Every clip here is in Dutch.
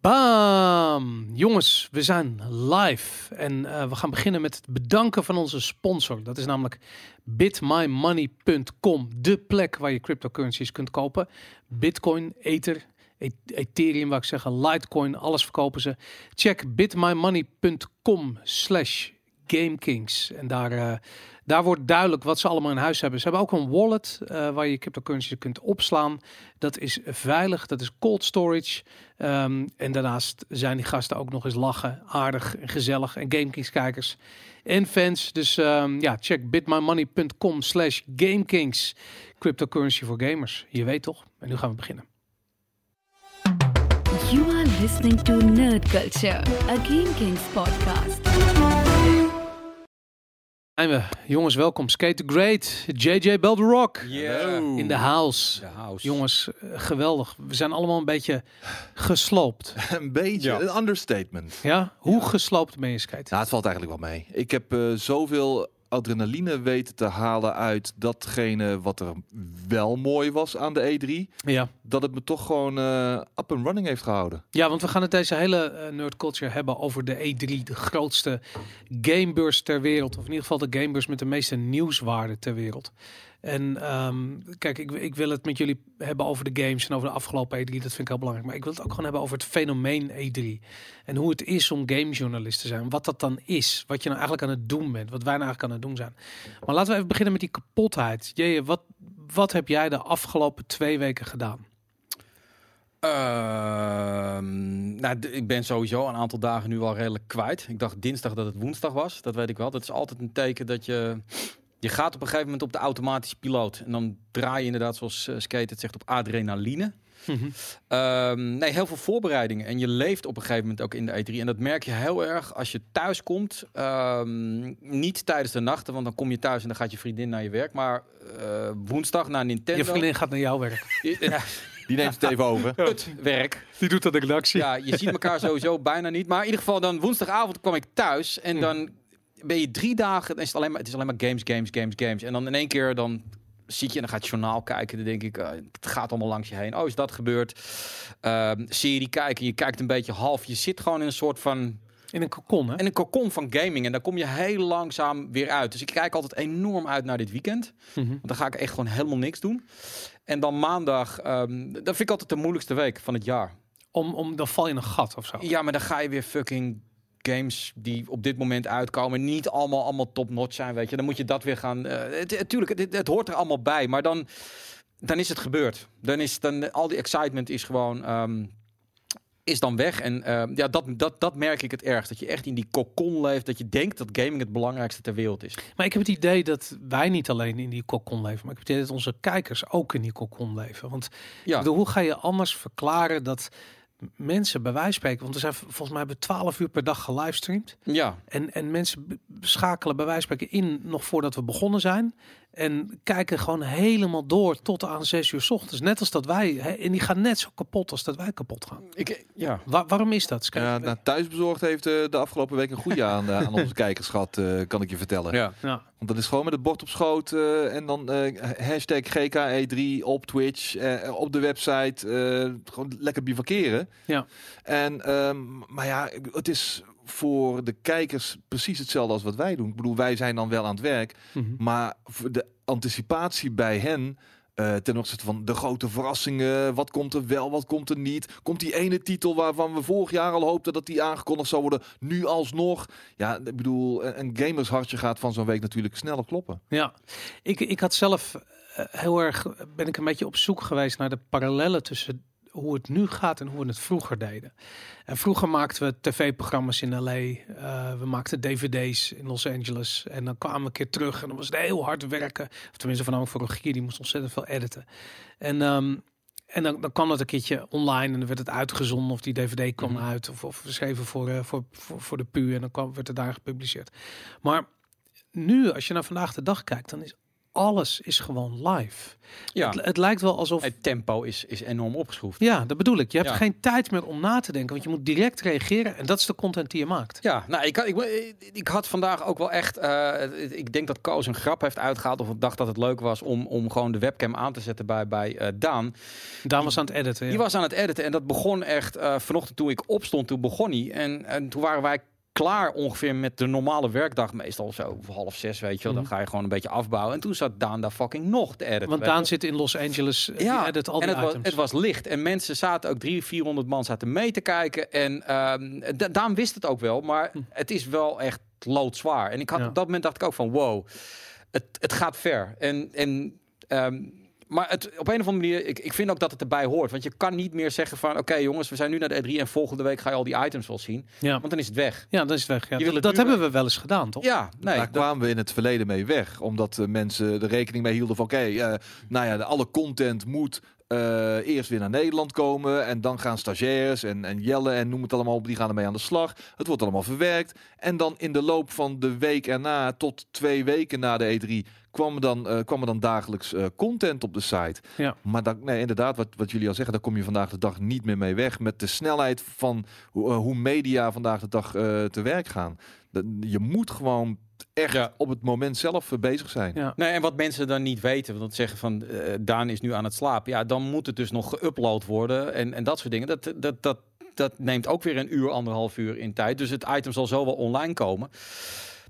Bam! Jongens, we zijn live en uh, we gaan beginnen met het bedanken van onze sponsor. Dat is namelijk bitmymoney.com, de plek waar je cryptocurrencies kunt kopen. Bitcoin, Ether, e- Ethereum, waar ik zeggen, Litecoin, alles verkopen ze. Check bitmymoney.com slash GameKings en daar... Uh, daar wordt duidelijk wat ze allemaal in huis hebben. Ze hebben ook een wallet uh, waar je cryptocurrency kunt opslaan. Dat is veilig, dat is cold storage. Um, en daarnaast zijn die gasten ook nog eens lachen, aardig en gezellig. En GameKings kijkers en fans. Dus um, ja, check bitmymoney.com slash GameKings. Cryptocurrency voor gamers. Je weet toch? En nu gaan we beginnen. You are listening to Nerd Culture, a GameKings podcast. Zijn we. Jongens, welkom. Skate the Great, JJ Belderock Yeah. in de house. Jongens, eh, geweldig. We zijn allemaal een beetje gesloopt. Een beetje, Ja. een understatement. Ja? Hoe gesloopt ben je, Skate? Nou, het valt eigenlijk wel mee. Ik heb eh, zoveel adrenaline weten te halen uit datgene wat er wel mooi was aan de E3. Ja. Dat het me toch gewoon eh up and running heeft gehouden. ja, want we gaan het deze hele eh, nerd culture hebben over de E3, de grootste gamebeurs ter wereld. Of in ieder geval de gamebeurs met de meeste nieuwswaarde ter wereld. En ehm, kijk, ik, ik wil het met jullie hebben over de games en over de afgelopen E3. Dat vind ik heel belangrijk. Maar ik wil het ook gewoon hebben over het fenomeen E3. En hoe het is om gamejournalist te zijn. Wat dat dan is. Wat je nou eigenlijk aan het doen bent. Wat wij nou eigenlijk aan het doen zijn. Maar laten we even beginnen met die kapotheid. Jeje, wat, wat heb jij de afgelopen twee weken gedaan? Ehm, nou, ik ben sowieso een aantal dagen nu al redelijk kwijt. Ik dacht dinsdag dat het woensdag was. Dat weet ik wel. Dat is altijd een teken dat je... Je gaat op een gegeven moment op de automatische piloot. En dan draai je inderdaad, zoals eh, Skate het zegt, op adrenaline. Ehm, nee, heel veel voorbereidingen. En je leeft op een gegeven moment ook in de E3. En dat merk je heel erg als je thuis komt. Ehm, niet tijdens de nachten, want dan kom je thuis en dan gaat je vriendin naar je werk. Maar eh, woensdag naar Nintendo. Je vriendin gaat naar jouw werk. Ja, Die neemt het even over. het werk. Die doet dat de redactie. Ja, je ziet elkaar sowieso bijna niet. Maar in ieder geval, dan woensdagavond kwam ik thuis. En Hm. dan ben je drie dagen. Dan is het, alleen maar, het is alleen maar games, games, games, games. En dan in één keer dan zie je en dan gaat het journaal kijken. Dan denk ik, eh, het gaat allemaal langs je heen. Oh, is dat gebeurd? Ehm, serie kijken. Je kijkt een beetje half. Je zit gewoon in een soort van In een kokon, hè? in een cocon van gaming. En daar kom je heel langzaam weer uit. Dus ik kijk altijd enorm uit naar dit weekend. Mhm. Want dan ga ik echt gewoon helemaal niks doen. En dan maandag, ehm dat vind ik altijd de moeilijkste week van het jaar. Om, om, dan val je in een gat of zo. Ja, maar dan ga je weer fucking games die op dit moment uitkomen niet allemaal, allemaal top-notch zijn, weet je. Dan moet je dat weer gaan... eh het, tuurlijk, het, het hoort er allemaal bij, maar dan, dan is het gebeurd. Dan is dan, al die excitement is gewoon... ehm, is dan weg. En ehm, ja, dat, dat, dat merk ik het ergst. Dat je echt in die kokon leeft. Dat je denkt dat gaming het belangrijkste ter wereld is. Maar ik heb het idee dat wij niet alleen in die kokon leven, maar ik heb het idee dat onze kijkers ook in die kokon leven. Want Ja, ik bedoel, hoe ga je anders verklaren dat mensen bij wijze spreken, want we zijn volgens mij hebben we 12 uur per dag gelivestreamd. ja. En, en mensen schakelen bij wijze spreken in nog voordat we begonnen zijn. En kijken gewoon helemaal door tot aan 6 uur 's ochtends. Net als dat wij. Hè, en die gaan net zo kapot als dat wij kapot gaan. Ik, ja. Wa- waarom is dat? Ja, nou, thuisbezorgd heeft eh, de afgelopen week een goede aan, eh, aan onze kijkers gehad, eh, kan ik je vertellen. ja. ja. Want dat is gewoon met het bord op schoot eh, en dan eh, hashtag GKE3 op Twitch, eh, op de website. eh, gewoon lekker bivakeren. Ja. En, ehm, maar ja, het is voor de kijkers precies hetzelfde als wat wij doen. Ik bedoel, wij zijn dan wel aan het werk, Mhm. maar voor de anticipatie bij hen... eh, ten opzichte van de grote verrassingen. Wat komt er wel, wat komt er niet? Komt die ene titel waarvan we vorig jaar al hoopten dat die aangekondigd zou worden, nu alsnog? Ja, ik bedoel, een een gamershartje gaat van zo'n week natuurlijk sneller kloppen. Ja, ik, ik had zelf eh, heel erg, ben ik een beetje op zoek geweest naar de parallellen tussen hoe het nu gaat en hoe we het vroeger deden. En vroeger maakten we tv-programma's in LA, eh, we maakten dvd's in Los Angeles en dan kwamen we een keer terug en dan was het heel hard werken. Of tenminste voornamelijk voor Rogier, die moest ontzettend veel editen. En, ehm, en dan, dan kwam dat een keertje online en dan werd het uitgezonden of die dvd kwam Mhm. uit of, of geschreven voor, eh, voor, voor, voor de PU en dan kwam, werd het daar gepubliceerd. Maar nu, als je naar vandaag de dag kijkt, dan is alles is gewoon live. Ja, Het, het lijkt wel alsof... het tempo is, is enorm opgeschroefd. Ja, dat bedoel ik. Je hebt Ja. geen tijd meer om na te denken, want je moet direct reageren. En dat is de content die je maakt. Ja, nou, ik, had- ik, ik had vandaag ook wel echt. eh, ik denk dat Koos een grap heeft uitgehaald. Of ik dacht dat het leuk was om, om gewoon de webcam aan te zetten bij, bij eh, Daan. Daan was aan het editen. ja. Die was aan het editen en dat begon echt eh, vanochtend toen ik opstond. Toen begon hij. En, en toen waren wij klaar ongeveer met de normale werkdag. Meestal zo half zes, weet je wel. Dan Mhm. ga je gewoon een beetje afbouwen. En toen zat Daan daar fucking nog te editen. Want Daan zit in Los Angeles. Ja, Ja, die edit al en het was, items. het was licht. En mensen zaten ook drie, 400 man zaten mee te kijken. En Da- Daan wist het ook wel. Maar het is wel echt loodzwaar. En ik had, Ja. op dat moment dacht ik ook van wow, het, het gaat ver. En, en, ehm, maar het, op een of andere manier, ik, ik vind ook dat het erbij hoort. Want je kan niet meer zeggen van oké jongens, we zijn nu naar de E3 en volgende week ga je al die items wel zien. ja. Want dan is het weg. ja, dat is weg. Ja. Je Dat, het hebben we wel eens gedaan, toch? Ja, nee. Daar dat- kwamen we in het verleden mee weg. Omdat eh, mensen er rekening mee hielden van... oké, eh, nou ja, de, alle content moet eh, eerst weer naar Nederland komen... en dan gaan stagiairs en, en Jelle en noem het allemaal op... die gaan ermee aan de slag. Het wordt allemaal verwerkt. En dan in de loop van de week erna... tot twee weken na de E3... kwam er dan, eh, kwam er dan dagelijks eh, content op de site. Ja. Maar dat, nee, inderdaad, wat, wat jullie al zeggen... daar kom je vandaag de dag niet meer mee weg... met de snelheid van hoe, eh, hoe media vandaag de dag eh, te werk gaan. Dat- Je moet gewoon echt Ja. op het moment zelf bezig zijn. Ja. Nee, en wat mensen dan niet weten, want zeggen van eh, Daan is nu aan het slapen. Ja, dan moet het dus nog geüpload worden en, en dat soort dingen. Dat, dat, dat, dat neemt ook weer een uur, anderhalf uur in tijd. Dus het item zal zo wel online komen.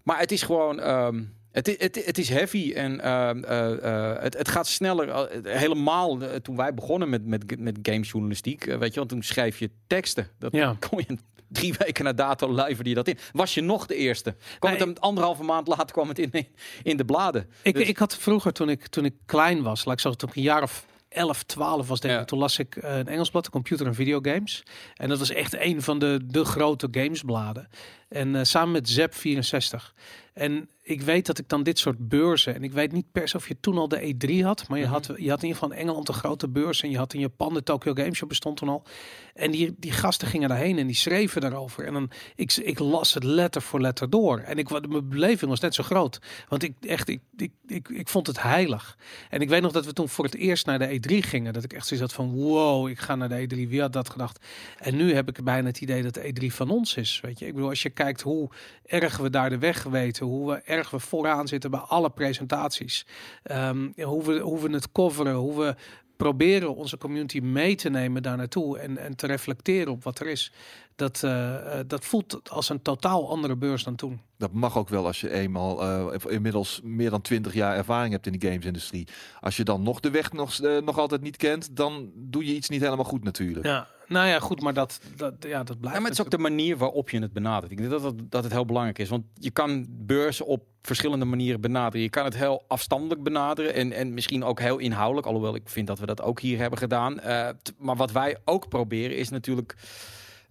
Maar het is gewoon. ehm, het, het, het is heavy en ehm, eh, eh, het, het gaat sneller. eh, helemaal toen wij begonnen met, met, met gamesjournalistiek, weet je, want toen schreef je teksten. Dat Ja. kon je drie weken na dato live die dat in. Was je nog de eerste? Kwam Nee, het een anderhalve maand later kwam het in, in de bladen. Ik, Dus- ik had vroeger, toen ik, toen ik klein was, laat ik zeggen, toen ik een jaar of 11, 12 was, denk Ja. ik, toen las ik een Engels blad, Computer en Videogames. En dat was echt een van de, de grote gamesbladen. En eh, samen met Zep 64. En ik weet dat ik dan dit soort beurzen, en ik weet niet per se of je toen al de E3 had, maar je, Mhm. had, je had in ieder geval in Engeland een grote beurs en je had in Japan de Tokyo Game Show bestond toen al. En die, die gasten gingen daarheen en die schreven daarover. En dan, ik, ik las het letter voor letter door. En ik, mijn beleving was net zo groot. Want ik echt, ik, ik, ik, ik vond het heilig. En ik weet nog dat we toen voor het eerst naar de E3 gingen. Dat ik echt zoiets had van, wow, ik ga naar de E3. Wie had dat gedacht? En nu heb ik bijna het idee dat de E3 van ons is. Weet je, ik bedoel, als je kijkt hoe erg we daar de weg weten, hoe we erg we vooraan zitten bij alle presentaties, Ehm, hoe, we, hoe we het coveren, hoe we proberen onze community mee te nemen daar naartoe en, en te reflecteren op wat er is. Dat, eh, eh, dat voelt als een totaal andere beurs dan toen. Dat mag ook wel als je eenmaal eh, inmiddels meer dan 20 jaar ervaring hebt in de gamesindustrie. Als je dan nog de weg nog, nog altijd niet kent, dan doe je iets niet helemaal goed natuurlijk. Ja, nou ja, goed, maar dat, dat, ja, dat blijft. Ja, maar het is ook de manier waarop je het benadert. Ik denk dat het, dat het heel belangrijk is. Want je kan beurzen op verschillende manieren benaderen. Je kan het heel afstandelijk benaderen en, en misschien ook heel inhoudelijk. Alhoewel ik vind dat we dat ook hier hebben gedaan. Eh, t- maar wat wij ook proberen is natuurlijk...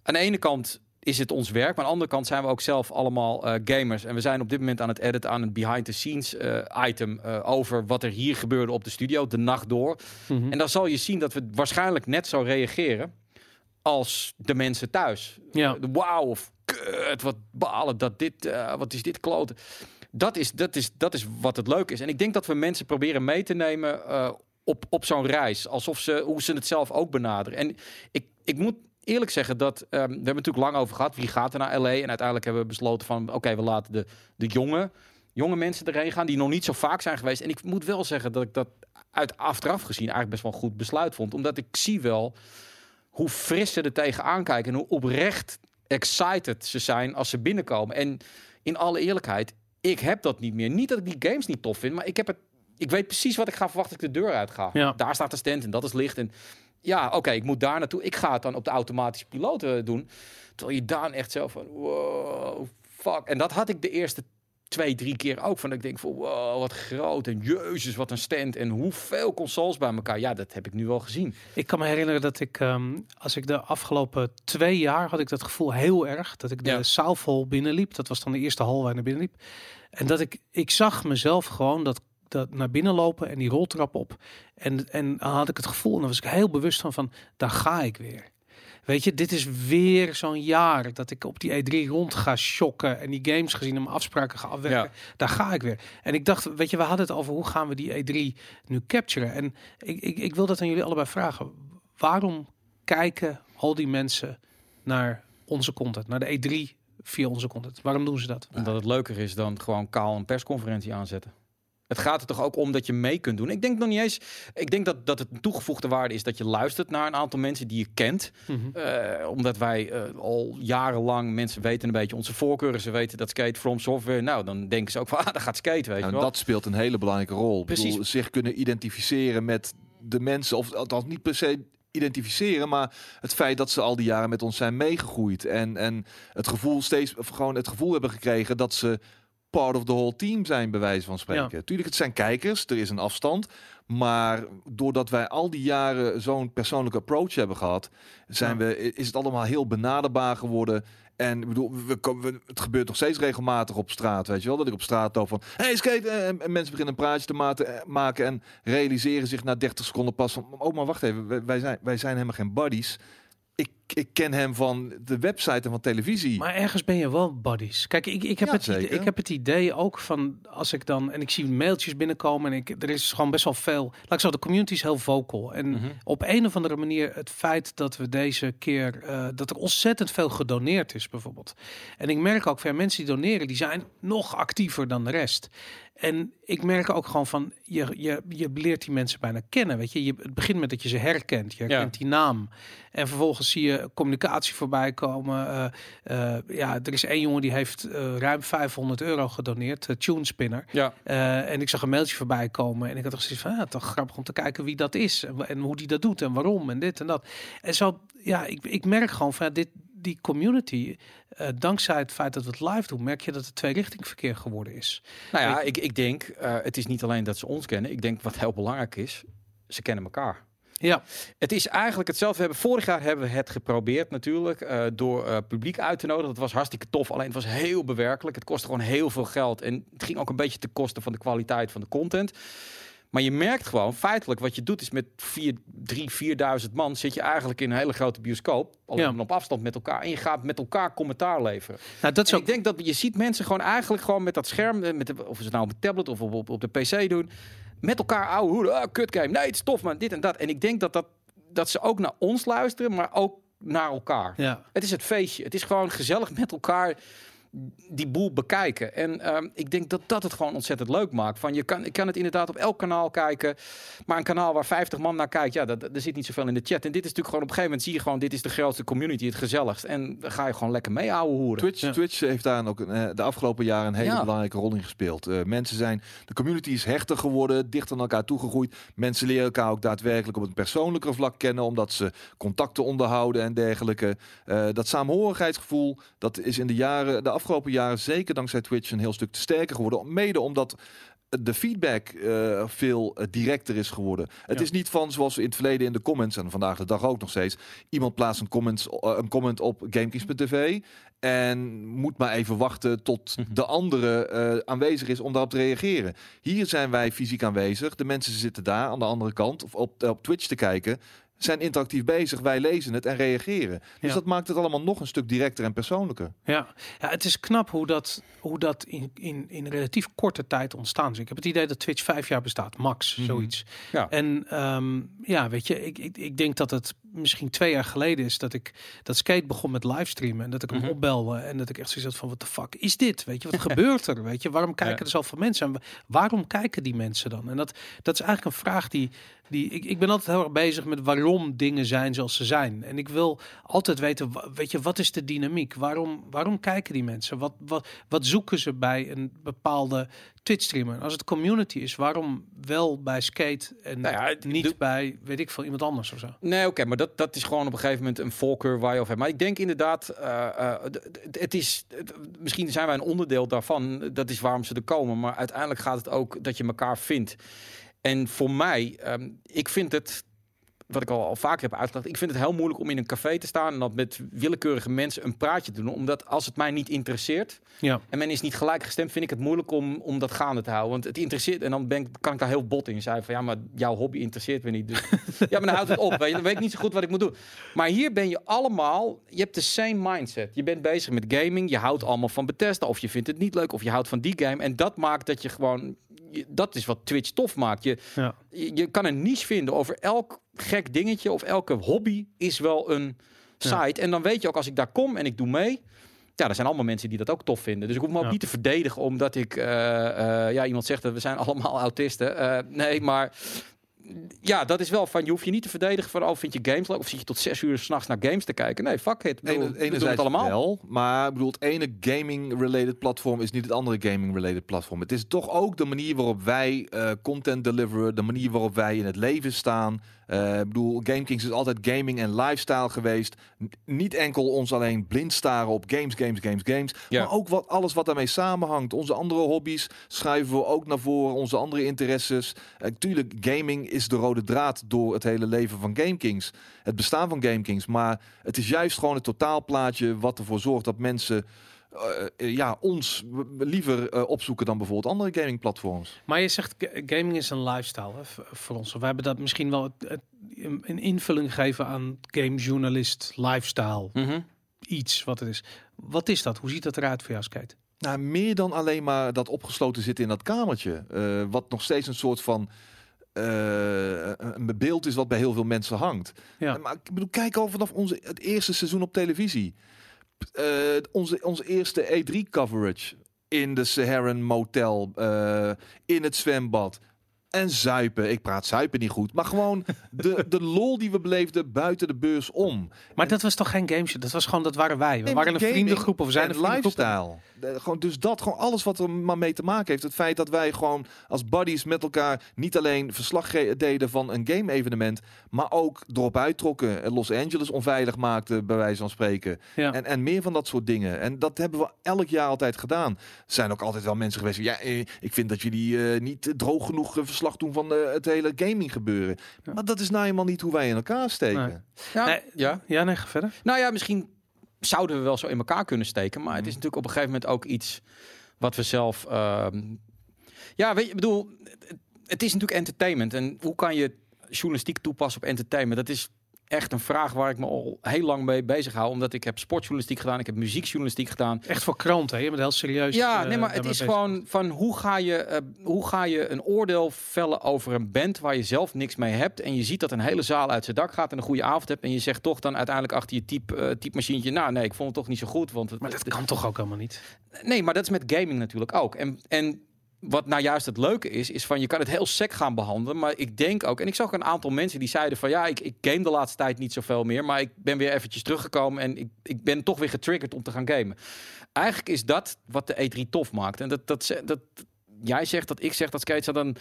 Aan de ene kant is het ons werk. Maar aan de andere kant zijn we ook zelf allemaal eh, gamers. En we zijn op dit moment aan het editen aan een behind-the-scenes eh, item... eh, over wat er hier gebeurde op de studio, de nacht door. Mhm. En dan zal je zien dat we waarschijnlijk net zo reageren als de mensen thuis. Ja. Wauw of kut, wat balen dat dit, wat is dit kloten. Dat is, dat, is, dat is wat het leuk is. En ik denk dat we mensen proberen mee te nemen op, op zo'n reis. Alsof ze, hoe ze het zelf ook benaderen. En ik, ik moet eerlijk zeggen dat, ehm, we hebben het natuurlijk lang over gehad. Wie gaat er naar LA? En uiteindelijk hebben we besloten van, oké, we laten de, de jonge, jonge mensen erheen gaan. Die nog niet zo vaak zijn geweest. En ik moet wel zeggen dat ik dat uit achteraf gezien eigenlijk best wel een goed besluit vond. Omdat ik zie wel hoe fris ze er tegenaan kijken. En hoe oprecht excited ze zijn als ze binnenkomen. En in alle eerlijkheid, ik heb dat niet meer. Niet dat ik die games niet tof vind, maar ik heb het. Ik weet precies wat ik ga verwachten als ik de deur uit ga. Ja. Daar staat de stand en dat is licht. En ja, oké, ik moet daar naartoe. Ik ga het dan op de automatische piloot eh, doen. Terwijl je daar echt zo van, wow, fuck. En dat had ik de eerste twee, drie keer ook. Van dat ik denk van, wow, wat groot. En jezus, wat een stand. En hoeveel consoles bij elkaar. Ja, dat heb ik nu wel gezien. Ik kan me herinneren dat ik, ehm, als ik de afgelopen twee jaar had ik dat gevoel heel erg. Dat ik de Ja. Binnenliep. Dat was dan de eerste hal waar ik naar binnen liep. En dat ik, ik zag mezelf gewoon dat, dat naar binnen lopen en die roltrap op. En, en dan had ik het gevoel, en daar was ik heel bewust van, van daar ga ik weer. Weet je, dit is weer zo'n jaar dat ik op die E3 rond ga shocken en die games gezien hem afspraken ga afwerken. Daar ga ik weer. En ik dacht, weet je, we hadden het over hoe gaan we die E3 nu capturen. En ik, ik, ik wil dat aan jullie allebei vragen. Waarom kijken al die mensen naar onze content, naar de E3 via onze content? Waarom doen ze dat? Omdat het leuker is dan gewoon kaal een persconferentie aanzetten. Het gaat er toch ook om dat je mee kunt doen. Ik denk nog niet eens. Ik denk dat, dat het een toegevoegde waarde is dat je luistert naar een aantal mensen die je kent. Mhm. Eh, omdat wij eh, al jarenlang mensen weten een beetje onze voorkeuren. Ze weten dat skate from software. Nou, dan denken ze ook van ah, daar gaat skate. Weet En je wel. dat speelt een hele belangrijke rol. Ik Precies. bedoel, zich kunnen identificeren met de mensen, of althans niet per se identificeren, maar het feit dat ze al die jaren met ons zijn meegegroeid en, en het gevoel steeds, of gewoon het gevoel hebben gekregen dat ze part of the whole team zijn, bij wijze van spreken. Tuurlijk, het zijn kijkers, er is een afstand, maar doordat wij al die jaren zo'n persoonlijke approach hebben gehad, zijn Ja. we, is het allemaal heel benaderbaar geworden. En ik bedoel, we, we- het gebeurt nog steeds regelmatig op straat, weet je wel? Dat ik op straat loop van, hey skate, en, en mensen beginnen een praatje te maten- eh, maken en realiseren zich na 30 seconden pas van, oh maar wacht even, wij, wij zijn, wij zijn helemaal geen buddies. Ik, ken hem van de website en van televisie. Maar ergens ben je wel buddies. Kijk, ik, ik, heb Ja, het idee, ik heb het idee ook van als ik dan en ik zie mailtjes binnenkomen en ik, er is gewoon best wel veel. Laat ik zo, de community is heel vocal. En Mhm. op een of andere manier het feit dat we deze keer eh, dat er ontzettend veel gedoneerd is, bijvoorbeeld. En ik merk ook van mensen die doneren, die zijn nog actiever dan de rest. En ik merk ook gewoon van je, je, je leert die mensen bijna kennen. Weet je, je het begint met dat je ze herkent. Je herkent die naam. En vervolgens zie je communicatie voorbij komen. Eh, eh, ja, er is één jongen die heeft eh, ruim 500 euro gedoneerd, Tune Spinner. Ja, en ik zag een mailtje voorbij komen en ik had toch zoiets van, ja, toch grappig om te kijken wie dat is en hoe die dat doet en waarom en dit en dat. En zo, ja, ik, ik merk gewoon van ja, dit, die community, eh, dankzij het feit dat we het live doen, merk je dat het tweerichtingverkeer geworden is. nou ja, ik, ik denk, eh, het is niet alleen dat ze ons kennen. Ik denk wat heel belangrijk is, ze kennen elkaar. Ja, Het is eigenlijk hetzelfde. We hebben, vorig jaar hebben we het geprobeerd natuurlijk eh, door publiek uit te nodigen. Dat was hartstikke tof, alleen het was heel bewerkelijk. Het kostte gewoon heel veel geld en het ging ook een beetje ten koste van de kwaliteit van de content. Maar je merkt gewoon, feitelijk, wat je doet is met 4, 3, 4.000 man zit je eigenlijk in een hele grote bioscoop. Alleen Ja. op afstand met elkaar. En je gaat met elkaar commentaar leveren. nou dat is En ook ik denk dat je ziet mensen gewoon eigenlijk gewoon met dat scherm, eh, met de, of ze het nou op een tablet of op, op, op de PC doen, met elkaar ouwe hoeden. Ah, kut game. Nee, het is tof man, dit en dat. En ik denk dat, dat, dat ze ook naar ons luisteren, maar ook naar elkaar. ja. Het is het feestje. Het is gewoon gezellig met elkaar die boel bekijken. En ehm, ik denk dat dat het gewoon ontzettend leuk maakt. Van je kan, ik kan het inderdaad op elk kanaal kijken. Maar een kanaal waar 50 man naar kijkt, ja, dat, er zit niet zoveel in de chat. En dit is natuurlijk gewoon op een gegeven moment zie je gewoon, dit is de grootste community, het gezelligst. En dan ga je gewoon lekker mee ouwe hoeren. Twitch, Ja. Twitch heeft daar ook eh, de afgelopen jaren een hele Ja. belangrijke rol in gespeeld. Eh, mensen zijn, de community is hechter geworden, dichter aan elkaar toegegroeid. Mensen leren elkaar ook daadwerkelijk op het persoonlijke vlak kennen, omdat ze contacten onderhouden en dergelijke. Eh, dat saamhorigheidsgevoel, dat is in de jaren, de afgelopen jaren zeker dankzij Twitch een heel stuk te sterker geworden. Mede omdat de feedback eh, veel eh, directer is geworden. Het Ja. is niet van zoals in het verleden in de comments en vandaag de dag ook nog steeds. Iemand plaatst een, comments, eh, een comment op GameKings.tv en moet maar even wachten tot Mhm. de andere aanwezig is om daarop te reageren. Hier zijn wij fysiek aanwezig. De mensen zitten daar aan de andere kant of op, op Twitch te kijken. Zijn interactief bezig, wij lezen het en reageren. Dus Ja. dat maakt het allemaal nog een stuk directer en persoonlijker. Ja. ja, het is knap hoe dat, hoe dat in, in, in relatief korte tijd ontstaan is. Ik heb het idee dat Twitch vijf jaar bestaat, max, Mhm. zoiets. Ja. En ehm, ja, weet je, ik, ik, ik denk dat het misschien twee jaar geleden is dat ik dat skate begon met livestreamen en dat ik hem Mhm. opbelde en dat ik echt zoiets had van wat de fuck is dit? Weet je, wat gebeurt er? Weet je, waarom kijken Ja. er zoveel mensen en wa- waarom kijken die mensen dan? En dat, dat is eigenlijk een vraag die, die ik, ik ben altijd heel erg bezig met waarom dingen zijn zoals ze zijn. En ik wil altijd weten, weet je, wat is de dynamiek? Waarom, waarom kijken die mensen? Wat, wat, wat zoeken ze bij een bepaalde Twitch streamer? Als het community is, waarom wel bij skate en Nou ja, niet de- bij, weet ik veel, iemand anders of zo? Nee, oké, maar dat, dat is gewoon op een gegeven moment een voorkeur waar je over hebt. Maar ik denk inderdaad, eh, eh, het is, misschien zijn wij een onderdeel daarvan. Dat is waarom ze er komen. Maar uiteindelijk gaat het ook dat je elkaar vindt. En voor mij, ehm, ik vind het wat ik al, al vaker heb uitgelegd. Ik vind het heel moeilijk om in een café te staan en dan met willekeurige mensen een praatje te doen. Omdat als het mij niet interesseert Ja. en men is niet gelijk gestemd, vind ik het moeilijk om, om dat gaande te houden. Want het interesseert en dan ben ik, kan ik daar heel bot in zijn van ja, maar jouw hobby interesseert me niet. Dus ja, maar dan houdt het op. Weet je, dan weet ik niet zo goed wat ik moet doen. Maar hier ben je allemaal, je hebt de same mindset. Je bent bezig met gaming, je houdt allemaal van Bethesda of je vindt het niet leuk of je houdt van die game. En dat maakt dat je gewoon, dat is wat Twitch tof maakt. Je, Ja. je, je kan een niche vinden over elk gek dingetje of elke hobby is wel een Ja. site. En dan weet je ook als ik daar kom en ik doe mee. Ja, er zijn allemaal mensen die dat ook tof vinden. Dus ik hoef me ook Ja. niet te verdedigen omdat ik... eh, eh, ja, iemand zegt dat we zijn allemaal autisten. Eh, nee, maar... Ja, dat is wel van, je hoeft je niet te verdedigen van, oh, vind je games leuk? Of zit je tot zes uur s'nachts naar games te kijken? Nee, fuck it. Bedoel, Ene, we doen het allemaal. wel, maar ik bedoel, het ene gaming-related platform is niet het andere gaming-related platform. Het is toch ook de manier waarop wij content deliveren, de manier waarop wij in het leven staan. Eh, ik bedoel, GameKings is altijd gaming en lifestyle geweest. N- niet enkel ons alleen blind staren op games, games, games, games. Ja. Maar ook wat, alles wat daarmee samenhangt. Onze andere hobby's schuiven we ook naar voren. Onze andere interesses. Uh, tuurlijk, gaming is de rode draad door het hele leven van GameKings. Het bestaan van GameKings. Maar het is juist gewoon het totaalplaatje wat ervoor zorgt dat mensen... eh, eh, ja, ons liever eh, opzoeken dan bijvoorbeeld andere gamingplatforms. Maar je zegt ga- gaming is een lifestyle hè, voor ons. We hebben dat misschien wel het, het- een een invulling gegeven aan gamejournalist, lifestyle, Mhm. iets wat het is. Wat is dat? Hoe ziet dat eruit voor jou, Skate? Nou, meer dan alleen maar dat opgesloten zitten in dat kamertje. eh, wat nog steeds een soort van eh, een beeld is wat bij heel veel mensen hangt. Ja. Maar ik bedoel, kijk al vanaf onze, het eerste seizoen op televisie. Eh, onze, eerste E3-coverage in de Saharan Motel, eh, in het zwembad. En zuipen. Ik praat zuipen niet goed. Maar gewoon de, de lol die we beleefden buiten de beurs om. Maar dat was toch geen gameshow? Dat was gewoon, dat waren wij. We Nee, waren een vriendengroep of we zijn en een lifestyle. De- gewoon, dus dat, gewoon alles wat er maar mee te maken heeft. Het feit dat wij gewoon als buddies met elkaar niet alleen verslag deden van een game-evenement, maar ook erop uittrokken. en Los Angeles onveilig maakten, bij wijze van spreken. Ja. En, en meer van dat soort dingen. En dat hebben we elk jaar altijd gedaan. Er zijn ook altijd wel mensen geweest. die, Ja, eh, ik vind dat jullie eh, niet droog genoeg eh, verslag doen van eh, het hele gaming gebeuren. Ja. Maar dat is nou eenmaal niet hoe wij in elkaar steken. Nee. Ja, Nee, ja. Ja, nee, ga verder. Nou ja, misschien zouden we wel zo in elkaar kunnen steken. Maar het is natuurlijk op een gegeven moment ook iets wat we zelf. ehm, ja, weet je, ik bedoel, het, het is natuurlijk entertainment. En hoe kan je journalistiek toepassen op entertainment? Dat is echt een vraag waar ik me al heel lang mee bezig hou. Omdat ik heb sportjournalistiek gedaan, ik heb muziekjournalistiek gedaan. Echt voor kranten, hè? Je bent heel serieus. Ja, eh, nee, maar het is bezig. gewoon van hoe ga, je, eh, hoe ga je een oordeel vellen over een band waar je zelf niks mee hebt. En je ziet dat een hele zaal uit zijn dak gaat en een goede avond hebt. En je zegt toch dan uiteindelijk achter je type, eh typemachientje, nou nee, ik vond het toch niet zo goed. Want het, Maar dat kan toch ook helemaal niet? Nee, maar dat is met gaming natuurlijk ook. En, en wat nou juist het leuke is, is van je kan het heel sec gaan behandelen. Maar ik denk ook, en ik zag een aantal mensen die zeiden van ja, ik, ik game de laatste tijd niet zoveel meer. Maar ik ben weer eventjes teruggekomen en ik, ik ben toch weer getriggerd om te gaan gamen. Eigenlijk is dat wat de E3 tof maakt. En dat, dat, ze- dat jij zegt, dat ik zeg, dat skate dan.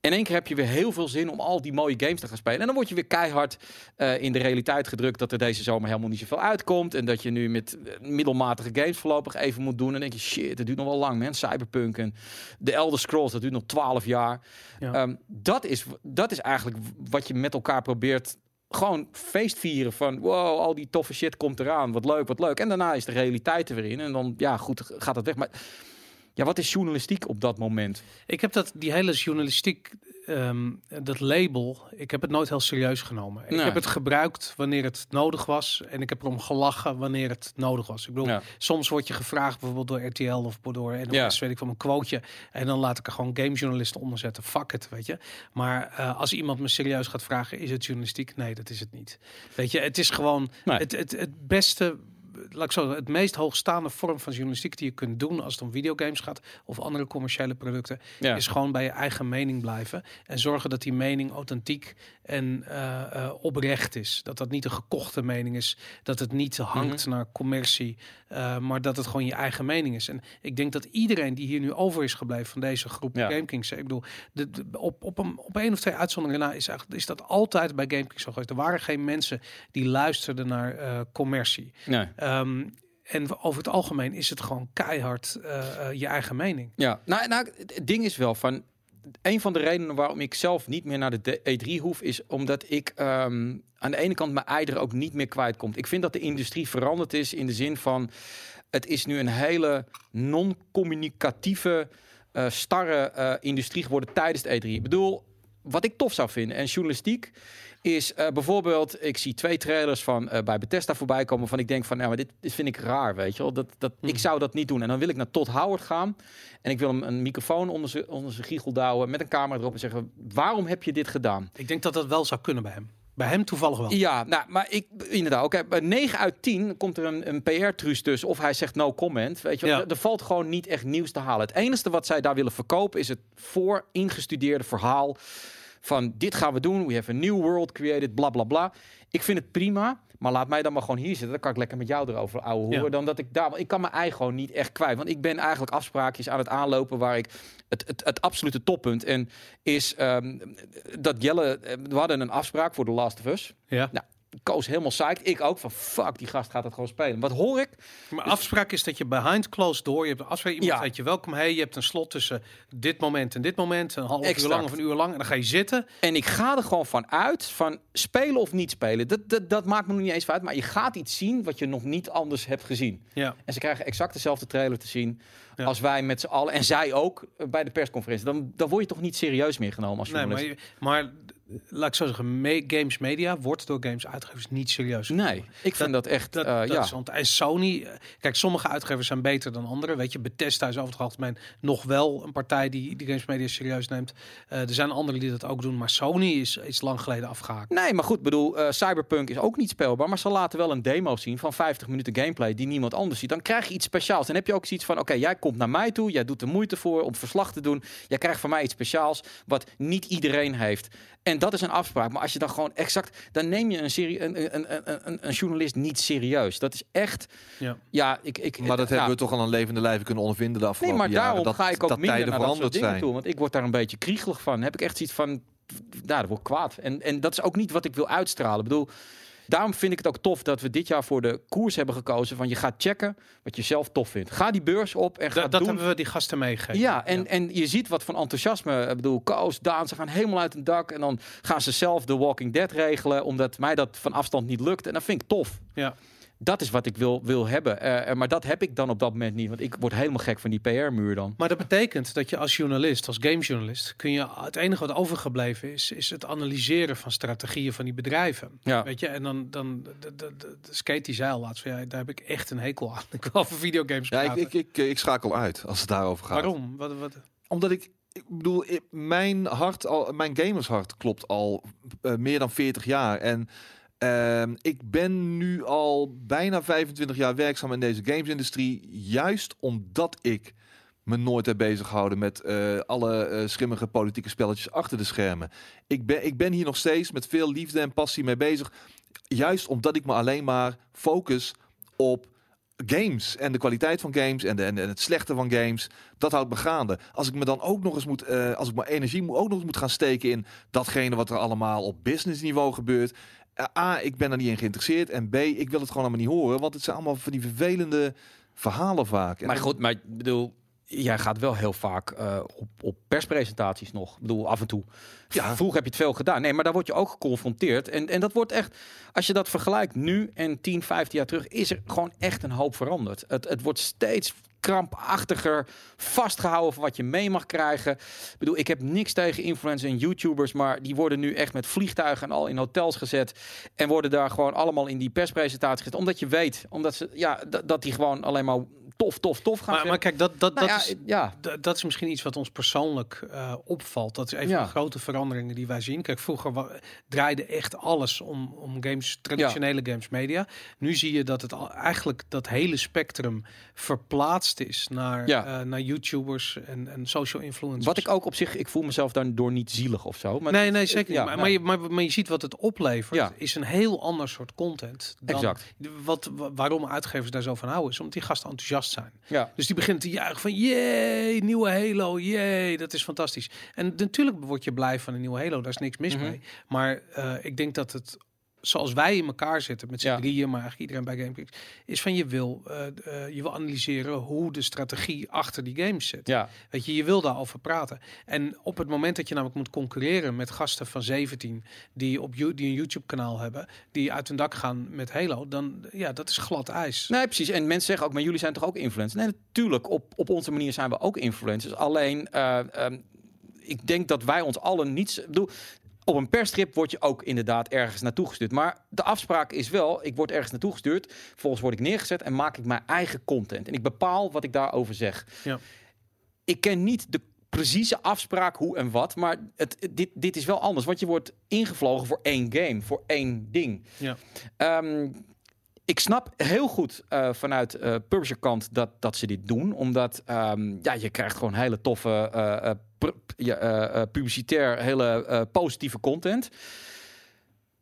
In één keer heb je weer heel veel zin om al die mooie games te gaan spelen. En dan word je weer keihard eh, in de realiteit gedrukt dat er deze zomer helemaal niet zoveel uitkomt. En dat je nu met eh, middelmatige games voorlopig even moet doen. En dan denk je, shit, dat duurt nog wel lang, man. Cyberpunk en de Elder Scrolls, dat duurt nog 12 jaar. Ja. Ehm, dat, is, dat is eigenlijk wat je met elkaar probeert. Gewoon feest vieren van wow, al die toffe shit komt eraan. Wat leuk, wat leuk. En daarna is de realiteit er weer in. En dan, ja, goed, gaat dat weg. Maar ja, wat is journalistiek op dat moment? Ik heb dat, die hele journalistiek, ehm, dat label, ik heb het nooit heel serieus genomen. Ik heb het gebruikt wanneer het nodig was en ik heb erom gelachen wanneer het nodig was. Ik bedoel, Ja. soms word je gevraagd bijvoorbeeld door RTL of door NOS, Ja. weet ik van een quoteje. En dan laat ik er gewoon gamejournalisten onder zetten. Fuck it, weet je. Maar eh, als iemand me serieus gaat vragen, is het journalistiek? Nee, dat is het niet. Weet je, het is gewoon Nee. het, het, het beste, laat ik zo het meest hoogstaande vorm van journalistiek die je kunt doen als het om videogames gaat of andere commerciële producten, Ja. is gewoon bij je eigen mening blijven en zorgen dat die mening authentiek en eh, eh, oprecht is. Dat dat niet een gekochte mening is, dat het niet hangt naar commercie, eh, maar dat het gewoon je eigen mening is. En ik denk dat iedereen die hier nu over is gebleven van deze groep Ja. GameKings, ik bedoel, de, de- op, op, een, op één of twee uitzonderingen na is, eigenlijk, is dat altijd bij GameKings zo geweest. Er waren geen mensen die luisterden naar commercie. Nee. Ehm, en over het algemeen is het gewoon keihard eh, eh, je eigen mening. Ja, nou, nou het ding is wel van. een van de redenen waarom ik zelf niet meer naar de E3 hoef, is omdat ik ehm, aan de ene kant mijn ei er ook niet meer kwijt komt. Ik vind dat de industrie veranderd is in de zin van het is nu een hele non-communicatieve, eh, starre industrie geworden tijdens de E3. Ik bedoel, wat ik tof zou vinden en journalistiek is eh, bijvoorbeeld, ik zie twee trailers van eh, bij Bethesda voorbij komen van ik denk van, nou, maar dit, dit vind ik raar, weet je wel. Dat, dat, Hmm. Ik zou dat niet doen. En dan wil ik naar Todd Howard gaan en ik wil hem een microfoon onder zijn onder giegel douwen met een camera erop en zeggen, waarom heb je dit gedaan? Ik denk dat dat wel zou kunnen bij hem. Bij hem toevallig wel. Ja, nou, maar ik inderdaad. Oké, bij 9 uit 10 komt er een, een PR-truus tussen. Of hij zegt no comment. Weet je. Ja. er, er valt gewoon niet echt nieuws te halen. Het enige wat zij daar willen verkopen is het voor ingestudeerde verhaal van dit gaan we doen. We have a new world created, bla bla bla. Ik vind het prima. Maar laat mij dan maar gewoon hier zitten. Dan kan ik lekker met jou erover ouwe horen. Ja. Dan dat ik daar. want Ik kan mijn ei gewoon niet echt kwijt. Want ik ben eigenlijk afspraakjes aan het aanlopen waar ik. Het, het, het absolute toppunt. En is ehm, dat Jelle. eh, We hadden een afspraak voor The Last of Us. Ja. Koos helemaal psyched. Ik ook van fuck, die gast gaat het gewoon spelen. Wat hoor ik? Maar afspraak is dat je behind closed door, je hebt afspraak, iemand Ja. heet je welkom, hey, je hebt een slot tussen dit moment en dit moment, een half Exact. uur lang of een uur lang, en dan ga je zitten. En ik ga er gewoon van uit van spelen of niet spelen. Dat, dat, dat maakt me nog niet eens uit. Maar je gaat iets zien wat je nog niet anders hebt gezien. Ja. En ze krijgen exact dezelfde trailer te zien Ja. als wij met z'n allen. En zij ook eh, bij de persconferentie. Dan, dan word je toch niet serieus meer genomen als Nee, journalist. maar, je- maar laat ik zo zeggen, me- games media wordt door games uitgevers niet serieus. Nee, ik vind dat, echt... Dat, eh, dat ja. is, want en Sony, eh, kijk, sommige uitgevers zijn beter dan andere. Weet je, Bethesda is over het algemeen nog wel een partij die die games media serieus neemt. Eh, er zijn anderen die dat ook doen, maar Sony is, is lang geleden afgehaakt. Nee, maar goed, bedoel, Cyberpunk is ook niet speelbaar, maar ze laten wel een demo zien van 50 minuten gameplay die niemand anders ziet. Dan krijg je iets speciaals. Dan heb je ook zoiets van, oké, jij komt naar mij toe, jij doet de moeite voor om verslag te doen. Jij krijgt van mij iets speciaals wat niet iedereen heeft. En dat is een afspraak. Maar als je dan gewoon exact, dan neem je een, serie, een, een, een, een, een journalist niet serieus. Dat is echt, Ja. ja, ik... ik Maar dat ja. hebben we toch al aan levende lijven kunnen ondervinden de Nee, afgelopen maar jaren. daarom dat, ga ik ook dat minder naar dat soort veranderd dingen zijn. toe. Want ik word daar een beetje kriegelig van. Heb ik echt zoiets van, nou, daar word ik kwaad. En, en dat is ook niet wat ik wil uitstralen. Ik bedoel, daarom vind ik het ook tof dat we dit jaar voor de koers hebben gekozen. Van je gaat checken wat je zelf tof vindt. Ga die beurs op en ga Dat, dat doen. hebben we die gasten meegegeven. Ja, en, en je ziet wat van enthousiasme. Ik bedoel, Koos, Daan, ze gaan helemaal uit een dak. En dan gaan ze zelf The Walking Dead regelen. Omdat mij dat van afstand niet lukt. En dat vind ik tof. Ja. Dat is wat ik wil, wil hebben. Eh, eh, maar dat heb ik dan op dat moment niet. Want ik word helemaal gek van die PR-muur dan. Maar dat betekent dat je als journalist, als gamejournalist, kun je het enige wat overgebleven is, is het analyseren van strategieën van die bedrijven. Ja. Weet je, en dan, dan de, de, de, de Skate die zei al laatst, van, ja, daar heb ik echt een hekel aan. Ik wil over videogames Ja, ik, praten. ik, ik, ik schakel uit als het daarover gaat. Waarom? Wat, wat, Omdat ik, ik bedoel, mijn hart, al, mijn gamershart klopt al eh, meer dan 40 jaar. En ehm, ik ben nu al bijna 25 jaar werkzaam in deze gamesindustrie. Juist omdat ik me nooit heb bezig gehouden met eh, alle eh, schimmige politieke spelletjes achter de schermen. Ik ben, ik ben hier nog steeds met veel liefde en passie mee bezig. Juist omdat ik me alleen maar focus op games en de kwaliteit van games en, en, het slechte van games. Dat houdt me gaande. Als ik me dan ook nog eens moet, eh, als ik mijn energie ook nog eens moet gaan steken in datgene wat er allemaal op businessniveau gebeurt. A, ik ben er niet in geïnteresseerd. En B, ik wil het gewoon allemaal niet horen. Want het zijn allemaal van die vervelende verhalen vaak. En Maar goed, maar ik bedoel, jij gaat wel heel vaak eh, op, op perspresentaties nog. Ik bedoel, af en toe. Ja. Vroeger heb je het veel gedaan. Nee, maar daar word je ook geconfronteerd. En, en dat wordt echt, als je dat vergelijkt nu en 10, 15 jaar terug, is er gewoon echt een hoop veranderd. Het, het wordt steeds krampachtiger, vastgehouden van wat je mee mag krijgen. Ik bedoel, ik heb niks tegen influencers en YouTubers, maar die worden nu echt met vliegtuigen en al in hotels gezet en worden daar gewoon allemaal in die perspresentatie gezet. Omdat je weet, omdat ze, ja, dat, dat die gewoon alleen maar tof, tof, tof gaan maar, maar kijk, dat, dat, Nou dat, ja, is, ja, dat is misschien iets wat ons persoonlijk eh, opvalt. Dat is een Ja. van de grote veranderingen die wij zien. Kijk, vroeger draaide echt alles om, om games, traditionele games media. Nu zie je dat het al, eigenlijk dat hele spectrum verplaatst is naar, eh, naar YouTubers en, en social influencers. wat ik ook op zich, ik voel mezelf daardoor niet zielig of zo. Maar nee, nee, zeker niet. ja, maar, maar, je, maar, maar je ziet wat het oplevert. Ja. Is een heel ander soort content. Dan Exact. Wat, wa- waarom uitgevers daar zo van houden, is omdat die gasten enthousiast zijn. Ja. Dus die begint te juichen van, jee, nieuwe Halo, jee, dat is fantastisch. En natuurlijk word je blij van een nieuwe Halo, daar is niks mis Mhm. mee. Maar eh, ik denk dat het zoals wij in elkaar zitten met z'n Ja. drieën, maar eigenlijk iedereen bij GameKings, is van je wil, eh, eh, je wil analyseren hoe de strategie achter die games zit. Ja, Weet je, je wil daarover praten. En op het moment dat je namelijk moet concurreren met gasten van 17 die op die een YouTube kanaal hebben, die uit hun dak gaan met Halo, dan ja, dat is glad ijs. nee, precies. En mensen zeggen ook, maar jullie zijn toch ook influencers? Nee, natuurlijk. Op, op onze manier zijn we ook influencers. Alleen, eh, ehm, ik denk dat wij ons allen niet... ik bedoel, op een perstrip word je ook inderdaad ergens naartoe gestuurd. Maar de afspraak is wel, ik word ergens naartoe gestuurd. Vervolgens word ik neergezet en maak ik mijn eigen content. En ik bepaal wat ik daarover zeg. Ja. Ik ken niet de precieze afspraak hoe en wat. Maar het, het- dit, dit is wel anders. Want je wordt ingevlogen voor één game, voor één ding. Ja. Ehm, ik snap heel goed eh, vanuit eh publisher kant dat, dat ze dit doen. Omdat ehm, ja, je krijgt gewoon hele toffe, eh, eh, eh, eh, publicitair, hele eh, positieve content.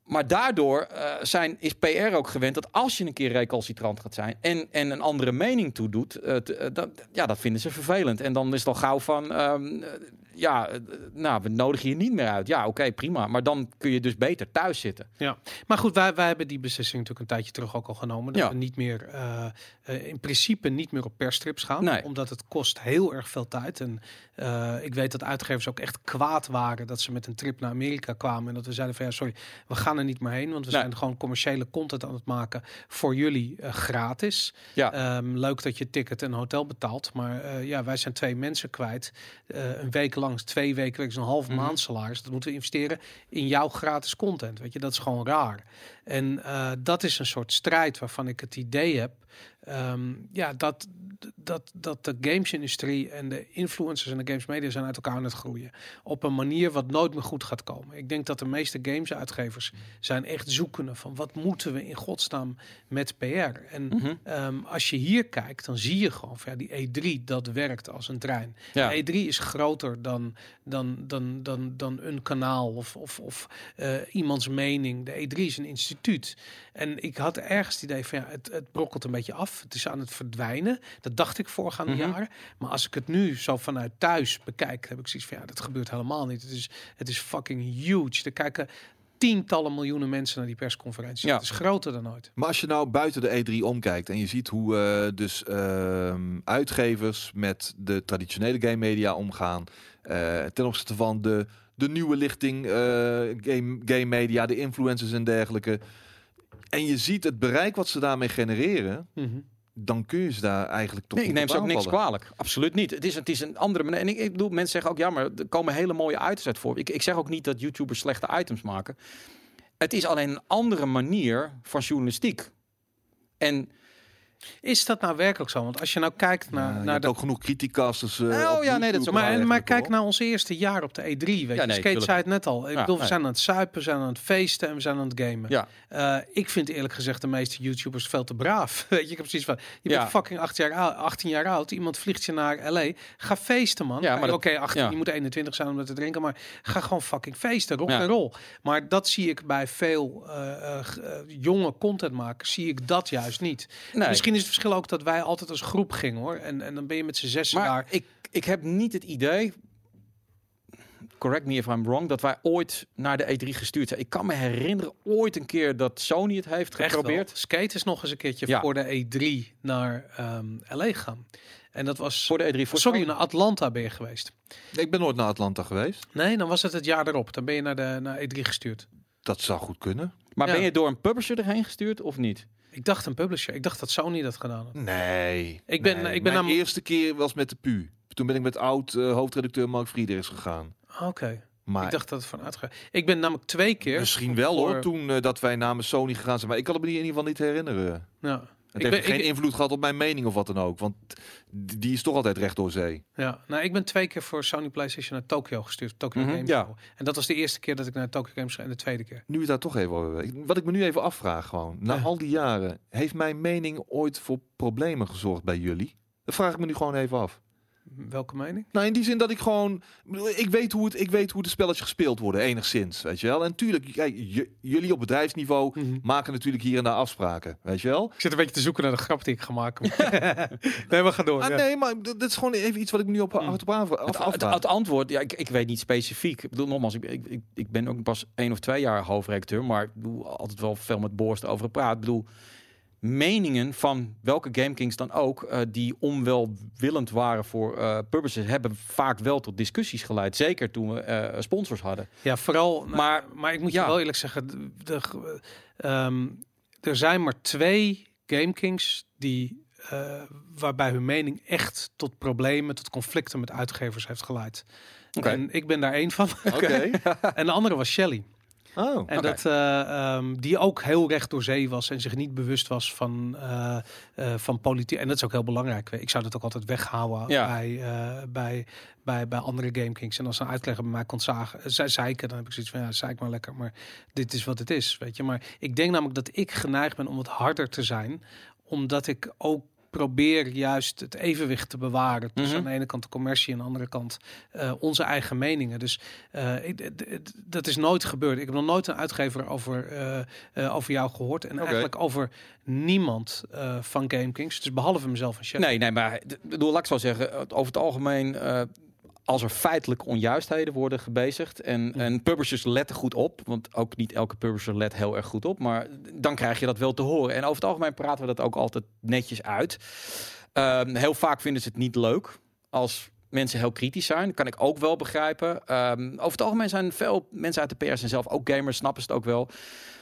Maar daardoor eh, zijn, is PR ook gewend dat als je een keer recalcitrant gaat zijn en, en een andere mening toedoet, eh, t- eh, dat, ja, dat vinden ze vervelend. En dan is het al gauw van, ehm, eh, ja, eh, nou, we nodigen je niet meer uit. Ja, oké, prima. Maar dan kun je dus beter thuis zitten. Ja, maar goed, wij, wij hebben die beslissing natuurlijk een tijdje terug ook al genomen. Dat Ja. we niet meer, eh, eh, in principe niet meer op persstrips gaan. Nee. Omdat het kost heel erg veel tijd. En ik weet dat uitgevers ook echt kwaad waren dat ze met een trip naar Amerika kwamen. En dat we zeiden van ja, sorry, we gaan er niet meer heen. Want we Nee. zijn gewoon commerciële content aan het maken voor jullie gratis. Ja. Ehm, leuk dat je ticket en hotel betaalt. Maar ja, wij zijn twee mensen kwijt. Een week lang, twee weken, een half Mhm. maand salaris. Dat moeten we investeren in jouw gratis content. Weet je, dat is gewoon raar. En eh, dat is een soort strijd waarvan ik het idee heb. Ehm, ja, dat, dat, dat de gamesindustrie en de influencers en de games media zijn uit elkaar aan het groeien. Op een manier wat nooit meer goed gaat komen. Ik denk dat de meeste gamesuitgevers zijn echt zoekende van wat moeten we in godsnaam met PR. En Mhm. Ehm, als je hier kijkt, dan zie je gewoon van ja, die E3 dat werkt als een trein. Ja. De E3 is groter dan, dan, dan, dan, dan een kanaal of, of, of eh, iemands mening. De E3 is een instituut. En ik had ergens het idee van ja, het, het brokkelt een beetje af. Het is aan het verdwijnen. Dat dacht ik voorgaande Mhm. jaren. Maar als ik het nu zo vanuit thuis bekijk, heb ik zoiets van ja, dat gebeurt helemaal niet. Het is, het is fucking huge. Er kijken tientallen miljoenen mensen naar die persconferentie. Ja. Het is groter dan ooit. Maar als je nou buiten de E3 omkijkt en je ziet hoe eh, dus ehm, uitgevers met de traditionele game media omgaan eh, ten opzichte van de, de nieuwe lichting eh, game, game media, de influencers en dergelijke. En je ziet het bereik wat ze daarmee genereren, Mhm. dan kun je ze daar eigenlijk toch Nee, ik neem ze ook niks kwalijk. Absoluut niet. Het is, het is een andere manier. En ik, ik bedoel, mensen zeggen ook, ja, maar er komen hele mooie items uit voor. Ik, ik zeg ook niet dat YouTubers slechte items maken. Het is alleen een andere manier van journalistiek. En Is dat nou werkelijk zo? Want als je nou kijkt naar, Ja, naar de ook genoeg criticasters. eh, Oh, op ja, nee, dat is Maar, maar eigenlijk, kijk naar ons eerste jaar op de E3. Weet je, nee, Skate zei het net al. Ik Ja, bedoel, we zijn aan het suipen, we zijn aan het feesten en we zijn aan het gamen. ja, Eh, ik vind eerlijk gezegd de meeste YouTubers veel te braaf. Weet je, ik heb precies van, je bent fucking 18 jaar, oud, 18 jaar oud. Iemand vliegt je naar LA. Ga feesten, man. Ja, maar Oké, dat- 18, ja. je moet 21 zijn om dat te drinken, maar ga gewoon fucking feesten. Rock en roll. Maar dat zie ik bij veel eh, jonge contentmakers, zie ik dat juist niet. nee. Misschien is het verschil ook dat wij altijd als groep gingen, hoor. En, en dan ben je met z'n zes Maar daar. ik, ik heb niet het idee, correct me if I'm wrong, dat wij ooit naar de E3 gestuurd zijn. Ik kan me herinneren ooit een keer dat Sony het heeft geprobeerd. Skate is nog eens een keertje Ja. voor de E3 naar ehm, LA gegaan. En dat was... Voor de E3. Voor Sorry, Sony. naar Atlanta ben je geweest. Ik ben nooit naar Atlanta geweest. Nee, dan was het het jaar erop. Dan ben je naar de naar E3 gestuurd. Dat zou goed kunnen. Maar Ja. ben je door een publisher erheen gestuurd of niet? Ik dacht een publisher. Ik dacht dat Sony dat gedaan had. Nee. Ik ben- nee. ik ben Mijn nam- eerste keer was met de PU. Toen ben ik met oud eh, hoofdredacteur Mark Friedrichs gegaan. Oké. Maar Ik dacht dat het van uitgaat. Ik ben namelijk twee keer. misschien wel voor- hoor, toen eh, dat wij namens Sony gegaan zijn. Maar ik kan het me in ieder geval niet herinneren. Ja. Het Ik heeft ben, geen ik, invloed gehad op mijn mening of wat dan ook. Want die is toch altijd recht door zee. ja, nou, ik ben twee keer voor Sony PlayStation naar Tokyo gestuurd. Tokyo Mhm, Game ja. Show. En dat was de eerste keer dat ik naar Tokyo Games ging en de tweede keer. Nu we daar toch even over. Wat ik me nu even afvraag gewoon. Na Ja. al die jaren, heeft mijn mening ooit voor problemen gezorgd bij jullie? Dat vraag ik me nu gewoon even af. Welke mening? Nou, in die zin dat ik gewoon... ik weet hoe, het, ik weet hoe de spelletjes gespeeld worden, enigszins. Weet je wel? En tuurlijk, kijk, jullie op bedrijfsniveau maken natuurlijk hier en daar afspraken. Weet je wel? Ik zit een beetje te zoeken naar de grap die ik ga maken. nee, we gaan door. Ah, ja. nee, maar d- dit is gewoon even iets wat ik nu op, Mm. op af, af, Het, het, antwoord, ja, ik, ik weet niet specifiek. Ik bedoel, nogmaals, ik, ik, ik, ik ben ook pas één of twee jaar hoofdredacteur, maar ik bedoel altijd wel veel met Borst over gepraat. Ik bedoel, meningen van welke GameKings dan ook, eh, die onwelwillend waren voor eh publishers, hebben vaak wel tot discussies geleid. Zeker toen we eh, sponsors hadden. Ja, vooral. Maar- maar ik moet ja. je wel eerlijk zeggen, de, de- ehm, er zijn maar twee GameKings die waarbij hun mening echt tot problemen, tot conflicten met uitgevers heeft geleid. En ik ben daar één van. Oké. en de andere was Shelley. Oh. En dat, eh, ehm, die ook heel recht door zee was en zich niet bewust was van, eh, eh, van politiek. En dat is ook heel belangrijk. Ik zou dat ook altijd weghouden Ja. bij, bij, bij, bij andere GameKings. En als een uitlegger bij mij kon zagen, zei, zeiken, dan heb ik zoiets van, ja, zeik maar lekker. Maar dit is wat het is, weet je. Maar ik denk namelijk dat ik geneigd ben om wat harder te zijn. Omdat ik ook probeer juist het evenwicht te bewaren. Tussen Mhm. aan de ene kant de commercie en aan de andere kant eh, onze eigen meningen. Dus eh, ik, dat is nooit gebeurd. Ik heb nog nooit een uitgever over, eh, over jou gehoord. En eigenlijk over niemand van GameKings. Dus behalve mezelf en Chef. Nee, nee, maar bedoel, laat ik zo zeggen, over het algemeen, als er feitelijk onjuistheden worden gebezigd en, en publishers letten goed op, want ook niet elke publisher let heel erg goed op, maar dan krijg je dat wel te horen. En over het algemeen praten we dat ook altijd netjes uit. Ehm, heel vaak vinden ze het niet leuk als mensen heel kritisch zijn. Dat kan ik ook wel begrijpen. Ehm, over het algemeen zijn veel mensen uit de pers en zelf ook gamers, snappen ze het ook wel.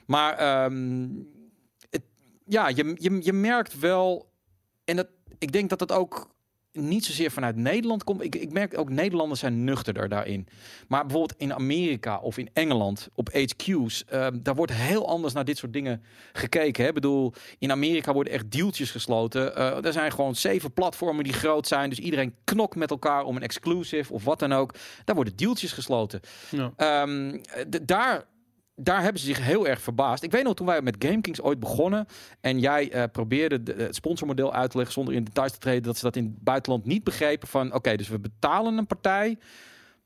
Maar ehm, het, ja, je, je, je merkt wel en dat, ik denk dat dat ook niet zozeer vanuit Nederland komt. Ik, ik merk ook Nederlanders zijn nuchterder daarin. Maar bijvoorbeeld in Amerika of in Engeland op HQ's, ehm, daar wordt heel anders naar dit soort dingen gekeken. Hè? Ik bedoel, in Amerika worden echt dealtjes gesloten. Eh, er zijn gewoon zeven platformen die groot zijn. Dus iedereen knokt met elkaar om een exclusive of wat dan ook. Daar worden dealtjes gesloten. Ja. Ehm, daar, daar hebben ze zich heel erg verbaasd. Ik weet nog toen wij met GameKings ooit begonnen en jij eh, probeerde de, het sponsormodel uit te leggen zonder in details te treden, dat ze dat in het buitenland niet begrepen van oké, dus we betalen een partij,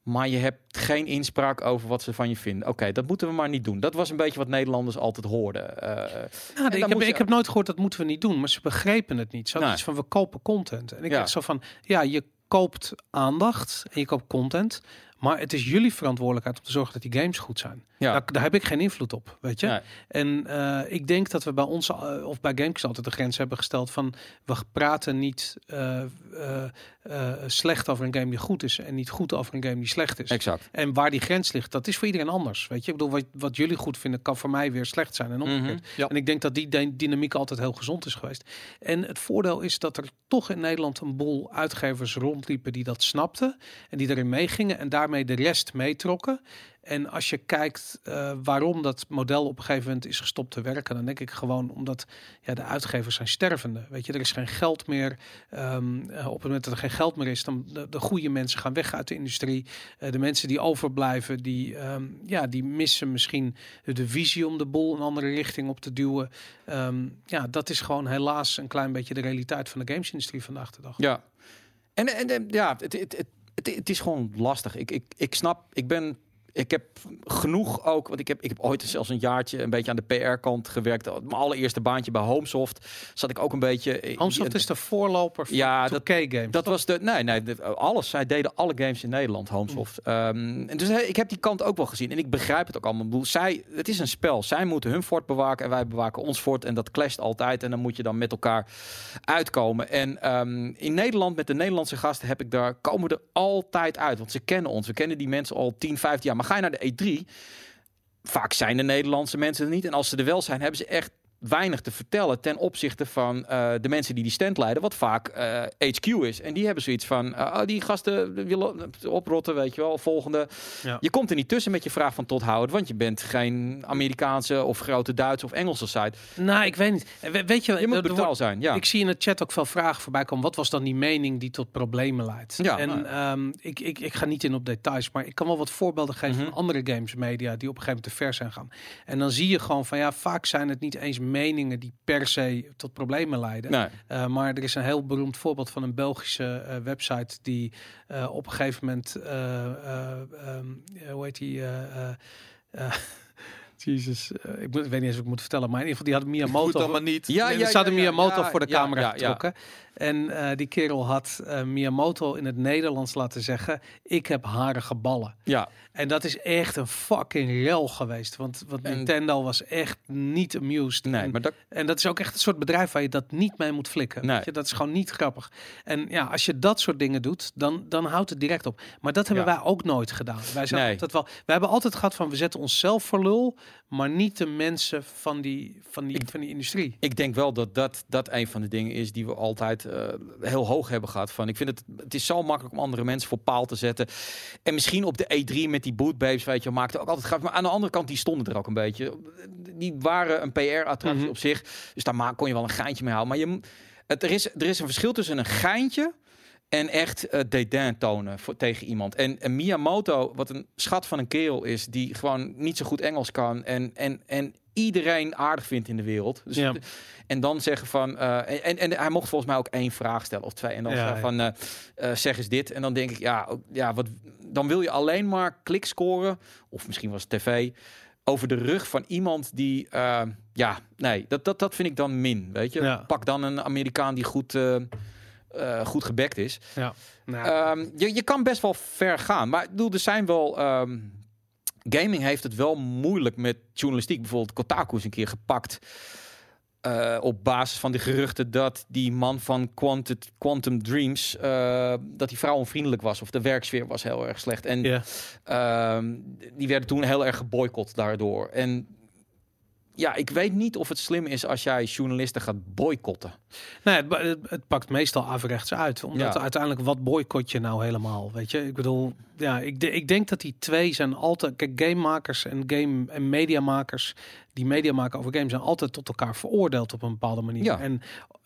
maar je hebt geen inspraak over wat ze van je vinden. Oké, dat moeten we maar niet doen. Dat was een beetje wat Nederlanders altijd hoorden. Ja, dan ik, heb, je- ik heb nooit gehoord dat moeten we niet doen, maar ze begrepen het niet. Ze hadden Nee. iets van we kopen content. En ik Ja. dacht zo van ja, je koopt aandacht en je koopt content, maar het is jullie verantwoordelijkheid om te zorgen dat die games goed zijn. ja. Daar, daar heb ik geen invloed op, weet je. Nee. En eh, ik denk dat we bij ons eh, of bij GameKings altijd de grens hebben gesteld van we praten niet eh, slecht over een game die goed is en niet goed over een game die slecht is. Exact. En waar die grens ligt, dat is voor iedereen anders. Weet je, ik bedoel, wat, wat jullie goed vinden, kan voor mij weer slecht zijn. En omgekeerd. Mhm. Ja. En ik denk dat die dy- dynamiek altijd heel gezond is geweest. En het voordeel is dat er toch in Nederland een boel uitgevers rondliepen die dat snapten. En die erin meegingen en daarmee de rest meetrokken. En als je kijkt eh, waarom dat model op een gegeven moment is gestopt te werken, dan denk ik gewoon omdat ja, de uitgevers zijn stervende. Weet je, er is geen geld meer. Ehm, eh, op het moment dat er geen geld meer is, dan de, de goede mensen gaan weg uit de industrie. Eh, de mensen die overblijven, die, ehm, ja, die missen misschien de visie om de boel een andere richting op te duwen. Ehm, ja, dat is gewoon helaas een klein beetje de realiteit van de gamesindustrie vandaag de dag. Ja. En, en, en ja, het, het, het, het, is gewoon lastig. Ik, ik, ik snap, ik ben. Ik heb genoeg ook, want ik heb, ik heb ooit zelfs een jaartje een beetje aan de PR-kant gewerkt. Mijn allereerste baantje bij Homesoft zat ik ook een beetje. eh, Homesoft is de voorloper van Ja, dat- 2K games. Dat was de. Nee, nee, de- alles. Zij deden alle games in Nederland, Homesoft. Ehm, en dus he- ik heb die kant ook wel gezien. En ik begrijp het ook allemaal. Ik bedoel, Zij, het is een spel. Zij moeten hun fort bewaken en wij bewaken ons fort. En dat clasht altijd. En dan moet je dan met elkaar uitkomen. En ehm, in Nederland, met de Nederlandse gasten, heb ik daar, komen we er altijd uit. Want ze kennen ons. We kennen die mensen al 10, 15 jaar. Maar ga je naar de E3, vaak zijn de Nederlandse mensen er niet. En als ze er wel zijn, hebben ze echt weinig te vertellen ten opzichte van eh, de mensen die die stand leiden, wat vaak eh, HQ is. En die hebben zoiets van, eh, oh, die gasten willen oprotten, weet je wel, volgende. Ja. Je komt er niet tussen met je vraag van tot houden, want je bent geen Amerikaanse of grote Duitse of Engelse site. Nou, ik weet niet. Eh, we- Weet je, Je moet wordt- zijn, ja. Ik zie in het chat ook veel vragen voorbij komen. Wat was dan die mening die tot problemen leidt? Ja, en nou. ehm, ik, ik, ik ga niet in op details, maar ik kan wel wat voorbeelden geven Mhm. van andere games media die op een gegeven moment te ver zijn gaan. En dan zie je gewoon van ja, vaak zijn het niet eens meningen die per se tot problemen leiden. Nee. Uh, maar er is een heel beroemd voorbeeld van een Belgische uh, website die uh, op een gegeven moment, um, hoe heet die? Jezus, ik, moet, ik weet niet eens of ik moet vertellen, maar in ieder geval die had Miyamoto. Goed maar niet. Ja, ja, ja, hadden ja, Miyamoto ja, voor de ja, camera ja, getrokken. En uh, die kerel had uh, Miyamoto in het Nederlands laten zeggen: Ik heb harige ballen. Ja. En dat is echt een fucking rel geweest. Want, want En- Nintendo was echt niet amused. Nee, en, maar dat, en dat is ook echt een soort bedrijf waar je dat niet mee moet flikken. Nee. Weet je, dat is gewoon niet grappig. En ja, als je dat soort dingen doet, dan, dan houdt het direct op. Maar dat hebben Ja. wij ook nooit gedaan. Wij zijn Nee. altijd wel. We hebben altijd gehad van we zetten onszelf voor lul, maar niet de mensen van die, van die, van die industrie. ik denk wel dat, dat dat een van de dingen is die we altijd eh, heel hoog hebben gehad. Van, ik vind het, het is zo makkelijk om andere mensen voor paal te zetten. En misschien op de E3 met die bootbabes, weet je, maakte ook altijd graag. Maar aan de andere kant, die stonden er ook een beetje. Die waren een PR-attractie Mhm. op zich. Dus daar kon je wel een geintje mee houden. Maar je, het, er, is, er is een verschil tussen een geintje en echt eh dédain tonen voor, tegen iemand. En, en Miyamoto, wat een schat van een kerel is, die gewoon niet zo goed Engels kan en, en, en iedereen aardig vindt in de wereld. Dus, Ja. En dan zeggen van, eh, en, en hij mocht volgens mij ook één vraag stellen of twee. En dan Ja, van, eh, zeg eens dit. En dan denk ik, ja, ja wat, dan wil je alleen maar klik scoren, of misschien was het tv, over de rug van iemand die, ja, nee, dat, dat, dat vind ik dan min, weet je. Ja. Pak dan een Amerikaan die goed, eh, goed gebekt is. Ja. Nou, Ehm, je, je kan best wel ver gaan. Maar ik bedoel, er zijn wel. ehm, gaming heeft het wel moeilijk met journalistiek. Bijvoorbeeld Kotaku is een keer gepakt. eh, op basis van de geruchten dat die man van Quantum, Quantum Dreams. eh, dat die vrouw onvriendelijk was. Of de werksfeer was heel erg slecht. En ja. ehm, die werden toen heel erg geboycott daardoor. En ja, ik weet niet of het slim is als jij journalisten gaat boycotten. Nee, het, het, pakt meestal averechts uit. Omdat Ja. uiteindelijk, wat boycott je nou helemaal? Weet je, ik bedoel, ja, ik, de- ik denk dat die twee zijn altijd. Kijk, gamemakers en game en mediamakers die media maken over games zijn altijd tot elkaar veroordeeld op een bepaalde manier. Ja. En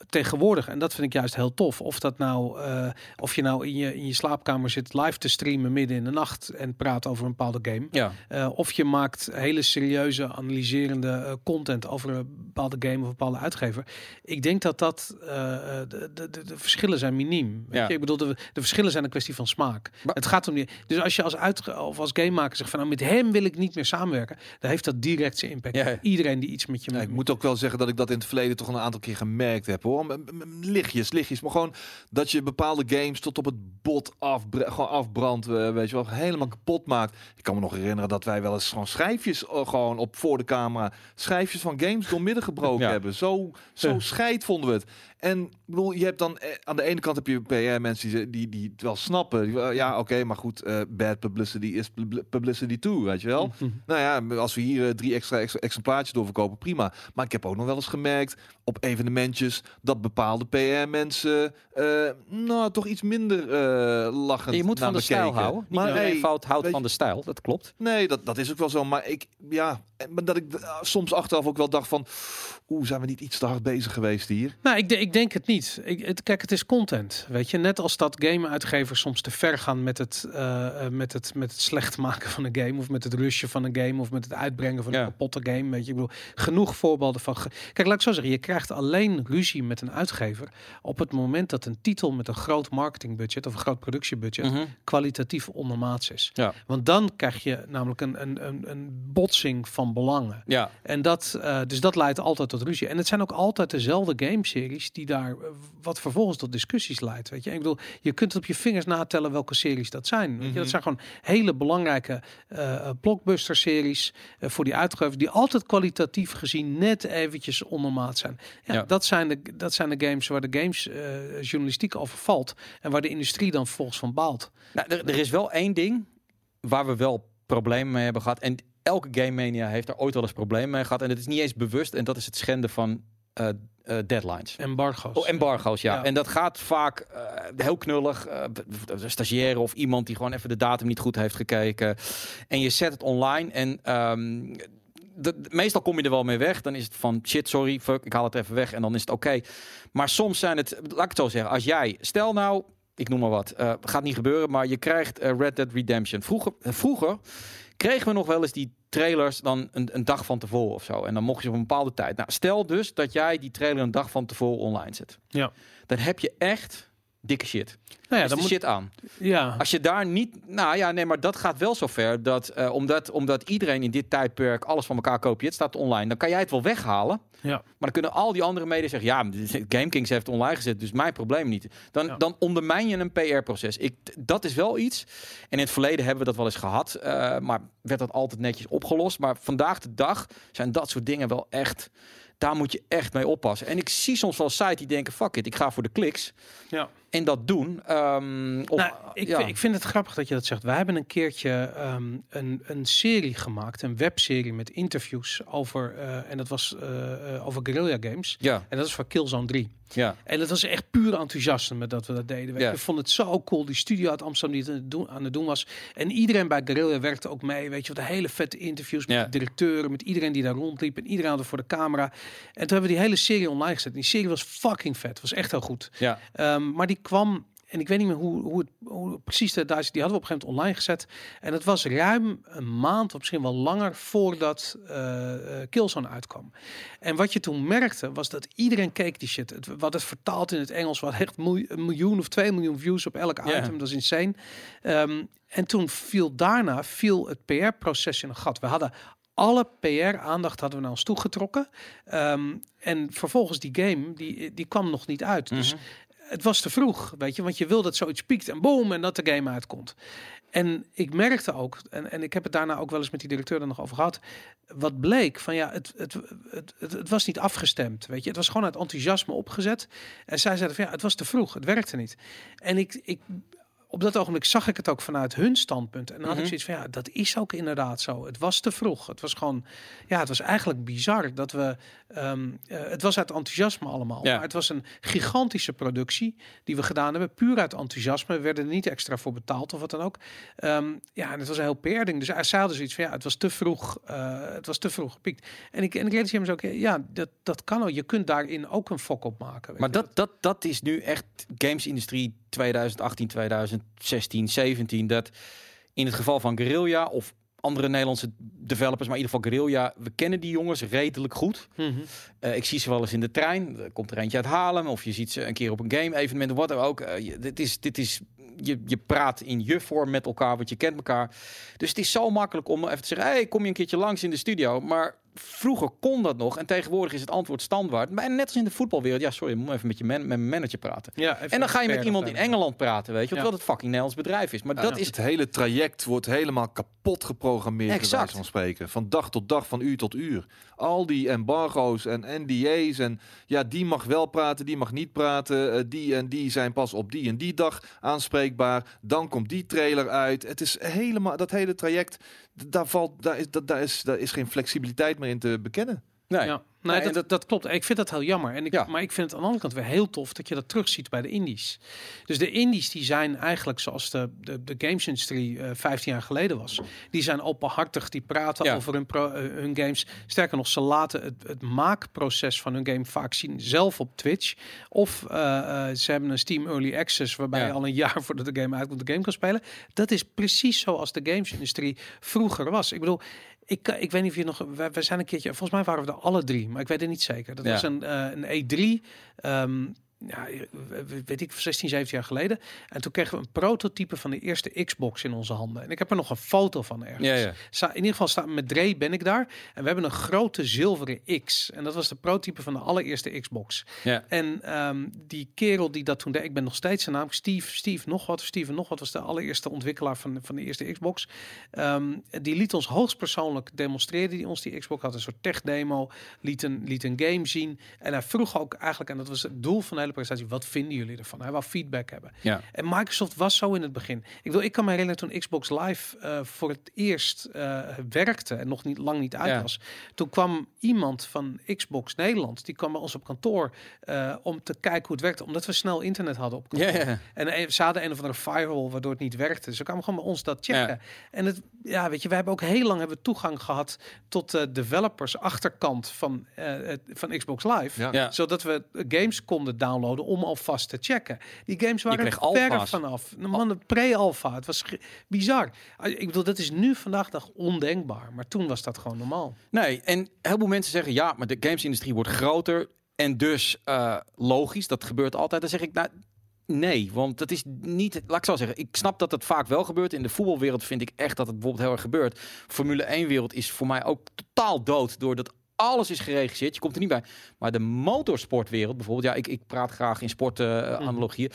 tegenwoordig, en dat vind ik juist heel tof, of dat nou, eh, of je nou in je, in je slaapkamer zit live te streamen midden in de nacht en praat over een bepaalde game. Ja, Eh, of je maakt hele serieuze, analyserende eh, content over een bepaalde game of een bepaalde uitgever. Ik denk dat dat eh, eh, de, de, de, verschillen zijn miniem. Weet Ja. je? Ik bedoel, de, de verschillen zijn een kwestie van smaak. Maar- het gaat om die. Dus als je als uit of als gamemaker zegt van nou met hem wil ik niet meer samenwerken, dan heeft dat direct zijn impact. Ja. op Iedereen die iets met je Ja, moet. ik moet ook wel zeggen dat ik dat in het verleden toch een aantal keer gemerkt heb hoor. Lichtjes, lichtjes. Maar gewoon dat je bepaalde games tot op het bot afbre- gewoon afbrandt. eh, weet je wel, helemaal kapot maakt. Ik kan me nog herinneren dat wij wel eens gewoon schijfjes eh, gewoon op voor de camera. Schijfjes van games doormidden gebroken Ja. hebben. Zo, zo scheid vonden we het. En ik bedoel, je hebt dan eh, aan de ene kant heb je PR-mensen die, die, die het wel snappen. Die, eh, ja, oké, maar goed, eh, bad publicity is pub- publicity too, weet je wel. Mhm. Nou ja, als we hier drie extra, extra exemplaartjes doorverkopen, prima. Maar ik heb ook nog wel eens gemerkt op evenementjes dat bepaalde PR-mensen nou toch iets minder lachend je moet naar van de stijl houden. Niet Maar hey, fout houdt van de stijl, dat klopt. Nee, dat, dat is ook wel zo. Maar ik, ja, dat ik soms achteraf ook wel dacht van, oeh, zijn we niet iets te hard bezig geweest hier? Nou, ik, ik denk het niet. Ik, het, kijk, het is content. Weet je, net als dat game-uitgevers soms te ver gaan met het, eh, eh, met, het, met het slecht maken van een game, of met het rushen van een game, of met het uitbrengen van Ja. een kapotte game. Weet je, ik bedoel, genoeg voorbeelden van. ge- Kijk, laat ik zo zeggen, je krijgt alleen ruzie met een uitgever op het moment dat een titel met een groot marketingbudget of een groot productiebudget Mhm. kwalitatief ondermaats is. Ja. Want dan krijg je namelijk een, een, een, een botsing van belangen. Ja, En dat, eh, dus dat leidt altijd tot ruzie. En het zijn ook altijd dezelfde gameseries die daar, eh, wat vervolgens tot discussies leidt. Weet je, ik bedoel, je kunt op je vingers natellen welke series dat zijn. Weet je, dat Mhm. zijn gewoon hele belangrijke eh, eh, blockbuster-series voor die uitgevers die altijd kwalitatief gezien net eventjes ondermaat zijn. Ja, Ja. Dat, zijn de, dat zijn de games waar de games journalistiek over valt en waar de industrie dan vervolgens van baalt. nou, er, er is wel één ding waar we wel problemen mee hebben gehad. En elke Game Mania heeft er ooit wel eens problemen mee gehad. En het is niet eens bewust. En dat is het schenden van eh, eh, deadlines. Embargo's. Oh, embargo's, ja. Ja. En dat gaat vaak eh, heel knullig. stagiaire of iemand die gewoon even de datum niet goed heeft gekeken. En je zet het online en... ehm, de, de- meestal kom je er wel mee weg. Dan is het van shit, sorry, fuck, ik haal het even weg en dan is het oké. Maar soms zijn het, laat ik het zo zeggen, als jij, stel nou, ik noem maar wat, eh, gaat niet gebeuren, maar je krijgt Red Dead Redemption. Vroeger, vroeger kregen we nog wel eens die trailers dan een, een dag van tevoren of zo. En dan mocht je op een bepaalde tijd. Nou, stel dus dat jij die trailer een dag van tevoren online zet. Ja. Dan heb je echt dikke shit. Nou ja, Is dan de moet, shit aan. ja. Als je daar niet... Nou ja, nee, maar dat gaat wel zover dat... eh, omdat, omdat iedereen in dit tijdperk alles van elkaar kopieert, staat online. Dan kan jij het wel weghalen. Ja. Maar dan kunnen al die andere media zeggen... Ja, GameKings heeft het online gezet, dus mijn probleem niet. Dan, Ja. dan ondermijn je een PR-proces. Ik, dat is wel iets. En in het verleden hebben we dat wel eens gehad. eh, maar werd dat altijd netjes opgelost. Maar vandaag de dag zijn dat soort dingen wel echt... Daar moet je echt mee oppassen. En ik zie soms wel sites die denken... Fuck it, ik ga voor de kliks. Ja. En dat doen. Ehm, of, nou, ik, ja. ik vind het grappig dat je dat zegt. Wij hebben een keertje ehm, een, een serie gemaakt, een webserie met interviews over, eh, en dat was eh, eh, over Guerrilla Games. ja, En dat is voor Killzone 3. Ja. En het was echt puur enthousiasme dat we dat deden. Ja. Ik vond het zo cool. Die studio uit Amsterdam die het aan het doen, aan het doen was. En iedereen bij Guerrilla werkte ook mee. Weet je, wat hele vette interviews met Ja. de directeuren, met iedereen die daar rondliep. En iedereen had voor de camera. En toen hebben we die hele serie online gezet. En die serie was fucking vet. Was echt heel goed. ja. Ehm, maar die kwam, en ik weet niet meer hoe, hoe, het, hoe precies de Duits, die hadden we op een gegeven moment online gezet. En het was ruim een maand, of misschien wel langer, voordat eh, Killzone uitkwam. En wat je toen merkte, was dat iedereen keek die shit. Het, wat het vertaald in het Engels, wat echt miljoen, een miljoen of twee miljoen views op elk item. Dat is insane. Ehm, en toen viel daarna, viel het PR-proces in een gat. We hadden alle PR-aandacht hadden we naar ons toegetrokken. Ehm, en vervolgens die game, die, die kwam nog niet uit. Dus Mhm. Het was te vroeg, weet je, want je wil dat zoiets piekt en boom en dat de game uitkomt. En ik merkte ook, en, en ik heb het daarna ook wel eens met die directeur er nog over gehad, wat bleek van ja, het, het, het, het, was niet afgestemd, weet je, het was gewoon uit enthousiasme opgezet. En zij zeiden van ja, het was te vroeg, het werkte niet. En ik, ik op dat ogenblik zag ik het ook vanuit hun standpunt. En dan had Mhm. ik zoiets van, ja, dat is ook inderdaad zo. Het was te vroeg. Het was gewoon, ja, het was eigenlijk bizar dat we, ehm, eh, het was uit enthousiasme allemaal. Ja. Maar het was een gigantische productie die we gedaan hebben, puur uit enthousiasme. We werden er niet extra voor betaald of wat dan ook. Ehm, ja, en het was een heel PR-ding. Dus hij zei dus iets van, ja, het was te vroeg, eh, het was te vroeg gepiekt. En ik, en ik realiseer me zo ja, dat, dat kan ook. Je kunt daarin ook een fok op maken. Maar dat, dat, dat is nu echt gamesindustrie 2018, 2016, 17. Dat in het geval van Guerrilla of andere Nederlandse developers, maar in ieder geval Guerrilla, we kennen die jongens redelijk goed. Mhm. Eh, ik zie ze wel eens in de trein. Er komt er eentje uit Haarlem. Of je ziet ze een keer op een game-evenement of wat dan ook. Eh, je- dit is, dit is, je, je praat in je vorm met elkaar, want je kent elkaar. Dus het is zo makkelijk om even te zeggen... hey, kom je een keertje langs in de studio. Maar vroeger kon dat nog. En tegenwoordig is het antwoord standaard. Maar net als in de voetbalwereld. Ja, sorry, moet even met je man, met mijn manager praten. Ja, En dan ga je met iemand in. Engeland praten, weet je. Ja. Terwijl het fucking Nederlands bedrijf is. Maar dat ja. is... Het hele traject wordt helemaal kapot geprogrammeerd, bij Exact. wijze van spreken. Van dag tot dag, van uur tot uur. Al die embargo's en NDA's en ja, die mag wel praten, die mag niet praten. eh, die en die zijn pas op die en die dag aanspreekbaar. Dan komt die trailer uit. Het is helemaal, dat hele traject, daar, valt, daar, is, dat, daar, is, daar is geen flexibiliteit meer in te bekennen. Nee. Ja, nee, dat, dat- dat klopt. Ik vind dat heel jammer. En ik, Ja. Maar ik vind het aan de andere kant weer heel tof dat je dat terugziet bij de indies. Dus de indies die zijn eigenlijk zoals de, de, de gamesindustrie eh 15 jaar geleden was. Die zijn openhartig, die praten Ja. over hun, pro- eh, hun games. Sterker nog, ze laten het, het maakproces van hun game vaak zien zelf op Twitch. Of eh, ze hebben een Steam Early Access waarbij Ja. je al een jaar voordat de game uitkomt de game kan spelen. Dat is precies zoals de gamesindustrie vroeger was. Ik bedoel, ik, ik weet niet of je nog. We, we zijn een keertje. Volgens mij waren we er alle drie, maar ik weet het niet zeker. Dat Ja. was een, eh, een E3. ehm, ja, weet ik, 16, 17 jaar geleden. En toen kregen we een prototype van de eerste Xbox in onze handen. En ik heb er nog een foto van ergens. Ja, ja. Sta, in ieder geval staan met Dre ben ik daar. En we hebben een grote zilveren X. En dat was de prototype van de allereerste Xbox. Ja. En ehm, die kerel die dat toen deed, ik ben nog steeds zijn naam, Steve, Steve nog wat, Steven nog wat, was de allereerste ontwikkelaar van, van de eerste Xbox. Ehm, die liet ons hoogstpersoonlijk demonstreren, die ons die Xbox had, een soort tech demo, liet een, liet een game zien. En hij vroeg ook eigenlijk, en dat was het doel van de hele wat vinden jullie ervan? Hij wou feedback hebben. Ja. En Microsoft was zo in het begin. Ik wil, ik kan me herinneren toen Xbox Live eh, voor het eerst eh, werkte en nog niet lang niet uit Ja. was. Toen kwam iemand van Xbox Nederland, die kwam bij ons op kantoor eh, om te kijken hoe het werkte, omdat we snel internet hadden op kantoor. Ja, ja. En ze hadden een of andere firewall waardoor het niet werkte. Dus ze kwamen gewoon bij ons dat checken. En het, ja, weet je, we hebben ook heel lang hebben we toegang gehad tot de developers achterkant van, eh, het- van Xbox Live. Ja. Ja. Zodat we games konden downloaden downloaden om alvast te checken. Die games waren er ver vanaf. Man, de pre-alpha, het was bizar. Ah, Ik bedoel, dat is nu vandaag dag ondenkbaar. Maar toen was dat gewoon normaal. Nee, en heel veel mensen zeggen ja, maar de gamesindustrie wordt groter en dus eh, logisch, dat gebeurt altijd. Dan zeg ik nou nee, want dat is niet, laat ik zo zeggen, ik snap dat het vaak wel gebeurt. In de voetbalwereld vind ik echt dat het bijvoorbeeld heel erg gebeurt. Formule 1 wereld is voor mij ook totaal dood doordat alles is geregisseerd. Je komt er niet bij. Maar de motorsportwereld bijvoorbeeld, ja, ik, ik praat graag in sportanalogieën.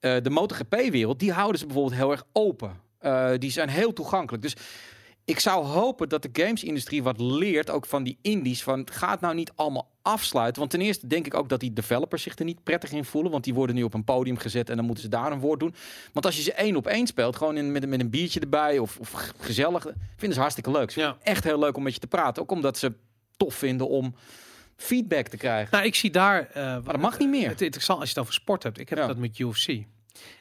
Eh, de MotoGP-wereld, die houden ze bijvoorbeeld heel erg open. Eh, die zijn heel toegankelijk. Dus ik zou hopen dat de gamesindustrie wat leert, ook van die indies, van ga het nou niet allemaal afsluiten. Want ten eerste denk ik ook dat die developers zich er niet prettig in voelen, want die worden nu op een podium gezet en dan moeten ze daar een woord doen. Want als je ze één op één speelt, gewoon in, met, een- met een biertje erbij of, of gezellig, vinden ze hartstikke leuk. Ze Ja. Echt heel leuk om met je te praten, ook omdat ze tof vinden om feedback te krijgen. Nou, ik zie daar... eh, Maar dat mag niet meer. Het interessant als je het over sport hebt. Ik heb Ja. dat met UFC.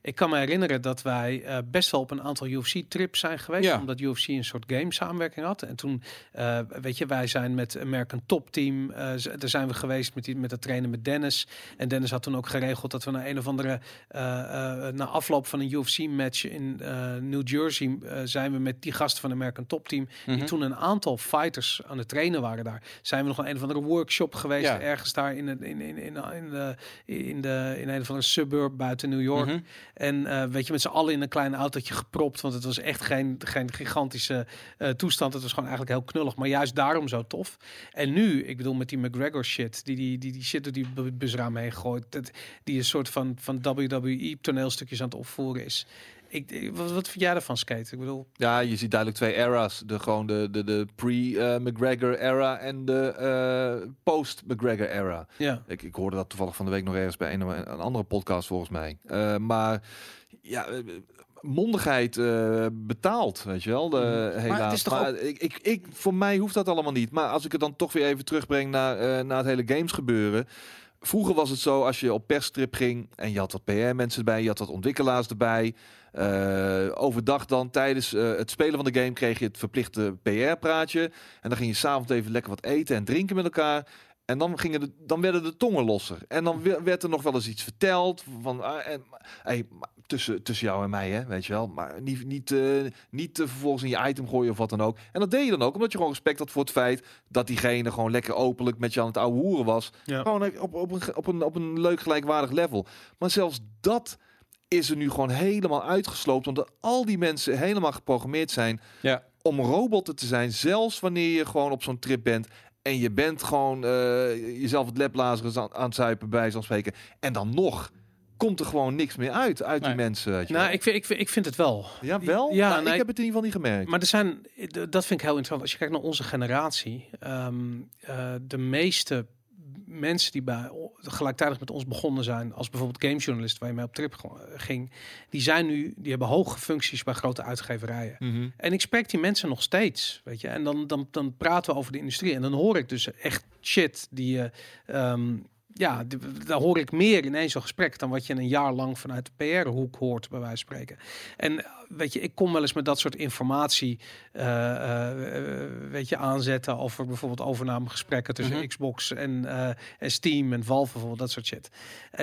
Ik kan me herinneren dat wij eh, best wel op een aantal UFC-trips zijn geweest. Ja. Omdat UFC een soort game samenwerking had. En toen, eh, weet je, wij zijn met American Top Team. z- daar zijn we geweest met, die, met het trainen met Dennis. En Dennis had toen ook geregeld dat we naar een of andere... na afloop van een UFC-match in New Jersey... zijn we met die gasten van American Top Team... die Mhm. toen een aantal fighters aan het trainen waren daar... zijn we nog naar een of andere workshop geweest... Ja. ergens daar in, het, in, in, in, in, de, in, de, in een of andere suburb buiten New York. En eh, weet je, met z'n allen in een klein autootje gepropt. Want het was echt geen, geen gigantische eh, toestand. Het was gewoon eigenlijk heel knullig. Maar juist daarom zo tof. En nu, ik bedoel, met die McGregor shit. Die die, die, die shit door die bu- busraam heen gooit. Dat, die een soort van, van WWE toneelstukjes aan het opvoeren is. Ik, wat, wat vind jij ervan, Skate? Ik bedoel, Ja, je ziet duidelijk twee eras. De, gewoon de, de, de pre-McGregor era en de eh, post-McGregor era. ja. Ik, ik hoorde dat toevallig van de week nog ergens bij een, een andere podcast volgens mij. Eh, maar ja, eh, mondigheid eh, betaalt, weet je wel. De, Mhm. helaas. het is toch Maar ik, ik, ik, voor mij hoeft dat allemaal niet. Maar als ik het dan toch weer even terugbreng naar, naar het hele games gebeuren. Vroeger was het zo, als je op perstrip ging en je had wat PR-mensen erbij, je had wat ontwikkelaars erbij. Eh, overdag dan, tijdens eh, het spelen van de game, kreeg je het verplichte PR-praatje. En dan ging je s'avonds even lekker wat eten en drinken met elkaar. En dan, gingen de, dan werden de tongen losser. En dan we- werd er nog wel eens iets verteld. Van, ah, en, hey, tussen, tussen jou en mij, hè, weet je wel. Maar niet, niet, eh, niet eh, vervolgens in je item gooien of wat dan ook. En dat deed je dan ook, omdat je gewoon respect had voor het feit... dat diegene gewoon lekker openlijk met je aan het ouwe hoeren was. Ja. Gewoon op, op, een, op, een, op een leuk gelijkwaardig level. Maar zelfs dat is er nu gewoon helemaal uitgesloopt. Omdat al die mensen helemaal geprogrammeerd zijn Ja. om robotten te zijn. Zelfs wanneer je gewoon op zo'n trip bent. En je bent gewoon eh, jezelf het leplazeren aan, aan het zuipen bij zo'n spreken. En dan nog komt er gewoon niks meer uit, uit die mensen. weet je Nou, wel. ik vind, ik, vind, ik vind het wel. ja, wel? Ja, Nou, nee. ik heb het in ieder geval niet gemerkt. Maar er zijn, dat vind ik heel interessant. Als je kijkt naar onze generatie, ehm, eh, de meeste mensen die bij gelijktijdig met ons begonnen zijn, als bijvoorbeeld gamejournalist waar je mee op trip ging, die zijn nu, die hebben hoge functies bij grote uitgeverijen. Mhm. En ik spreek die mensen nog steeds, weet je. En dan, dan, dan praten we over de industrie en dan hoor ik dus echt shit die je, ehm, ja, daar hoor ik meer in één zo'n gesprek dan wat je een jaar lang vanuit de PR-hoek hoort, bij wijze van spreken. En weet je, ik kom wel eens met dat soort informatie, eh, eh, weet je, aanzetten over bijvoorbeeld overnamegesprekken tussen Mhm. Xbox en, eh, en Steam en Valve bijvoorbeeld, dat soort shit.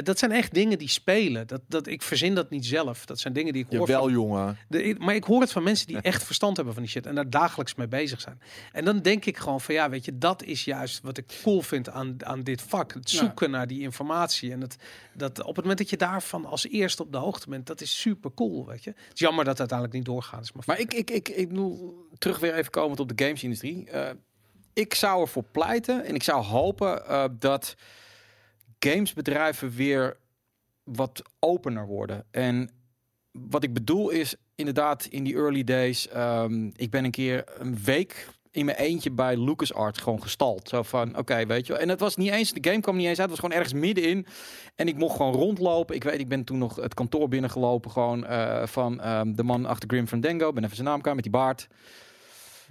Dat zijn echt dingen die spelen. Dat, dat, ik verzin dat niet zelf. Dat zijn dingen die ik hoor van Jawel, jongen. de, maar ik hoor het van mensen die echt verstand hebben van die shit en daar dagelijks mee bezig zijn. En dan denk ik gewoon van ja, weet je, dat is juist wat ik cool vind aan, aan dit vak. Het Ja. zoeken naar die informatie. En het, dat op het moment dat je daarvan als eerste op de hoogte bent, dat is super cool, weet je. Het is jammer dat uiteindelijk niet doorgaat. is Maar, Maar ik, ik, ik, ik bedoel, terug weer even komend op de gamesindustrie. Eh ik zou ervoor pleiten en ik zou hopen eh, dat gamesbedrijven weer wat opener worden. En wat ik bedoel is inderdaad in die early days. ehm, ik ben een keer een week in mijn eentje bij LucasArts gewoon gestald. Zo van, oké, weet je wel. En het was niet eens, de game kwam niet eens uit. Het was gewoon ergens middenin. En ik mocht gewoon rondlopen. Ik weet, ik ben toen nog het kantoor binnengelopen. Gewoon eh, van ehm, de man achter Grim Fandango. Ben even zijn naam kwijt met die baard.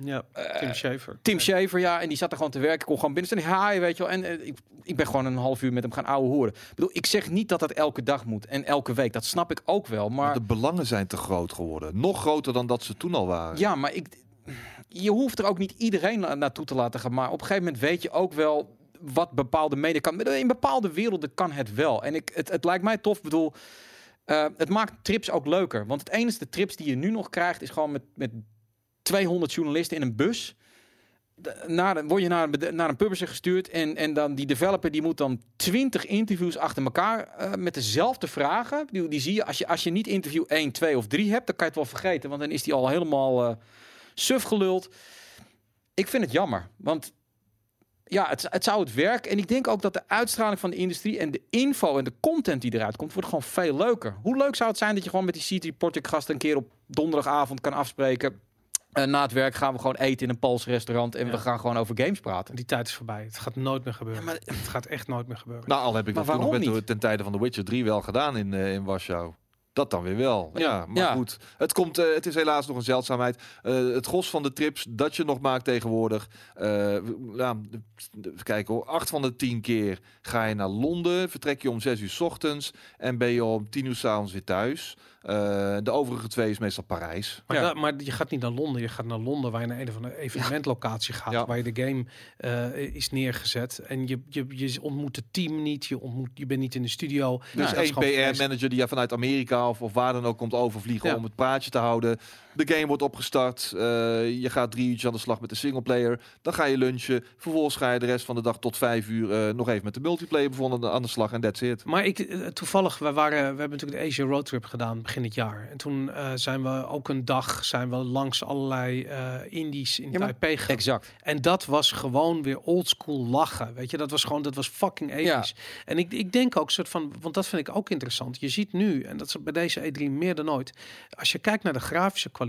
ja, Tim Schafer. Tim Shaver, ja. En die zat er gewoon te werken. Ik kon gewoon binnen staan. Hi, weet je wel. En eh, ik, ik ben gewoon een half uur met hem gaan ouwe horen. Ik bedoel, ik zeg niet dat dat elke dag moet. En elke week. Dat snap ik ook wel. Maar de belangen zijn te groot geworden. Nog groter dan dat ze toen al waren. Ja, maar ik, je hoeft er ook niet iedereen na- naartoe te laten gaan. Maar op een gegeven moment weet je ook wel wat bepaalde media kan. In bepaalde werelden kan het wel. En ik, het, het lijkt mij tof. Bedoel, eh, het maakt trips ook leuker. Want het enige trips die je nu nog krijgt, is gewoon met, met 200 journalisten in een bus. Word je naar, een naar een publisher gestuurd en, en dan die developer die moet dan 20 interviews achter elkaar eh, met dezelfde vragen. Die, die zie je als, je als je niet interview 1, 2 of 3 hebt, dan kan je het wel vergeten, want dan is die al helemaal eh suf geluld. Ik vind het jammer, want ja, het, het zou het werk. En ik denk ook dat de uitstraling van de industrie en de info en de content die eruit komt, wordt gewoon veel leuker. Hoe leuk zou het zijn dat je gewoon met die CT Project gasten een keer op donderdagavond kan afspreken. Eh, na het werk gaan we gewoon eten in een Pools restaurant en Ja. we gaan gewoon over games praten. Die tijd is voorbij. Het gaat nooit meer gebeuren. Ja, maar- Het gaat echt nooit meer gebeuren. Nou, al heb ik Maar dat waarom met niet? ten tijde van The Witcher 3 wel gedaan in, eh, in Warschau. Dat dan weer wel. Ja, maar Ja. goed. Het, komt, eh, het is helaas nog een zeldzaamheid. Eh, het gros van de trips dat je nog maakt tegenwoordig. nou, de- de- even kijken hoor. Acht van de tien keer ga je naar Londen. Vertrek je om zes uur 's ochtends. En ben je om tien uur s'avonds weer thuis. Eh, de overige twee is meestal Parijs. Maar, Ja. da- maar je gaat niet naar Londen. Je gaat naar Londen waar je naar een of andere evenementlocatie gaat. Ja. Waar je de game eh, is neergezet. En je, je, je ontmoet het team niet. Je, ontmoet, je bent niet in de studio. Dus één vreselijk. PR-manager die ja vanuit Amerika of, of waar dan ook komt overvliegen Ja. om het praatje te houden. De game wordt opgestart. eh, je gaat drie uurtjes aan de slag met de singleplayer. Dan ga je lunchen. Vervolgens ga je de rest van de dag tot vijf uur eh, nog even met de multiplayer bijvoorbeeld aan de, aan de slag. En that's it. Maar ik, eh, toevallig, we, waren, we hebben natuurlijk de Asia Roadtrip gedaan begin dit jaar. En toen eh, zijn we ook een dag zijn we langs allerlei eh indies in Ja, Taipei gegaan. Exact. En dat was gewoon weer oldschool lachen. Weet je, dat was gewoon, dat was fucking episch. En ik, ik denk ook soort van, want dat vind ik ook interessant. Je ziet nu, en dat is bij deze E3 meer dan ooit, als je kijkt naar de grafische kwaliteit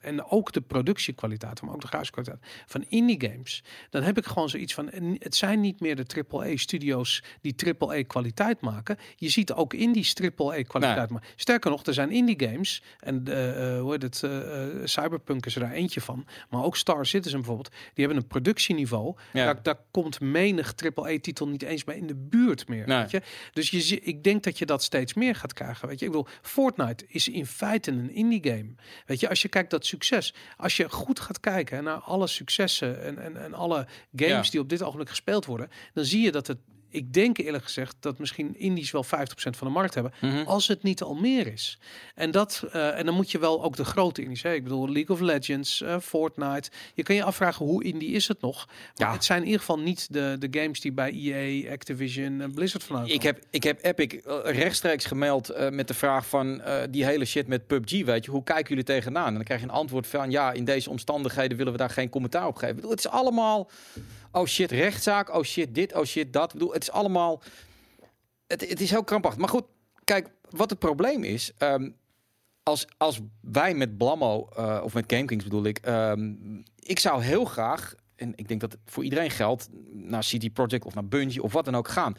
en ook de productiekwaliteit, maar ook de grafische kwaliteit van indie games, dan heb ik gewoon zoiets van, het zijn niet meer de AAA studio's die AAA kwaliteit maken. Je ziet ook indies AAA kwaliteit maken. Sterker nog, er zijn indie games en eh, hoe heet het, eh, eh, Cyberpunk is er daar eentje van, maar ook Star Citizen bijvoorbeeld, die hebben een productieniveau Ja. daar, daar komt menig AAA-titel niet eens bij in de buurt meer. Nee. Weet je? Dus je, ik denk dat je dat steeds meer gaat krijgen. Weet je? Ik bedoel, Fortnite is in feite een indie game. Weet je, als je kijkt dat succes, als je goed gaat kijken naar alle successen en, en, en alle games Ja. die op dit ogenblik gespeeld worden, dan zie je dat het. Ik denk eerlijk gezegd dat misschien indies wel 50% van de markt hebben, Mhm. als het niet al meer is. En, dat, eh, en dan moet je wel ook de grote indies. Hè? Ik bedoel, League of Legends, eh, Fortnite. Je kan je afvragen hoe indie is het nog. Maar Ja. het zijn in ieder geval niet de, de games die bij EA, Activision en Blizzard vanuit Ik heb, ik heb Epic eh, rechtstreeks gemeld met de vraag van die hele shit met PUBG, weet je, hoe kijken jullie tegenaan? En dan krijg je een antwoord van ja, in deze omstandigheden willen we daar geen commentaar op geven. Ik bedoel, het is allemaal, oh shit, rechtszaak, oh shit, dit, oh shit, dat. Ik bedoel, het is allemaal, het, het is heel krampachtig. Maar goed, kijk, wat het probleem is, ehm, als, als wij met Blammo, eh, of met GameKings bedoel ik, ehm, ik zou heel graag, en ik denk dat het voor iedereen geldt, naar CD Projekt of naar Bungie of wat dan ook gaan.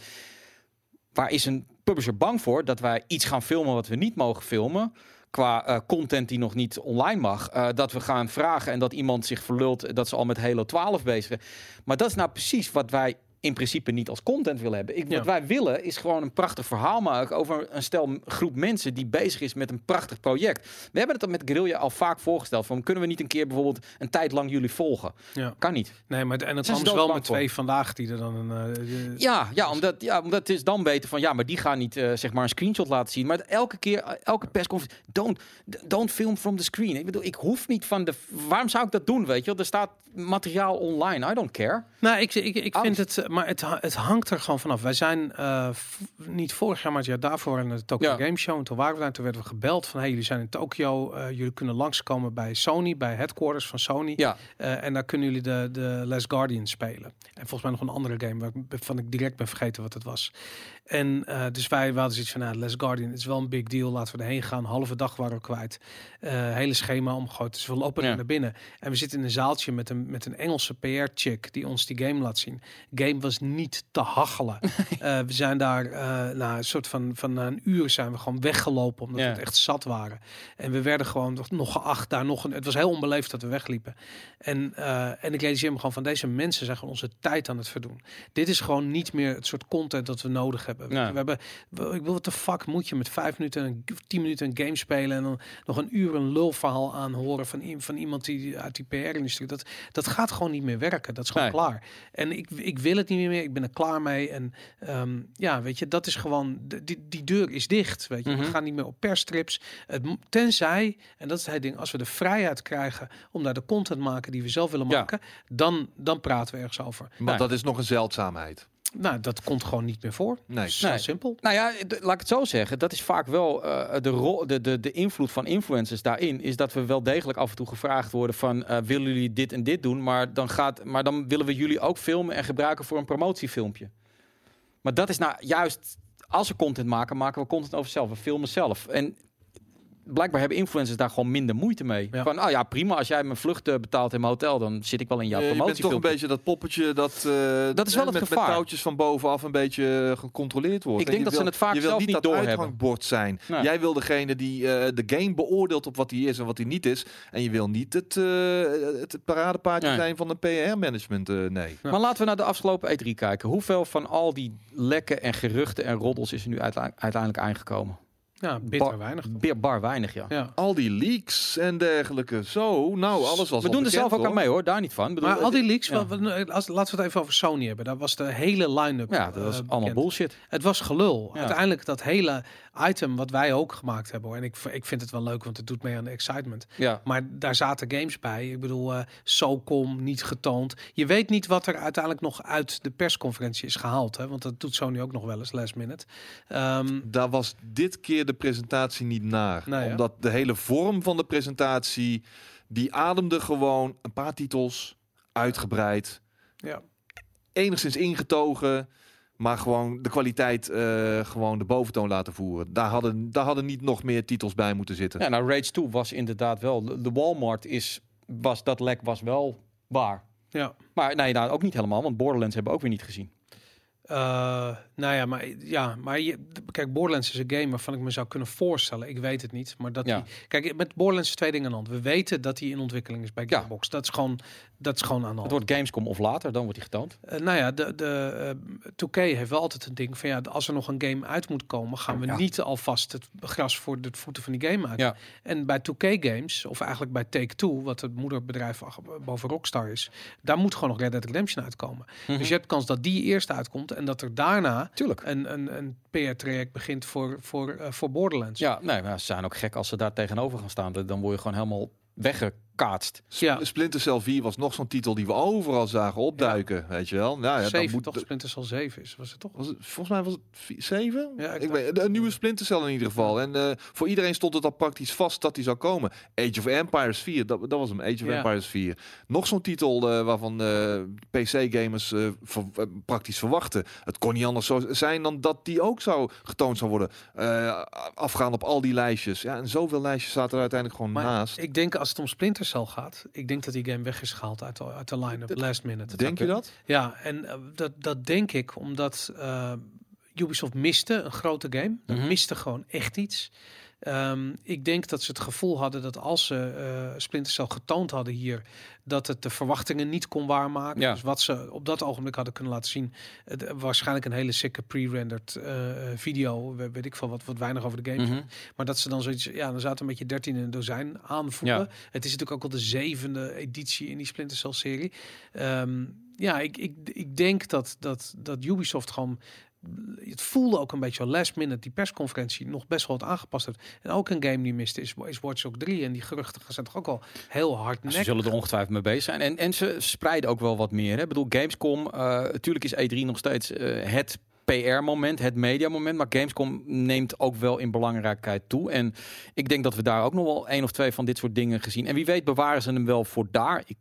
Waar is een publisher bang voor dat wij iets gaan filmen wat we niet mogen filmen? Qua eh, content die nog niet online mag. Eh, dat we gaan vragen en dat iemand zich verlult dat ze al met Halo 12 bezig zijn. Maar dat is nou precies wat wij in principe niet als content willen hebben. Ik, Ja. Wat wij willen is gewoon een prachtig verhaal maken over een stel groep mensen die bezig is met een prachtig project. We hebben het al met Guerrilla al vaak voorgesteld. Van, kunnen we niet een keer bijvoorbeeld een tijd lang jullie volgen? Ja. Kan niet. Nee, maar en het kwam wel met voor? twee vandaag die er dan een. eh, Ja, ja, omdat, ja, omdat het is dan beter van ja, maar die gaan niet eh, zeg maar een screenshot laten zien. Maar elke keer, elke persconferentie, don't, don't film from the screen. Ik bedoel, ik hoef niet van de. Waarom zou ik dat doen? Weet je, er staat materiaal online. I don't care. Nou, ik, ik, ik vind het, eh, maar het, het hangt er gewoon vanaf. Wij zijn eh, niet vorig jaar, maar het jaar daarvoor in de Tokyo Ja. Game Show. En toen waren we daar, en toen werden we gebeld van, hey, jullie zijn in Tokyo, eh, jullie kunnen langskomen bij Sony, bij headquarters van Sony. Ja, Eh, en daar kunnen jullie de, de Last Guardian spelen. En volgens mij nog een andere game waar- waarvan ik direct ben vergeten wat het was. En eh, dus wij hadden zoiets van, nou, Last Guardian is wel een big deal. Laten we erheen gaan. Halve dag waren we kwijt. Eh, hele schema omgegooid. Dus we lopen Ja. naar binnen. En we zitten in een zaaltje met een, met een Engelse PR-chick die ons die game laat zien. Game was niet te hachelen. Eh, we zijn daar, eh na een soort van, van na een uur zijn we gewoon weggelopen. Omdat Ja. we het echt zat waren. En we werden gewoon nog, geacht daar nog een. Het was heel onbeleefd dat we wegliepen. En, eh, en ik realiseer me gewoon van deze mensen zijn gewoon onze tijd aan het verdoen. Dit is gewoon niet meer het soort content dat we nodig hebben. We hebben, we- ik wil wat de fuck moet je met vijf minuten, tien minuten een game spelen en dan nog een uur een lulverhaal aanhoren van, van iemand die uit die PR-industrie. Dat, dat gaat gewoon niet meer werken. Dat is gewoon Nee. klaar. En ik, ik wil het het niet meer. Ik ben er klaar mee. En ehm, ja, weet je, dat is gewoon, de- die, die deur is dicht. Weet je, Mhm. we gaan niet meer op persstrips. Het, tenzij, en dat is het ding, als we de vrijheid krijgen om daar de content te maken die we zelf willen Ja. maken, dan, dan praten we ergens over. Want Nee. dat is nog een zeldzaamheid. Nou, dat komt gewoon niet meer voor. Nee. Zo Nee. simpel. Nou ja, laat ik het zo zeggen. Dat is vaak wel eh, de, rol, de, de, de invloed van influencers daarin. Is dat we wel degelijk af en toe gevraagd worden van... eh, willen jullie dit en dit doen? Maar dan, gaat, maar dan willen we jullie ook filmen en gebruiken voor een promotiefilmpje. Maar dat is nou juist... Als we content maken, maken we content over zelf. We filmen zelf. En blijkbaar hebben influencers daar gewoon minder moeite mee. Ja. Van, oh ja, prima. Als jij mijn vlucht betaalt in mijn hotel... dan zit ik wel in jouw Eh, je bent toch een beetje dat poppetje dat, eh, Dat is wel het met, gevaar. met touwtjes van bovenaf een beetje eh, gecontroleerd wordt. Ik En denk dat ze het vaak je zelf niet niet dat uithangbord zijn. Nee. Jij wil degene die eh, de game beoordeelt op wat hij is en wat hij niet is. En je wil niet het, het paradepaardje Nee. zijn van een PR-management. nee. Ja. Maar laten we naar de afgelopen E3 kijken. Hoeveel van al die lekken en geruchten en roddels is er nu uiteindelijk aangekomen? Ja, bitter Bar- weinig. Bar, bar weinig, ja. Ja. Al die leaks en dergelijke. Zo, nou, alles was we al doen er zelf ook aan mee hoor, daar niet van. Ik bedoel, Maar al die leaks, ja. wat als, laten we het even over Sony hebben. Daar was de hele line-up. Ja, dat was eh, allemaal bullshit. Het was gelul. Ja. Uiteindelijk dat hele item wat wij ook gemaakt hebben. hoor. En ik, ik vind het wel leuk, want het doet mee aan de excitement. Ja. Maar daar zaten games bij. Ik bedoel, eh SOCOM niet getoond. Je weet niet wat er uiteindelijk nog uit de persconferentie is gehaald. Hè? Want dat doet Sony ook nog wel eens last minute. Ehm, Daar was dit keer de presentatie niet naar. Omdat de hele vorm van de presentatie, die ademde gewoon een paar titels, uitgebreid, ja. enigszins ingetogen, maar gewoon de kwaliteit eh, gewoon de boventoon laten voeren. Daar hadden, daar hadden niet nog meer titels bij moeten zitten. ja, nou Rage 2 was inderdaad wel... De Walmart is, was, dat lek was wel waar. ja. Maar nee, nou ook niet helemaal, want Borderlands hebben we ook weer niet gezien. Eh, nou ja, maar, ja, maar je, kijk, Borderlands is een game waarvan ik me zou kunnen voorstellen. Ik weet het niet, maar dat Ja. die, kijk, met Borderlands is twee dingen aan de hand. We weten dat hij in ontwikkeling is bij Ja. Gearbox. Dat is gewoon, dat is gewoon aan de Het wordt Gamescom of later, dan wordt hij getoond. Eh, nou ja, de, de eh 2K heeft wel altijd een ding van ja, als er nog een game uit moet komen, gaan we Ja. niet alvast het gras voor de voeten van die game uit. Ja. En bij 2K Games, of eigenlijk bij Take Two, wat het moederbedrijf boven Rockstar is, daar moet gewoon nog Red Dead Redemption uitkomen. Mhm. Dus je hebt kans dat die eerst uitkomt en dat er daarna Tuurlijk. een, een, een PR-traject begint voor, voor, eh, voor Borderlands. Ja, nee, maar ze zijn ook gek als ze daar tegenover gaan staan. Dan word je gewoon helemaal weggekaatst. ja. Splinter Cell 4 was nog zo'n titel die we overal zagen opduiken, weet je wel. Nou, ja, dan zeven, moet toch? de- Splinter Cell 7 is, was het toch? Was het, volgens mij was het vi- zeven? Ja, ik ik dacht- weet, een nieuwe Splinter Cell in ieder geval. En eh, voor iedereen stond het al praktisch vast dat die zou komen. Age of Empires 4, dat, dat was hem. Age of Ja. Empires 4. Nog zo'n titel eh, waarvan eh, PC-gamers ver- eh, praktisch verwachten. Het kon niet anders zo zijn dan dat die ook zou getoond zou worden. Eh, afgaan op al die lijstjes. Ja, en zoveel lijstjes zaten er uiteindelijk gewoon Maar naast. ik denk als het om Splinter Cell gaat, ik denk dat die game weg is gehaald uit de, uit de line-up, last minute. Denk je dat? Ja, en eh, dat, dat denk ik omdat eh, Ubisoft miste een grote game. Dat Mhm. miste gewoon echt iets. Ehm, ik denk dat ze het gevoel hadden dat als ze eh Splinter Cell getoond hadden hier, dat het de verwachtingen niet kon waarmaken. Ja. Dus wat ze op dat ogenblik hadden kunnen laten zien, het, eh, waarschijnlijk een hele sikke pre-rendered eh, video, we- weet ik veel wat, wat weinig over de game. Mhm. Maar dat ze dan zoiets, ja, dan zaten een beetje 13 in een dozijn aanvoelen. Ja. Het is natuurlijk ook al de zevende editie in die Splinter Cell serie. Ehm, ja, ik, ik, ik denk dat, dat, dat Ubisoft gewoon het voelde ook een beetje al last minute die persconferentie nog best wel wat aangepast heeft. En ook een game die miste is, is Watch Dogs 3 en die geruchten zijn toch ook al heel hard Ze zullen er ongetwijfeld mee bezig zijn. En, en ze spreiden ook wel wat meer. Hè. Ik bedoel, Gamescom, eh natuurlijk is E3 nog steeds eh, het PR-moment, het media-moment. Maar Gamescom neemt ook wel in belangrijkheid toe. En ik denk dat we daar ook nog wel één of twee van dit soort dingen gezien. En wie weet bewaren ze hem wel voor daar. Ik,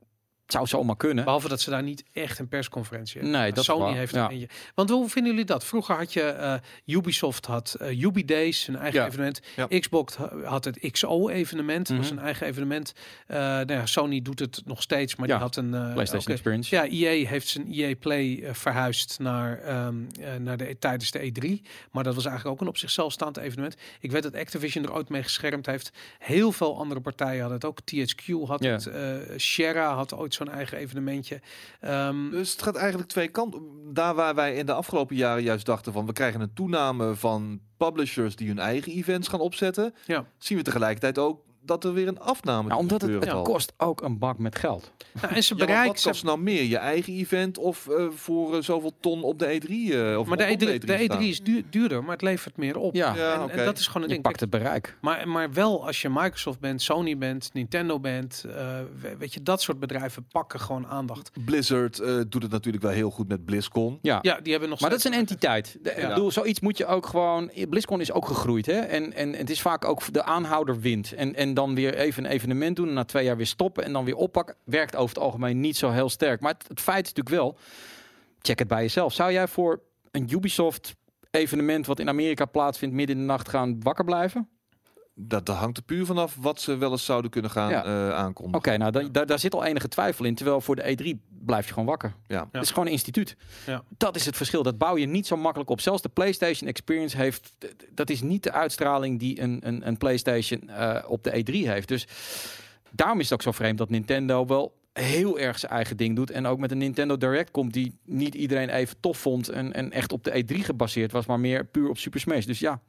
het zou zomaar kunnen. Behalve dat ze daar niet echt een persconferentie hebben. Nee, dat Sony waar, heeft ja. Want hoe vinden jullie dat? Vroeger had je eh, Ubisoft had Ubi Days, een eigen Ja. evenement. Ja. Xbox ha- had het XO evenement, dat was Mhm. een eigen evenement. Eh nou ja, Sony doet het nog steeds, maar die had een PlayStation. Experience. Ja, EA heeft zijn EA Play verhuisd naar, ehm, eh, naar de, tijdens de E3. Maar dat was eigenlijk ook een op zichzelf staand evenement. Ik weet dat Activision er ooit mee geschermd heeft. Heel veel andere partijen hadden het ook. THQ had Ja. het. Sierra had ooit zo'n eigen evenementje. Ehm, Dus het gaat eigenlijk twee kanten. Daar waar wij in de afgelopen jaren juist dachten van we krijgen een toename van publishers die hun eigen events gaan opzetten, Ja. zien we tegelijkertijd ook dat er weer een afname Nou, omdat het, kost ook een bak met geld. Nou, en ze Ja, bereiken... wat kost nou meer? Je eigen event of eh, voor eh, zoveel ton op de E3? eh, of maar de op E3, de staan? E3 is duur- duurder, maar het levert meer op. Ja, Ja, en, oké. en dat is gewoon een je ding. pakt het bereik. Maar, maar wel als je Microsoft bent, Sony bent, Nintendo bent, eh, we- weet je, dat soort bedrijven pakken gewoon aandacht. Blizzard eh, doet het natuurlijk wel heel goed met BlizzCon. Ja. Ja, die hebben nog Maar dat is een entiteit. De, Ik bedoel, zoiets moet je ook gewoon. BlizzCon is ook gegroeid, hè? En, en het is vaak ook de aanhouder wint. En, en dan weer even een evenement doen en na twee jaar weer stoppen en dan weer oppakken. Werkt over het algemeen niet zo heel sterk. Maar het, het feit is natuurlijk wel. Check het bij jezelf. Zou jij voor een Ubisoft evenement wat in Amerika plaatsvindt midden in de nacht gaan wakker blijven? Dat, dat hangt er puur vanaf wat ze wel eens zouden kunnen gaan Ja. eh, aankondigen. Oké, nou dan, daar, daar zit al enige twijfel in. Terwijl voor de E3 blijf je gewoon wakker. Ja. Het is gewoon een instituut. Ja. Dat is het verschil. Dat bouw je niet zo makkelijk op. Zelfs de PlayStation Experience heeft. Dat is niet de uitstraling die een, een, een PlayStation eh, op de E3 heeft. Dus daarom is het ook zo vreemd dat Nintendo wel heel erg zijn eigen ding doet. En ook met een Nintendo Direct komt die niet iedereen even tof vond. En, en echt op de E3 gebaseerd was, maar meer puur op Super Smash. Dus ja,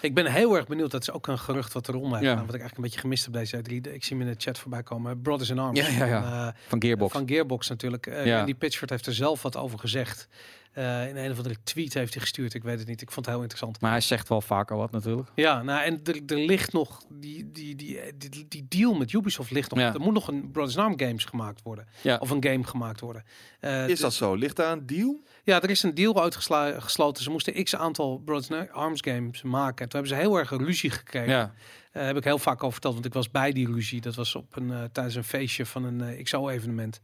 Ik ben heel erg benieuwd. Dat is ook een gerucht wat erom heeft. Ja. Wat ik eigenlijk een beetje gemist heb deze E3. Ik zie hem in de chat voorbij komen. Brothers in Arms. Ja, ja, ja. Van, eh, van Gearbox. Van Gearbox natuurlijk. Eh Ja. Andy Pitchford heeft er zelf wat over gezegd. Eh, in een of andere tweet heeft hij gestuurd. Ik weet het niet. Ik vond het heel interessant. Maar hij zegt wel vaker wat natuurlijk. Ja, nou en er, er ligt nog die, die, die, die, die deal met Ubisoft ligt nog. Ja. Er moet nog een Brothers in Arms games gemaakt worden. Ja. Of een game gemaakt worden. Eh, Is dat zo? Ligt daar een deal? Ja, er is een deal uitgesloten. Ze moesten x aantal Brothers Arms games maken. Toen hebben ze heel erg een ruzie gekregen. Ja. Eh, heb ik heel vaak over verteld, want ik was bij die ruzie. Dat was op een, eh, tijdens een feestje van een eh, XO-evenement.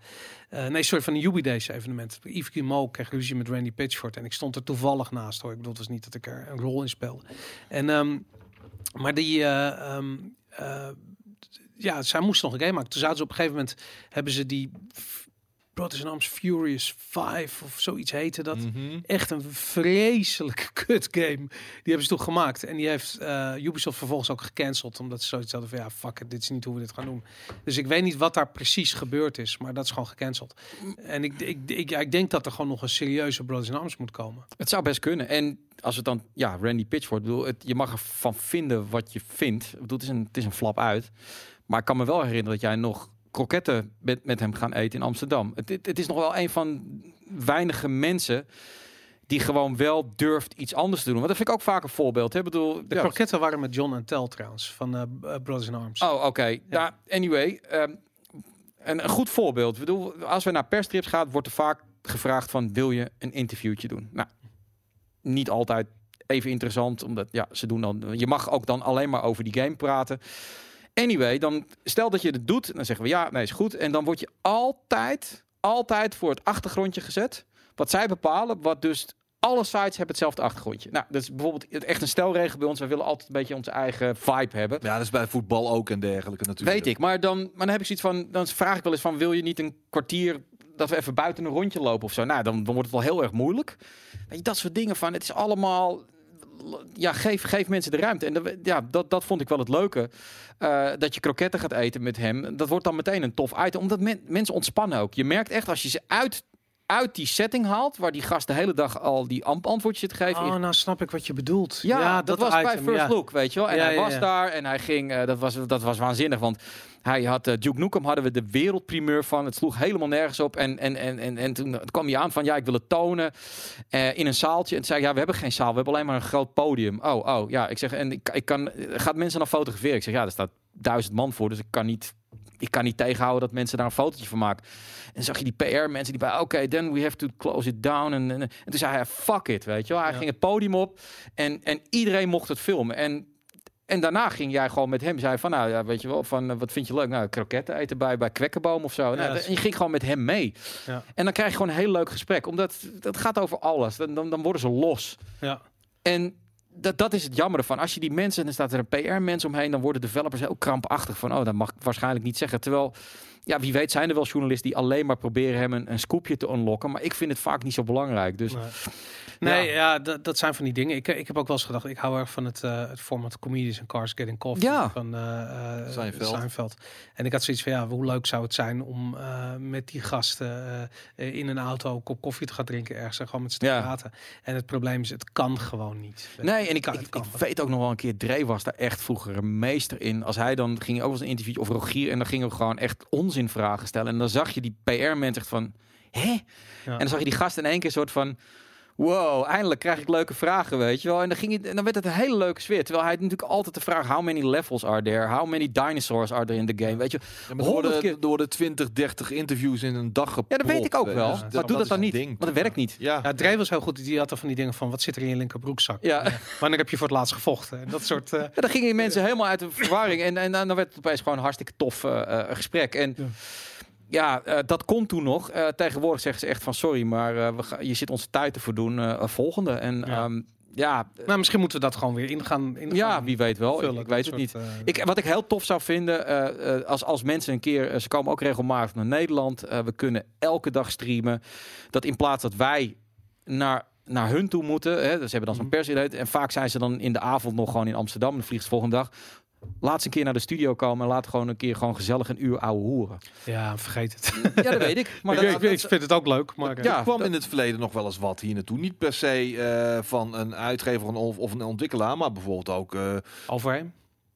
Nee, sorry, van een Ubi Days evenement. Yves Guillemot kreeg ruzie met Randy Pitchford. En ik stond er toevallig naast hoor. Ik bedoel, het was niet dat ik er een rol in speelde. En, ehm, maar die... eh, ehm, eh, ja, zij moesten nog een game maken. Toen zaten ze op een gegeven moment... Hebben ze die... Brothers in Arms Furious 5 of zoiets heette dat Mhm. echt een vreselijke kut game. Die hebben ze toen gemaakt. En die heeft eh, Ubisoft vervolgens ook gecanceld. Omdat ze zoiets hadden van ja, fuck it, dit is niet hoe we dit gaan doen. Dus ik weet niet wat daar precies gebeurd is. Maar dat is gewoon gecanceld. En ik, ik, ik, ja, ik denk dat er gewoon nog een serieuze Brothers in Arms moet komen. Het zou best kunnen. En als het dan, ja, Randy Pitchford, bedoel, het, je mag ervan vinden wat je vindt. Ik bedoel, het is een, het is een flap uit. Maar ik kan me wel herinneren dat jij nog kroketten met, met hem gaan eten in Amsterdam. Het, het, het is nog wel een van weinige mensen die gewoon wel durft iets anders te doen. Want dat vind ik ook vaak een voorbeeld. Hè? Bedoel, De ja, kroketten waren met John en Tel trouwens. Van eh, eh, Brothers in Arms. Oh, oké. Ja. anyway, ehm, een, een goed voorbeeld. Ik bedoel, als we naar perstrips gaan, wordt er vaak gevraagd van, wil je een interviewtje doen? Nou, niet altijd even interessant, omdat ja, ze doen dan. Je mag ook dan alleen maar over die game praten. Anyway, dan stel dat je het doet, dan zeggen we ja, nee, is goed. En dan word je altijd, altijd voor het achtergrondje gezet. Wat zij bepalen, wat dus alle sites hebben hetzelfde achtergrondje. Nou, dat is bijvoorbeeld echt een stelregel bij ons. Wij willen altijd een beetje onze eigen vibe hebben. Ja, dat is bij voetbal ook en dergelijke natuurlijk. Weet ik, maar dan, maar dan heb ik zoiets van, dan vraag ik wel eens van, wil je niet een kwartier dat we even buiten een rondje lopen of zo? Nou, dan, dan wordt het wel heel erg moeilijk. Weet je, dat soort dingen van, het is allemaal, ja, geef, geef mensen de ruimte. En ja, dat, dat vond ik wel het leuke, eh, dat je kroketten gaat eten met hem. Dat wordt dan meteen een tof item, omdat men- mensen ontspannen ook. Je merkt echt als je ze uit uit die setting haalt, waar die gast de hele dag al die amp antwoordjes zit te geven. Oh, nou snap ik wat je bedoelt. Ja, dat, was bij First ja. Look, weet je wel. En Ja, hij was daar en hij ging, eh, dat, was, dat was waanzinnig, want hij had uh, Duke Nukem hadden we de wereldprimeur van. Het sloeg helemaal nergens op en, en, en, en, en toen kwam hij aan van ja, ik wil het tonen eh, in een zaaltje. En zei ja, we hebben geen zaal, we hebben alleen maar een groot podium. Oh, oh, ja, ik zeg, en ik, ik kan, gaat mensen dan fotograferen? Ik zeg, ja, er staat duizend man voor, dus ik kan niet ik kan niet tegenhouden dat mensen daar een fotootje van maken. En zag je die PR-mensen die bij, oké, then we have to close it down. En, en, en toen zei hij, fuck it, weet je wel. Hij Ja. ging het podium op en, en iedereen mocht het filmen. En, en daarna ging jij gewoon met hem, zei van, nou ja, weet je wel, van, eh, wat vind je leuk? Nou, kroketten eten bij, bij Kwekkenboom of zo. Nou, is- en je ging gewoon met hem mee. Ja. En dan krijg je gewoon een heel leuk gesprek, omdat dat gaat over alles. Dan, dan, dan worden ze los. Ja. En dat, dat is het jammer van. Als je die mensen, en dan staat er een PR-mens omheen, dan worden developers heel krampachtig van, oh, dat mag ik waarschijnlijk niet zeggen. Terwijl, ja, wie weet zijn er wel journalisten die alleen maar proberen hem een, een scoopje te unlocken. Maar ik vind het vaak niet zo belangrijk. Dus Nee, nee ja, dat, dat zijn van die dingen. Ik, ik heb ook wel eens gedacht, ik hou erg van het, eh, het format Comedians and Cars Getting Coffee Ja. van eh eh, Seinfeld. Seinfeld. En ik had zoiets van, ja, hoe leuk zou het zijn om eh, met die gasten eh, in een auto een kop koffie te gaan drinken ergens en gewoon met ze te Ja. praten. En het probleem is, het kan gewoon niet. nee, en ik, kan- ik, kan weet ook nog wel een keer, Dre was daar echt vroeger een meester in. Als hij dan ging ook wel eens een interview of Rogier en dan gingen we gewoon echt onzinvragen stellen. En dan zag je die PR-mensen echt van, hè? En dan zag je die gast in één keer soort van, wow, eindelijk krijg ik leuke vragen, weet je wel. En dan, ging hij, en dan werd het een hele leuke sfeer. Terwijl hij natuurlijk altijd de vraag, how many levels are there? How many dinosaurs are there in the game? Weet je, Ja, worden, keer- er worden 20, 30 interviews in een dag gepropt. ja, dat weet ik ook wel. Dus maar dat- doe dat dan niet, ding. want dat werkt niet. Ja, Ja, Dre was heel goed. Die had er van die dingen van, wat zit er in je linker broekzak? Ja. Wanneer heb je voor het laatst gevochten? En dat soort... eh, Ja, dan gingen mensen helemaal uit de verwarring. En, en, dan werd het opeens gewoon een hartstikke tof eh, eh, gesprek. En Ja. eh, dat kon toen nog. Eh, tegenwoordig zeggen ze echt van sorry, maar eh, we je zit onze tijd te verdoen. eh, volgende. En Ja. ja, ja, nou, misschien moeten we dat gewoon weer ingaan. ingaan ja wie weet wel. Ik, vullen, ik dat weet het niet. Ik, wat ik heel tof zou vinden, als, als mensen een keer, ze komen ook regelmatig naar Nederland. we kunnen elke dag streamen. Dat in plaats dat wij naar, naar hun toe moeten, hè, dus ze hebben dan zo'n Mhm. persident. En vaak zijn ze dan in de avond nog gewoon in Amsterdam. Dan vliegt ze volgende dag. Laat ze een keer naar de studio komen en laat gewoon een keer gewoon gezellig een uur ouwe hoeren. Ja, vergeet het. Ja, dat weet ik. Maar ik, dat, ik, dat- ik vind het ook leuk, maar... Ja, kwam dat- in het verleden nog wel eens wat hier naartoe. Niet per se eh, van een uitgever of, of een ontwikkelaar, maar bijvoorbeeld ook eh Overheen.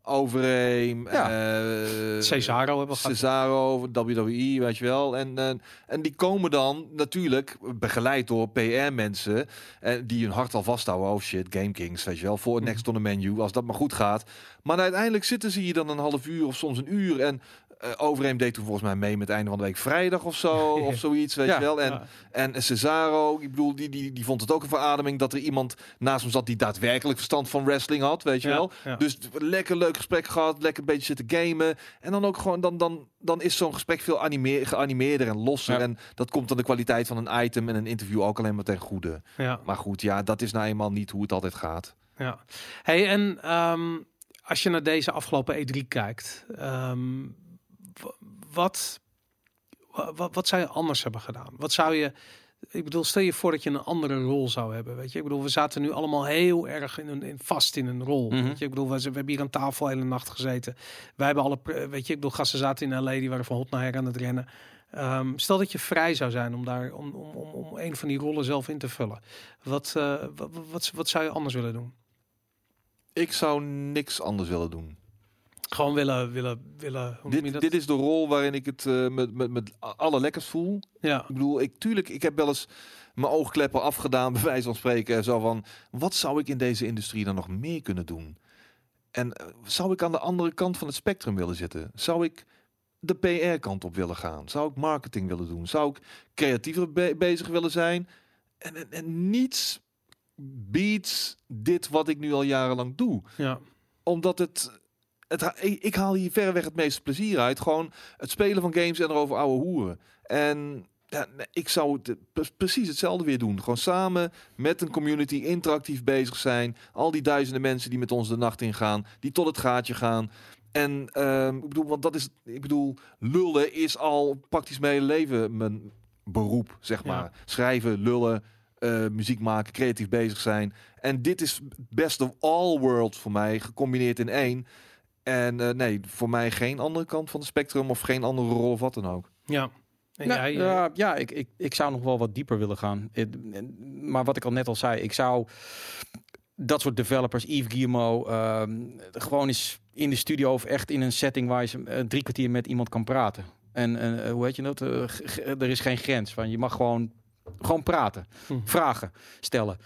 Overeem, Ja. eh, Cesaro hebben we gehad. Cesaro, WWE, weet je wel. En, en, en die komen dan natuurlijk begeleid door PR-mensen eh, die hun hart al vasthouden. Oh shit, Game Kings, weet je wel. Voor Mhm. next on the menu, als dat maar goed gaat. Maar uiteindelijk zitten ze hier dan een half uur of soms een uur. En eh Overeem deed toen volgens mij mee met het einde van de week vrijdag of zo. of zoiets, weet Ja. je wel. En, Ja. en Cesaro, ik bedoel, die, die, die vond het ook een verademing dat er iemand naast hem zat die daadwerkelijk verstand van wrestling had, weet je Ja, wel. Dus lekker leuk gesprek gehad, lekker een beetje zitten gamen. En dan ook gewoon, dan, dan, dan is zo'n gesprek veel animeer, geanimeerder en losser. En dat komt dan de kwaliteit van een item en een interview ook alleen maar ten goede. Ja, Maar goed, ja, dat is nou eenmaal niet hoe het altijd gaat. ja. Hey, en ehm, als je naar deze afgelopen E3 kijkt, ehm, wat, wa- wat, wat zou je anders hebben gedaan? Wat zou je... Ik bedoel, stel je voor dat je een andere rol zou hebben, weet je. Ik bedoel, we zaten nu allemaal heel erg in een, in, vast in een rol. Mhm. Weet je? Ik bedoel, we, we hebben hier aan tafel hele nacht gezeten. Wij hebben alle, pre- weet je, ik bedoel, gasten zaten in LA, die waren van hot naar her aan het rennen. Ehm, stel dat je vrij zou zijn om daar om, om, om, om een van die rollen zelf in te vullen. Wat, eh, wat, wat, wat zou je anders willen doen? Ik zou niks anders willen doen. Gewoon willen, willen, willen. Hoe Dit, dit is de rol waarin ik het eh, met, met, met allerlekkers voel. ja, Ik bedoel, ik, tuurlijk, ik heb wel eens mijn oogkleppen afgedaan, bij wijze van spreken. Zo van, wat zou ik in deze industrie dan nog meer kunnen doen? En eh, zou ik aan de andere kant van het spectrum willen zitten? Zou ik de PR-kant op willen gaan? Zou ik marketing willen doen? Zou ik creatiever be- bezig willen zijn? En, en, en niets beats dit wat ik nu al jarenlang doe ja, omdat het, het ik, haal hier verreweg het meeste plezier uit. Gewoon het spelen van games en erover ouwe hoeren. En ja, ik zou het pre- precies hetzelfde weer doen. Gewoon samen met een community interactief bezig zijn. Al die duizenden mensen die met ons de nacht ingaan, die tot het gaatje gaan. En ehm, ik bedoel, want dat is, ik bedoel, lullen is al praktisch mijn hele leven mijn beroep, zeg Ja. maar. Schrijven, lullen, eh, muziek maken, creatief bezig zijn. En dit is best of all worlds voor mij, gecombineerd in één. En eh, nee, voor mij geen andere kant van het spectrum of geen andere rol of wat dan ook. ja. En Nou, jij, eh, ja, ja ik, ik, ik zou nog wel wat dieper willen gaan. Het- en- Maar wat ik al net al zei, ik zou dat soort developers, Yves Guillemot, ehm, gewoon eens in de studio of echt in een setting waar je ze, eh, drie kwartier met iemand kan praten. En eh, hoe heet je dat? Er is geen grens. Van, je mag gewoon, gewoon praten, Hm. vragen stellen.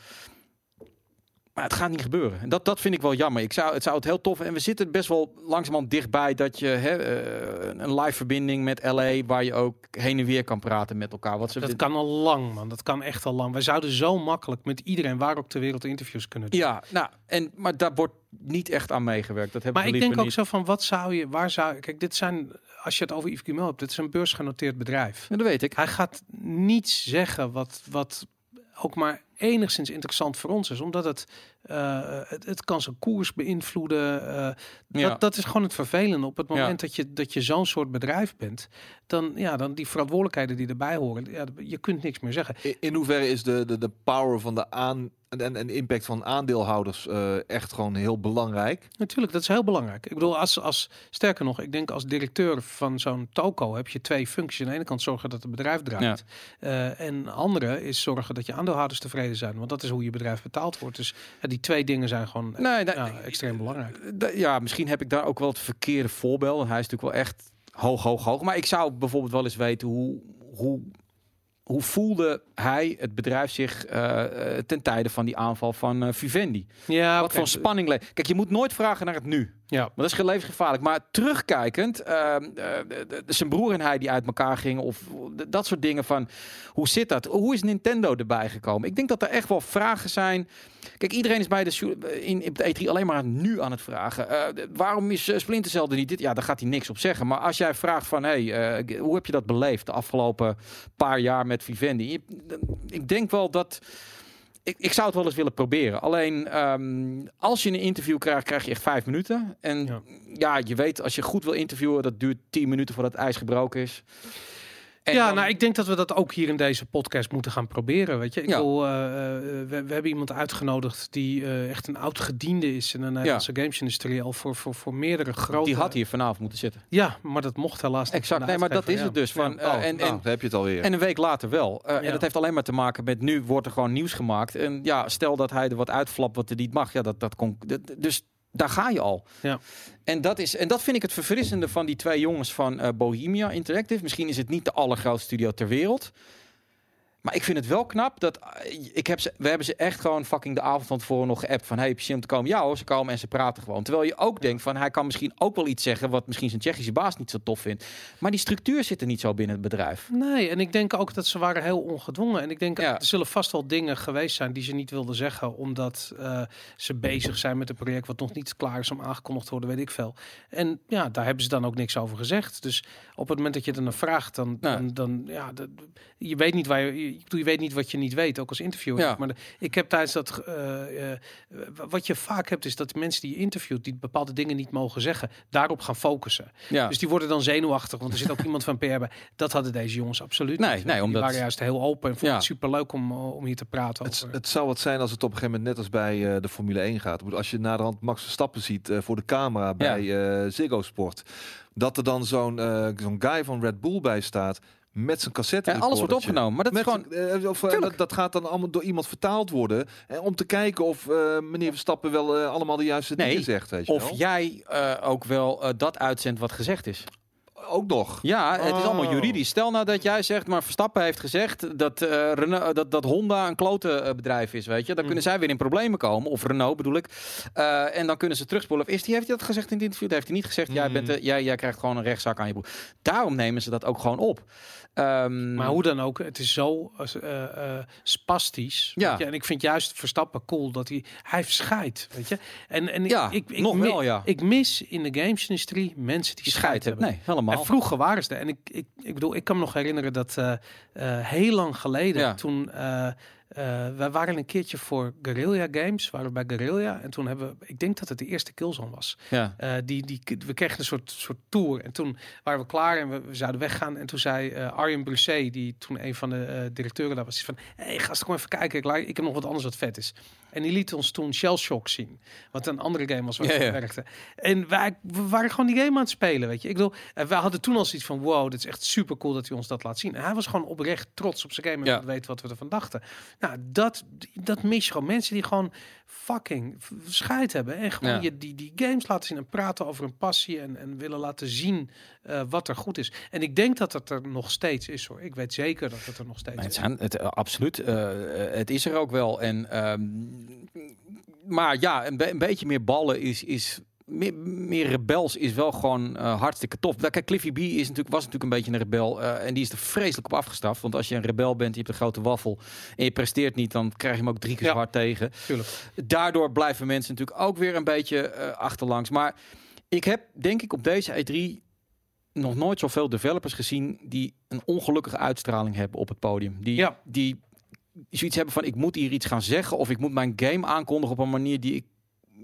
Maar het gaat niet gebeuren. En dat, dat vind ik wel jammer. Ik zou, het zou het heel tof... En we zitten best wel langzamerhand dichtbij dat je hè, eh, een live verbinding met LA... waar je ook heen en weer kan praten met elkaar. Wat ze dat kan al lang, man. Dat kan echt al lang. Wij zouden zo makkelijk met iedereen, waar ook ter wereld, interviews kunnen doen. Ja, nou, en, maar daar wordt niet echt aan meegewerkt. Dat hebben Maar ik denk ook zo van, wat zou je, waar zou Kijk, dit zijn, als je het over Yves Guillemot hebt, dit is een beursgenoteerd bedrijf. Ja, dat weet ik. Hij gaat niets zeggen wat, wat ook maar enigszins interessant voor ons is, omdat het, eh, het, het kan zijn koers beïnvloeden. eh, Ja. dat, dat is gewoon het vervelende. Op het Ja. moment dat je, dat je zo'n soort bedrijf bent, dan, ja, dan die verantwoordelijkheden die erbij horen, ja, je kunt niks meer zeggen. In, in hoeverre is de, de, de power van de aan, en, en, impact van aandeelhouders eh, echt gewoon heel belangrijk. Natuurlijk, dat is heel belangrijk. Ik bedoel, als, als sterker nog, ik denk als directeur van zo'n toko heb je twee functies. Aan de ene kant zorgen dat het bedrijf draait. Eh, en andere is zorgen dat je aandeelhouders tevreden zijn. Want dat is hoe je bedrijf betaald wordt. Dus ja, die twee dingen zijn gewoon Nee, nee, ja, extreem belangrijk. Ja, misschien heb ik daar ook wel het verkeerde voorbeeld. Hij is natuurlijk wel echt hoog, hoog, hoog. Maar ik zou bijvoorbeeld wel eens weten hoe, hoe, hoe voelde hij, het bedrijf, zich eh, eh, ten tijde van die aanval van eh, Vivendi. Ja, Wat oké. voor spanning Kijk, je moet nooit vragen naar het nu. Ja, Maar dat is levensgevaarlijk. Maar terugkijkend, ehm, eh, zijn broer en hij die uit elkaar gingen, of dat soort dingen van hoe zit dat? Hoe is Nintendo erbij gekomen? Ik denk dat er echt wel vragen zijn. Kijk, iedereen is bij de in, de E3 alleen maar nu aan het vragen. Eh, waarom is uh, Splinter Cell er niet dit? Ja, daar gaat hij niks op zeggen. Maar als jij vraagt van, hey, eh, hoe heb je dat beleefd de afgelopen paar jaar met Vivendi? Ik denk wel dat ik, ik zou het wel eens willen proberen. Alleen ehm, als je een interview krijgt, krijg je echt vijf minuten. En Ja. ja. je weet, als je goed wil interviewen, dat duurt tien minuten voordat het ijs gebroken is. En ja dan- nou, ik denk dat we dat ook hier in deze podcast moeten gaan proberen. Weet je, ik Ja. bedoel, eh, eh, we, we hebben iemand uitgenodigd die eh, echt een oud gediende is in de Nederlandse gamesindustrie al voor, voor, voor meerdere grote. die had hier vanavond moeten zitten. Ja, maar dat mocht helaas niet. Exact. Nee, maar dat is het dus. Van, Ja. eh, Oh, en, nou, en, daar heb je het alweer. en een week later wel. Eh, Ja. En dat heeft alleen maar te maken met nu wordt er gewoon nieuws gemaakt. En ja, stel dat hij er wat uitflapt wat er niet mag. Ja, dat, dat kon. dat- Dus daar ga je al. Ja. En dat, is, en dat vind ik het verfrissende van die twee jongens van eh, Bohemia Interactive. Misschien is het niet de allergrootste studio ter wereld. Maar ik vind het wel knap dat eh, ik heb ze, we hebben ze echt gewoon fucking de avond van tevoren nog geappt van hey, zin om te komen? Ja hoor, ze komen en ze praten gewoon. Terwijl je ook denkt van hij kan misschien ook wel iets zeggen wat misschien zijn Tsjechische baas niet zo tof vindt. Maar die structuur zit er niet zo binnen het bedrijf. Nee, en ik denk ook dat ze waren heel ongedwongen. En ik denk, Ja. er zullen vast wel dingen geweest zijn die ze niet wilden zeggen, omdat eh, ze bezig zijn met een project wat nog niet klaar is om aangekondigd te worden, weet ik veel. En ja, daar hebben ze dan ook niks over gezegd. Dus op het moment dat je er naar vraagt, dan, Nee. dan, dan ja, dat- je weet niet waar je, je, bedoel, je weet niet wat je niet weet, ook als interviewer. Ja. Maar de- ik heb tijdens dat, eh, eh, wat je vaak hebt, is dat de mensen die je interviewt, die bepaalde dingen niet mogen zeggen, daarop gaan focussen. Ja. Dus die worden dan zenuwachtig, want er zit ook iemand van PR bij. Dat hadden deze jongens absoluut Nee, niet. nee, Die omdat- waren juist heel open en vonden Ja. het superleuk om, eh, om hier te praten Het, over. het zou wat zijn als het op een gegeven moment net als bij eh, de Formule 1 gaat. Ik Als je naderhand Max Verstappen ziet eh, voor de camera bij eh Ziggo Sport. Dat er dan zo'n eh, zo'n guy van Red Bull bij staat met zijn cassette. Ja, alles wordt opgenomen. Maar dat is gewoon. eh, of, eh, dat, dat gaat dan allemaal door iemand vertaald worden. En om te kijken of eh, meneer Verstappen wel eh, allemaal de juiste Nee, dingen zegt. Weet je Of wel. jij eh, ook wel eh, dat uitzendt wat gezegd is. Ook nog. Ja, het is allemaal Oh. juridisch. Stel nou dat jij zegt, maar Verstappen heeft gezegd dat, eh, Renault, dat, dat Honda een klote eh, bedrijf is, weet je. Dan Mm. kunnen zij weer in problemen komen. Of Renault bedoel ik. Eh, en dan kunnen ze terugspoelen. Of is die, heeft hij dat gezegd in het interview? Dat heeft hij niet gezegd. Jij, Mm. bent, eh, jij, jij krijgt gewoon een rechtszaak aan je broek. Daarom nemen ze dat ook gewoon op. Ehm, maar hoe dan ook, het is zo eh, eh, spastisch. Ja. je. En ik vind juist Verstappen cool dat hij... Hij heeft scheid, weet je. En, en ik, Ja, ik, ik, nog mi- wel, ja. Ik mis in de gamesindustrie mensen die scheid hebben. Nee, helemaal. Vroeger waren ze er. En ik, ik, ik bedoel, ik kan me nog herinneren dat eh, eh, heel lang geleden, Ja. toen eh, wij waren een keertje voor Guerrilla Games, waren we bij Guerrilla. En toen hebben we, ik denk dat het de eerste Killzone was. Ja. Die, die, we kregen een soort, soort tour. En toen waren we klaar en we, we zouden weggaan. En toen zei eh, Arjen Brusset, die toen een van de directeuren daar was, van... Hé, hey, gast, kom even kijken. Ik, ik heb nog wat anders wat vet is. En die liet ons toen Shell Shock zien. Wat een andere game was waar Ja, we werkten. En wij we waren gewoon die game aan het spelen, weet je. Ik bedoel, eh, wij hadden toen al zoiets van... Wow, dit is echt super cool dat hij ons dat laat zien. En hij was gewoon oprecht trots op zijn game. En ja. weet wat we ervan dachten. Nou, dat, dat mis je gewoon. Mensen die gewoon fucking scheid hebben. En gewoon Ja. je, die, die games laten zien en praten over hun passie. En, en willen laten zien eh, wat er goed is. En ik denk dat het er nog steeds is hoor. Ik weet zeker dat het er nog steeds Nee, het is. het, eh, absoluut. eh, het is er ook wel. En, ehm, maar ja, een, be- een beetje meer ballen is, is meer, meer rebels is wel gewoon eh, hartstikke tof. Kijk, Cliffy B is natuurlijk, was natuurlijk een beetje een rebel. eh, en die is er vreselijk op afgestraft. Want als je een rebel bent, je hebt een grote waffel. En je presteert niet, dan krijg je hem ook drie keer Ja. hard tegen. Tuurlijk. Daardoor blijven mensen natuurlijk ook weer een beetje eh, achterlangs. Maar ik heb denk ik op deze E3 nog nooit zoveel developers gezien die een ongelukkige uitstraling hebben op het podium. Die, Ja. die zoiets hebben van ik moet hier iets gaan zeggen of ik moet mijn game aankondigen op een manier die ik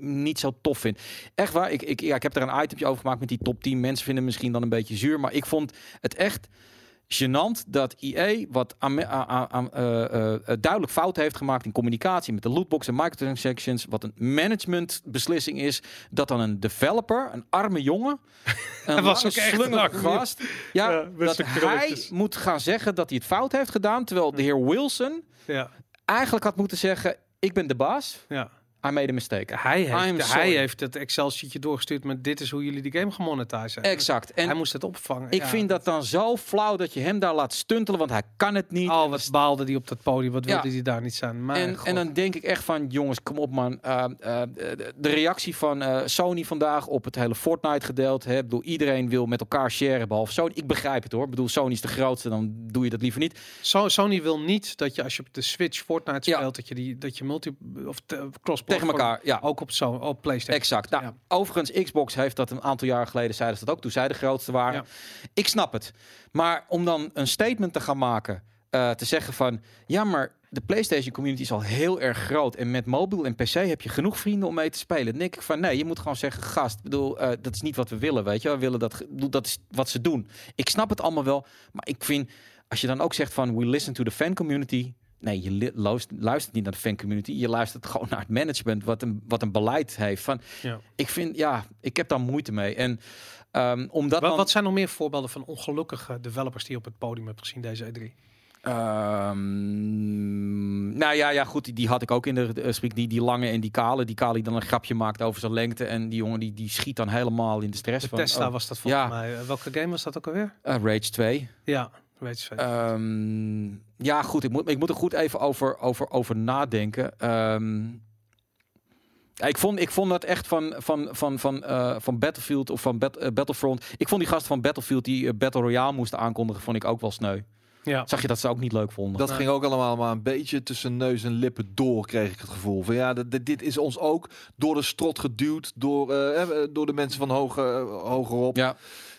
niet zo tof vind. Echt waar, ik, ik, ja, ik heb er een itemje over gemaakt met die top 10. Mensen vinden het misschien dan een beetje zuur, maar ik vond het echt gênant dat EA wat eh, duidelijk fout heeft gemaakt in communicatie met de lootbox en microtransactions, wat een managementbeslissing is, dat dan een developer, een arme jongen, een was ook gast, ja, dat hij moet gaan zeggen dat hij het fout heeft gedaan, terwijl de heer Wilson Ja, eigenlijk had moeten zeggen, ik ben de baas, ja. I made a mistake. Hij, heeft, hij heeft het Excel-sheetje doorgestuurd met dit is hoe jullie die game gemonetiseerd hebben. Exact. En hij moest het opvangen. ik ja. vind dat dan zo flauw dat je hem daar laat stuntelen, want hij kan het niet. Oh, wat baalde die op dat podium. Wat Ja. wilde hij daar niet zijn. Maar En, en dan denk ik echt van, jongens, kom op man. Uh, uh, de reactie van uh, Sony vandaag op het hele Fortnite gedeelte. Hè? Ik bedoel, iedereen wil met elkaar sharen, behalve Sony. Ik begrijp het hoor. Ik bedoel, Sony is de grootste, dan doe je dat liever niet. So- Sony wil niet dat je als je op de Switch Fortnite Ja. speelt, dat je die dat je multi of cross Tegen elkaar, ja. ook op zo op PlayStation. Exact. Nou, Ja. Overigens, Xbox heeft dat een aantal jaar geleden, zeiden ze dat ook, toen zij de grootste waren. Ja. Ik snap het. Maar om dan een statement te gaan maken, eh, te zeggen van, ja, maar de PlayStation community is al heel erg groot. En met mobiel en PC heb je genoeg vrienden om mee te spelen. Dan denk ik van, nee, je moet gewoon zeggen, gast, bedoel, eh, dat is niet wat we willen, weet je. We willen dat, dat is wat ze doen. Ik snap het allemaal wel, maar ik vind, als je dan ook zegt van, we listen to the fan community. Nee, je luistert, luistert niet naar de fan community. Je luistert gewoon naar het management, wat een, wat een beleid heeft. Van, Ja. ik vind, ja, ik heb daar moeite mee. En ehm, omdat Wat, dan, wat zijn nog meer voorbeelden van ongelukkige developers die je op het podium hebt gezien deze E3? Ehm, nou ja, ja, goed, die, die had ik ook in de uh, spreek. Die, die lange en die kale. Die kale die dan een grapje maakt over zijn lengte. En die jongen die, die schiet dan helemaal in de stress. De van, Tesla oh, was dat volgens ja. mij. Eh, welke game was dat ook alweer? eh, Rage 2. Ja, weet je. Ehm, ja, goed, ik moet, ik moet er goed even over, over, over nadenken. Ehm, ja, ik, vond, ik vond dat echt van, van, van, van, eh, van Battlefield of van Bat- eh, Battlefront. Ik vond die gasten van Battlefield die eh, Battle Royale moesten aankondigen, vond ik ook wel sneu. ja. Zag je dat ze ook niet leuk vonden? Dat Nee. ging ook allemaal maar een beetje tussen neus en lippen door, kreeg ik het gevoel. Van ja, dit- dit is ons ook door de strot geduwd, door, door de mensen van hoger, hogerop. ja,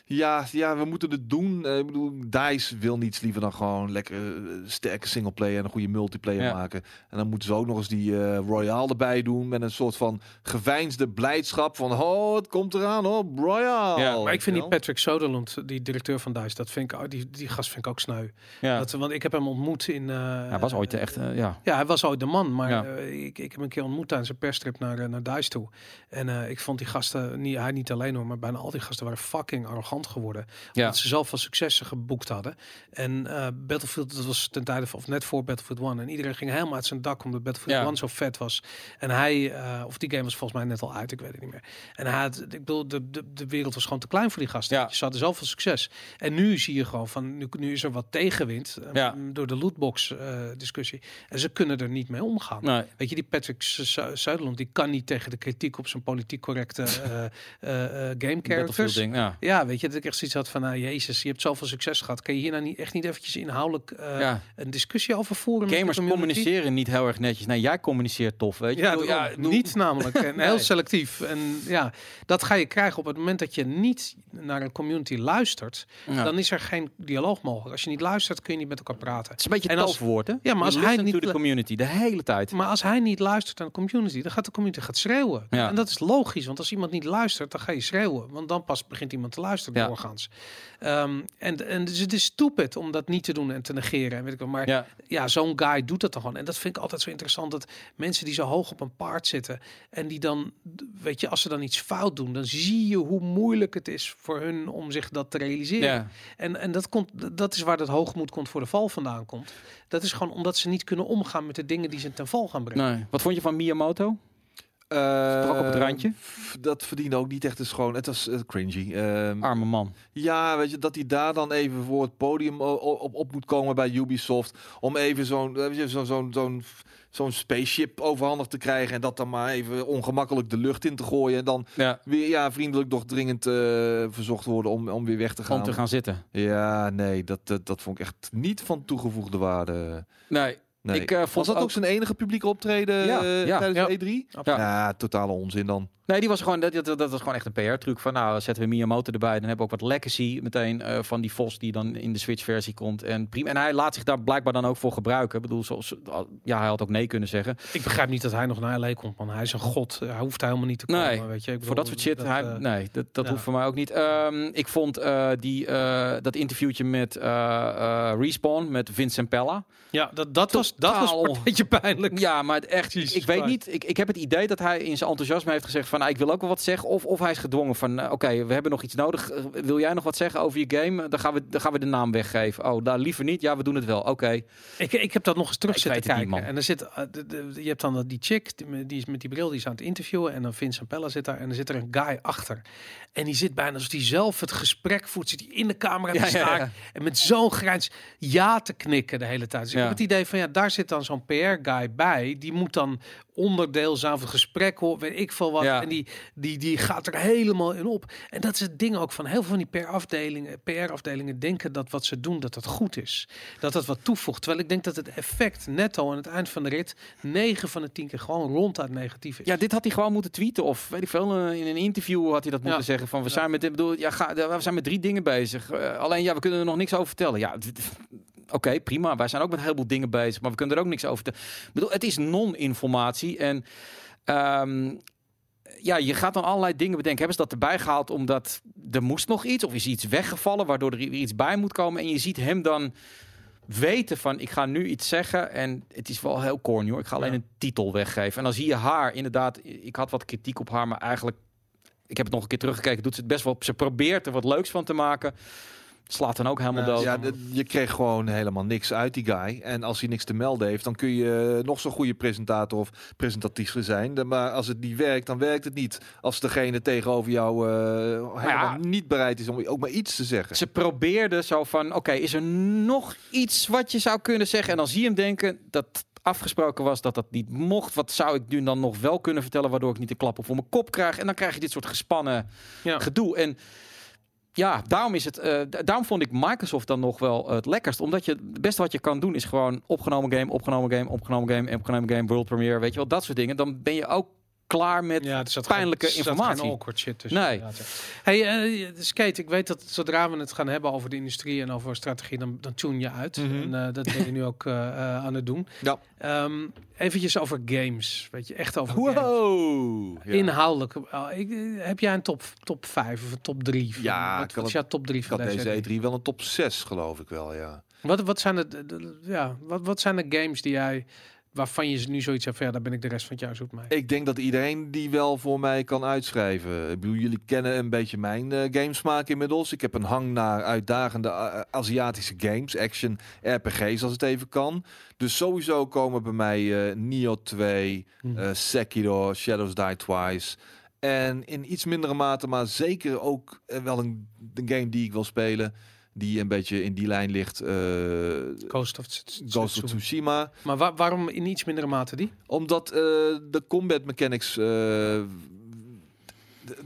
Ja, ja, we moeten het doen. Eh, ik bedoel, DICE wil niets liever dan gewoon lekker eh, sterke singleplayer en een goede multiplayer Ja. maken. En dan moeten ze ook nog eens die eh, Royale erbij doen met een soort van geveinsde blijdschap van, oh, het komt eraan, oh, Royale. Ja, Maar ik vind die? Patrick Soderlund, die directeur van DICE, dat vind ik, oh, die, die gast vind ik ook sneu. ja. Dat, want ik heb hem ontmoet in... eh, Hij was ooit echt, eh, ja. Ja, hij was ooit de man, maar Ja. eh, ik, ik heb hem een keer ontmoet tijdens een perstrip naar, naar DICE toe. En eh, ik vond die gasten, niet, hij niet alleen hoor, maar bijna al die gasten waren fucking arrogant geworden. Ja. Omdat ze zoveel successen geboekt hadden. En eh, Battlefield, dat was ten tijde van, of net voor Battlefield 1. En iedereen ging helemaal uit zijn dak omdat Battlefield Ja. 1 zo vet was. En hij, eh, of die game was volgens mij net al uit, ik weet het niet meer. En hij had, ik bedoel, de, de, de wereld was gewoon te klein voor die gasten. Ja. Ze hadden zoveel succes. En nu zie je gewoon van, nu, nu is er wat tegenwind eh, Ja. door de lootbox eh, discussie. En ze kunnen er niet mee omgaan. Nee. Weet je, die Patrick Zu- Zuiderland, die kan niet tegen de kritiek op zijn politiek correcte eh, game characters. ding, ja. Ja, weet je, dat ik echt zoiets had van, nou, jezus, je hebt zoveel succes gehad. Kan je hier nou niet, echt niet eventjes inhoudelijk eh, ja. een discussie over voeren? Gamers de communiceren niet heel erg netjes. Nee, jij communiceert tof, weet je. Ja, bedoel- niet namelijk. En heel selectief. En ja, dat ga je krijgen op het moment dat je niet naar een community luistert. Ja. Dan is er geen dialoog mogelijk. Als je niet luistert, kun je niet met elkaar praten. Het is een beetje En als- hè? Ja, maar als hij niet lu- community, de hele tijd. Maar als hij niet luistert naar de community, dan gaat de community gaat schreeuwen. Ja. En dat is logisch, want als iemand niet luistert, dan ga je schreeuwen. Want dan pas begint iemand te luisteren Ja. doorgaans. Ehm, en, en dus het is stupid om dat niet te doen en te negeren. En weet ik wel. Maar ja, Ja, zo'n guy doet dat dan gewoon. En dat vind ik altijd zo interessant, dat mensen die zo hoog op een paard zitten... en die dan, weet je, als ze dan iets fout doen... dan zie je hoe moeilijk het is voor hun om zich dat te realiseren. ja. En, en dat, komt, dat is waar dat hoogmoed komt voor de val vandaan komt. Dat is gewoon omdat ze niet kunnen omgaan met de dingen die ze ten val gaan brengen. Nee. Wat vond je van Miyamoto? Eh, ook op het randje? Dat verdiende ook niet echt een schoon. Het was eh, cringy. Ehm, Arme man. Ja, weet je, dat hij daar dan even voor het podium o- op, op moet komen bij Ubisoft. Om even zo'n eh, zo'n zo'n zo'n zo'n spaceship overhandigd te krijgen. En dat dan maar even ongemakkelijk de lucht in te gooien. En dan Ja, weer ja, vriendelijk doch dringend eh, verzocht worden om, om weer weg te gaan. om te gaan zitten. Ja, nee, dat, dat, dat vond ik echt niet van toegevoegde waarde. Nee, Nee. ik eh, Was vond dat ook ook... zijn enige publieke optreden Ja, eh, ja, tijdens ja. de E3? Absoluut. Ja, totale onzin dan. Nee, die was gewoon, dat, dat, dat was gewoon echt een PR-truc. Van nou, zetten we Miyamoto erbij. Dan hebben we ook wat legacy meteen eh, van die Vos die dan in de Switch-versie komt. En, prima. en hij laat zich daar blijkbaar dan ook voor gebruiken. Ik bedoel, zoals, ja, hij had ook nee kunnen zeggen. Ik begrijp niet dat hij nog naar LA komt, man. Hij is een god. Hij hoeft helemaal niet te komen, Nee, weet je. Ik voor dat soort shit, hij, eh, nee, dat, dat ja. hoeft voor mij ook niet. Ehm, ik vond eh, die, dat interviewtje met Respawn, met Vincent Pella. Ja, dat, dat, was, dat was een beetje pijnlijk. Ja, maar echt, Jesus ik weet Christ. niet. Ik, ik heb het idee dat hij in zijn enthousiasme heeft gezegd van, nou, ik wil ook wel wat zeggen. Of, of hij is gedwongen van, eh, oké, we hebben nog iets nodig. Eh, wil jij nog wat zeggen over je game? Dan gaan we, dan gaan we de naam weggeven. Oh, daar liever niet. Ja, we doen het wel. Oké. Ik, ik heb dat nog eens terug zitten niet, kijken. en er zit, eh, je hebt dan dat- die chick, die, die is met die bril, die is aan het interviewen. En dan Vincent Pella zit daar en er zit er een guy achter. En die zit bijna alsof hij zelf het gesprek voert. Zit hij in de camera te Ja, staan. ja. En met zo'n grijns ja te knikken de hele tijd. Dus ik heb het idee van, ja, daar zit dan zo'n PR-guy bij. Die moet dan onderdeel zijn van het gesprek, hoor, weet ik veel wat. Ja. En die, die, die gaat er helemaal in op. En dat is het ding ook van heel veel van die PR-afdelingen. PR-afdelingen denken dat wat ze doen, dat dat goed is. Dat dat wat toevoegt. Terwijl ik denk dat het effect netto aan het eind van de rit 9 van de 10 keer gewoon ronduit negatief is. Ja, dit had hij gewoon moeten tweeten. Of weet ik veel, eh, in een interview had hij dat moeten Ja. zeggen. Van we zijn met, bedoel, ja, ga, we zijn met drie dingen bezig. Eh, alleen ja, we kunnen er nog niks over vertellen. Ja, oké, prima. Wij zijn ook met een heleboel dingen bezig, maar we kunnen er ook niks over vertellen. Ik bedoel, het is non-informatie en ehm, ja, je gaat dan allerlei dingen bedenken. Hebben ze dat erbij gehaald omdat er moest nog iets of is iets weggevallen waardoor er iets bij moet komen en je ziet hem dan weten van ik ga nu iets zeggen en het is wel heel corny hoor. Ik ga alleen Ja. een titel weggeven. En dan zie je haar inderdaad. Ik had wat kritiek op haar, maar eigenlijk ik heb het nog een keer teruggekeken. Doet ze het best wel. Ze probeert er wat leuks van te maken. Slaat dan ook helemaal dood. Ja, je kreeg gewoon helemaal niks uit die guy. En als hij niks te melden heeft, dan kun je nog zo'n goede presentator of presentatief zijn. Maar als het niet werkt, dan werkt het niet. Als degene tegenover jou eh, helemaal niet bereid is om ook maar iets te zeggen. Ze probeerde zo van: oké, is er nog iets wat je zou kunnen zeggen? En dan zie je hem denken dat afgesproken was dat dat niet mocht. Wat zou ik nu dan nog wel kunnen vertellen, waardoor ik niet de klap op voor mijn kop krijg? En dan krijg je dit soort gespannen Ja. gedoe. En ja, daarom is het. eh, da- daarom vond ik Microsoft dan nog wel het lekkerst. Omdat je het beste wat je kan doen is gewoon opgenomen game, opgenomen game, opgenomen game, opgenomen game, world premiere, weet je wel, dat soort dingen. Dan ben je ook klaar met. Ja, pijnlijke geen, informatie. Geen awkward shit tussen. Nee. ja. Hey, eh, Skate, ik weet dat zodra we het gaan hebben over de industrie en over strategie, dan, dan tune je uit. Mhm. En eh, dat ben je nu ook eh, aan het doen. Ja. Ehm, eventjes over games. Weet je, echt over games. Wow! Ja. Inhoudelijk. Ik, heb jij een top, top 5 of een top 3? Van, Ja, wat, wat is jouw top 3 Ik van deze? deze E3 wel een top 6, geloof ik wel, ja. Wat, wat, zijn de, de- de- ja, wat, wat zijn de games die jij, waarvan je nu zoiets hebt ja, daar ben ik de rest van het jaar zoet mee. Ik denk dat iedereen die wel voor mij kan uitschrijven. Ik bedoel, jullie kennen een beetje mijn eh, gamesmaak inmiddels. Ik heb een hang naar uitdagende eh, Aziatische games, action, RPG's als het even kan. Dus sowieso komen bij mij eh Nioh 2, Hm. eh, Sekiro, Shadows Die Twice. En in iets mindere mate, maar zeker ook eh, wel een, een game die ik wil spelen. Die een beetje in die lijn ligt. eh Ghost of, Ghost Tsushima. Maar wa- waarom in iets mindere mate die? Omdat eh, de combat mechanics eh,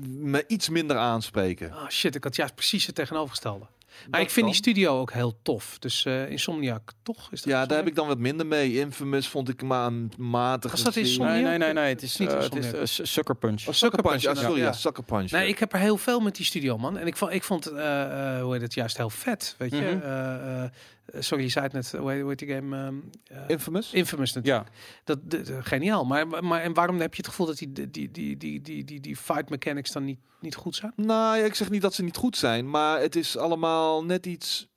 me iets minder aanspreken. Ah shit, ik had juist precies het tegenovergestelde. Maar ik vind kan. die studio ook heel tof. Dus eh Insomniac, toch? Is dat Ja, daar heb ik dan wat minder mee. Infamous vond ik maar een matige. Was dat. Insomniac? Nee, nee, nee, nee. Het is, Niet eh, het is eh, Su- Sucker Punch. Oh, Sucker Punch. Ah, sorry, ja. Sucker Punch. Nee, ja. ik heb er heel veel met die studio, man. En ik vond, ik vond eh, eh, hoe heet het, juist heel vet, weet je. Mhm. Eh, eh, sorry, je zei het net, hoe heet, hoe heet die game? ehm, eh, Infamous? Infamous natuurlijk. Ja, Dat, de- de- geniaal. Maar, maar en waarom heb je het gevoel dat die, die, die, die, die, die, die, die fight mechanics dan niet, niet goed zijn? Nou, ja, ik zeg niet dat ze niet goed zijn, maar het is allemaal net iets.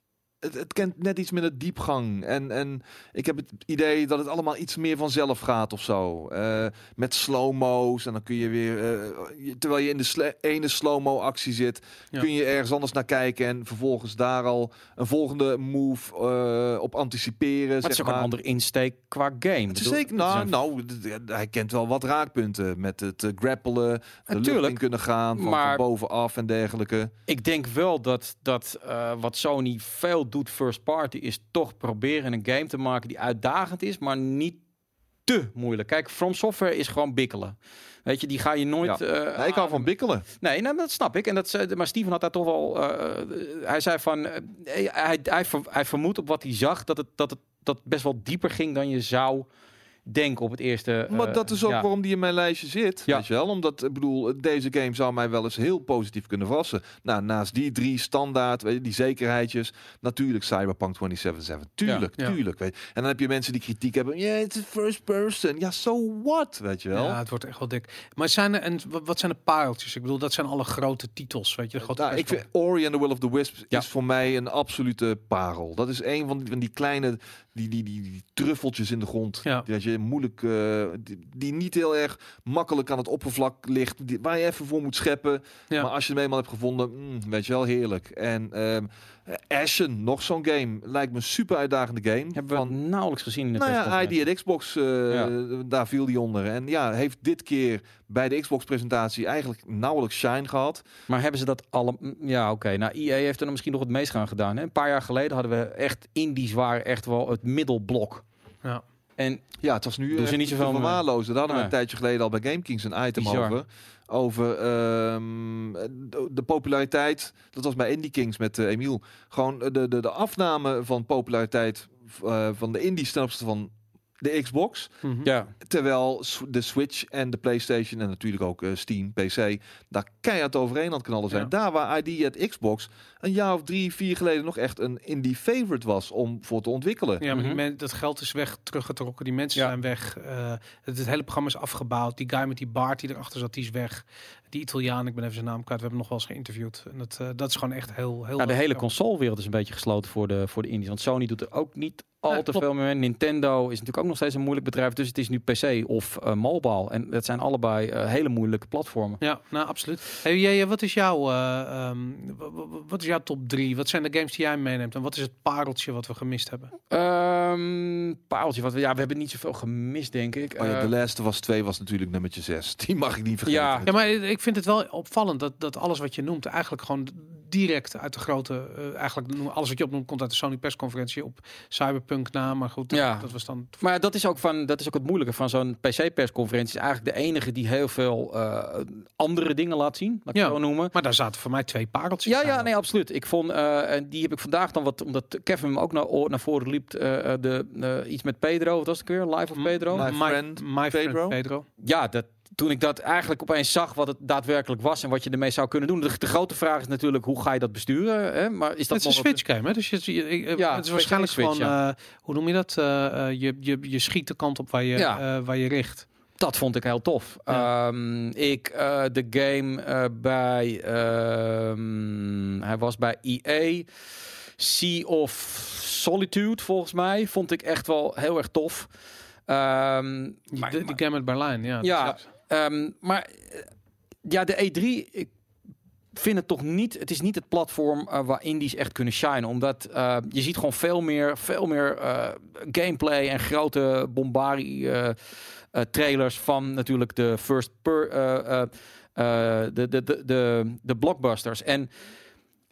Het, het kent net iets minder diepgang. En, en ik heb het idee dat het allemaal iets meer vanzelf gaat of zo. Eh, met slow-mo's. En dan kun je weer. eh, je- terwijl je in de sle- ene slow-mo actie zit, Ja. kun je ergens anders naar kijken. En vervolgens daar al een volgende move eh, op anticiperen. maar het zeg is ook maar. een andere insteek qua game. Het is zeker, het is nou, nou, hij kent wel wat raakpunten met het grappelen, de lucht in kunnen gaan, van, Maar- van bovenaf en dergelijke. Ik denk wel dat, dat wat Sony veel doet first party is toch proberen een game te maken die uitdagend is, maar niet te moeilijk. Kijk, From Software is gewoon bikkelen. Weet je, die ga je nooit. Ja. eh, Nee, ik hou van bikkelen. Nee, nou, dat snap ik. En dat, ze- maar Steven had daar toch wel. eh, hij zei van. eh, hij, hij, ver- hij vermoedt op wat hij zag dat het, dat het dat best wel dieper ging dan je zou denk op het eerste. Maar eh, dat is ook ja. waarom die in mijn lijstje zit. Ja. Weet je wel? Omdat, ik bedoel, deze game zou mij wel eens heel positief kunnen verrassen. Nou, naast die drie standaard, weet je, die zekerheidjes. Natuurlijk Cyberpunk 2077. Tuurlijk, Ja. tuurlijk. Weet je. En dan heb je mensen die kritiek hebben. Ja, het is first person. Ja, so what? Weet je wel? Ja, het wordt echt wel dik. Maar zijn er, en wa- wat zijn de pareltjes? Ik bedoel, dat zijn alle grote titels, weet je. De grote Nou, ik vind Ori and the Will of the Wisps Ja. is voor mij een absolute parel. Dat is een van die, van die kleine, die, die, die, die truffeltjes in de grond. Ja. Die, dat je moeilijk, eh, die, die niet heel erg makkelijk aan het oppervlak ligt. Die, waar je even voor moet scheppen. Ja. Maar als je hem eenmaal hebt gevonden, mm, weet je wel, heerlijk. En ehm Ashen, nog zo'n game. Lijkt me een super uitdagende game. Hebben we Van- nauwelijks gezien in de nou ja. ID at Xbox, eh, daar viel die onder. En ja, heeft dit keer bij de Xbox-presentatie eigenlijk nauwelijks shine gehad. Maar hebben ze dat alle... mm, Ja, oké. Nou, EA heeft er misschien nog het meest aan gedaan. Hè? Een paar jaar geleden hadden we echt indies waren echt wel het middelblok. Ja. En Ja, het was nu Doen ze echt niet zoveel verwaarlozen. Daar hadden we een tijdje geleden al bij GameKings een item Bizar. over. Over ehm, de, de populariteit. Dat was bij Indie Kings met eh, Emiel. Gewoon de, de, de afname van populariteit eh, van de indies ten opzichte van de Xbox. Mhm. ja, Terwijl de Switch en de PlayStation en natuurlijk ook eh, Steam, PC, daar keihard overheen aan het knallen zijn. Ja. Daar waar ID at Xbox een jaar of drie, vier geleden nog echt een indie favorite was om voor te ontwikkelen. Ja, maar die men, dat geld is weg, teruggetrokken. Die mensen Ja. zijn weg. eh, het, het hele programma is afgebouwd. Die guy met die baard die erachter zat, die is weg. Die Italiaan, ik ben even zijn naam kwijt. We hebben hem nog wel eens geïnterviewd. En dat, eh, dat is gewoon echt heel... heel ja, de hele consolewereld is een beetje gesloten voor de, voor de indies. Want Sony doet er ook niet al te klopt. veel meer. Nintendo is natuurlijk ook nog steeds een moeilijk bedrijf. Dus het is nu PC of eh, mobile. En dat zijn allebei eh, hele moeilijke platformen. Ja, nou absoluut. Hey, jij, wat is jouw eh, ehm, wat is jouw top drie? Wat zijn de games die jij meeneemt? En wat is het pareltje wat we gemist hebben? Ehm paaltje, wat we, ja, we hebben niet zoveel gemist, denk ik. Oh ja, Eh, The Last of Us 2 was natuurlijk nummertje 6. Die mag ik niet vergeten. Ja. Ja, maar ik vind het wel opvallend dat, dat alles wat je noemt eigenlijk gewoon direct uit de grote, eh, eigenlijk noem- alles wat je opnoemt komt uit de Sony persconferentie op Cyberpunk na. Maar goed, Ja. dat was dan. Maar dat is ook, van, dat is ook het moeilijke van zo'n PC-persconferentie. Is eigenlijk de enige die heel veel eh, andere dingen laat zien. Laat ik Ja. zo noemen. Maar daar zaten voor mij twee pareltjes. Ja, ja, nee, absoluut. Ik vond, eh, en die heb ik vandaag dan wat, omdat Kevin hem ook naar, naar voren liep, eh, eh, de, eh, iets met Pedro, wat was het weer? Live of Pedro? My My, friend my friend Pedro. Pedro. Ja, dat, toen ik dat eigenlijk opeens zag wat het daadwerkelijk was en wat je ermee zou kunnen doen. De, de grote vraag is natuurlijk, hoe ga je dat besturen? Hè? Maar is dat Het is een nog wat- Switch game, hè? Dus je, je- je- Ja, het is waarschijnlijk Switch, gewoon, ja. eh, hoe noem je dat? Eh, eh, je, je, je schiet de kant op waar je, Ja. waar je richt. Dat vond ik heel tof. Ja. Ehm, ik, de game bij, ehm, hij was bij EA, Sea of Solitude volgens mij, vond ik echt wel heel erg tof. Die, maar- de, game uit Berlijn, ja. Ja, Ehm, maar eh, ja, de E3, ik vind het toch niet, het is niet het platform eh, waar indies echt kunnen shinen. Omdat eh, je ziet gewoon veel meer, veel meer gameplay en grote bombari eh, trailers van natuurlijk de first per, de, de, de, de, de blockbusters. En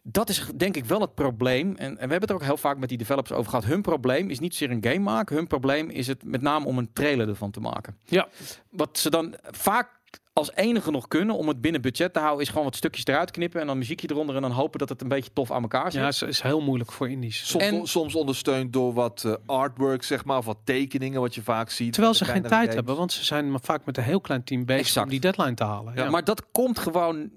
dat is denk ik wel het probleem. En, en we hebben het er ook heel vaak met die developers over gehad. Hun probleem is niet zozeer een game maken. Hun probleem is het met name om een trailer ervan te maken. Ja. Wat ze dan vaak als enige nog kunnen om het binnen budget te houden, is gewoon wat stukjes eruit knippen en dan muziekje eronder en dan hopen dat het een beetje tof aan elkaar zit. Ja, het is heel moeilijk voor indies. Soms, En- soms ondersteund door wat eh, artwork, zeg maar, of wat tekeningen, wat je vaak ziet. Terwijl ze geen tijd games. hebben, want ze zijn maar vaak met een heel klein team bezig Exact. om die deadline te halen. Ja, Ja, maar dat komt gewoon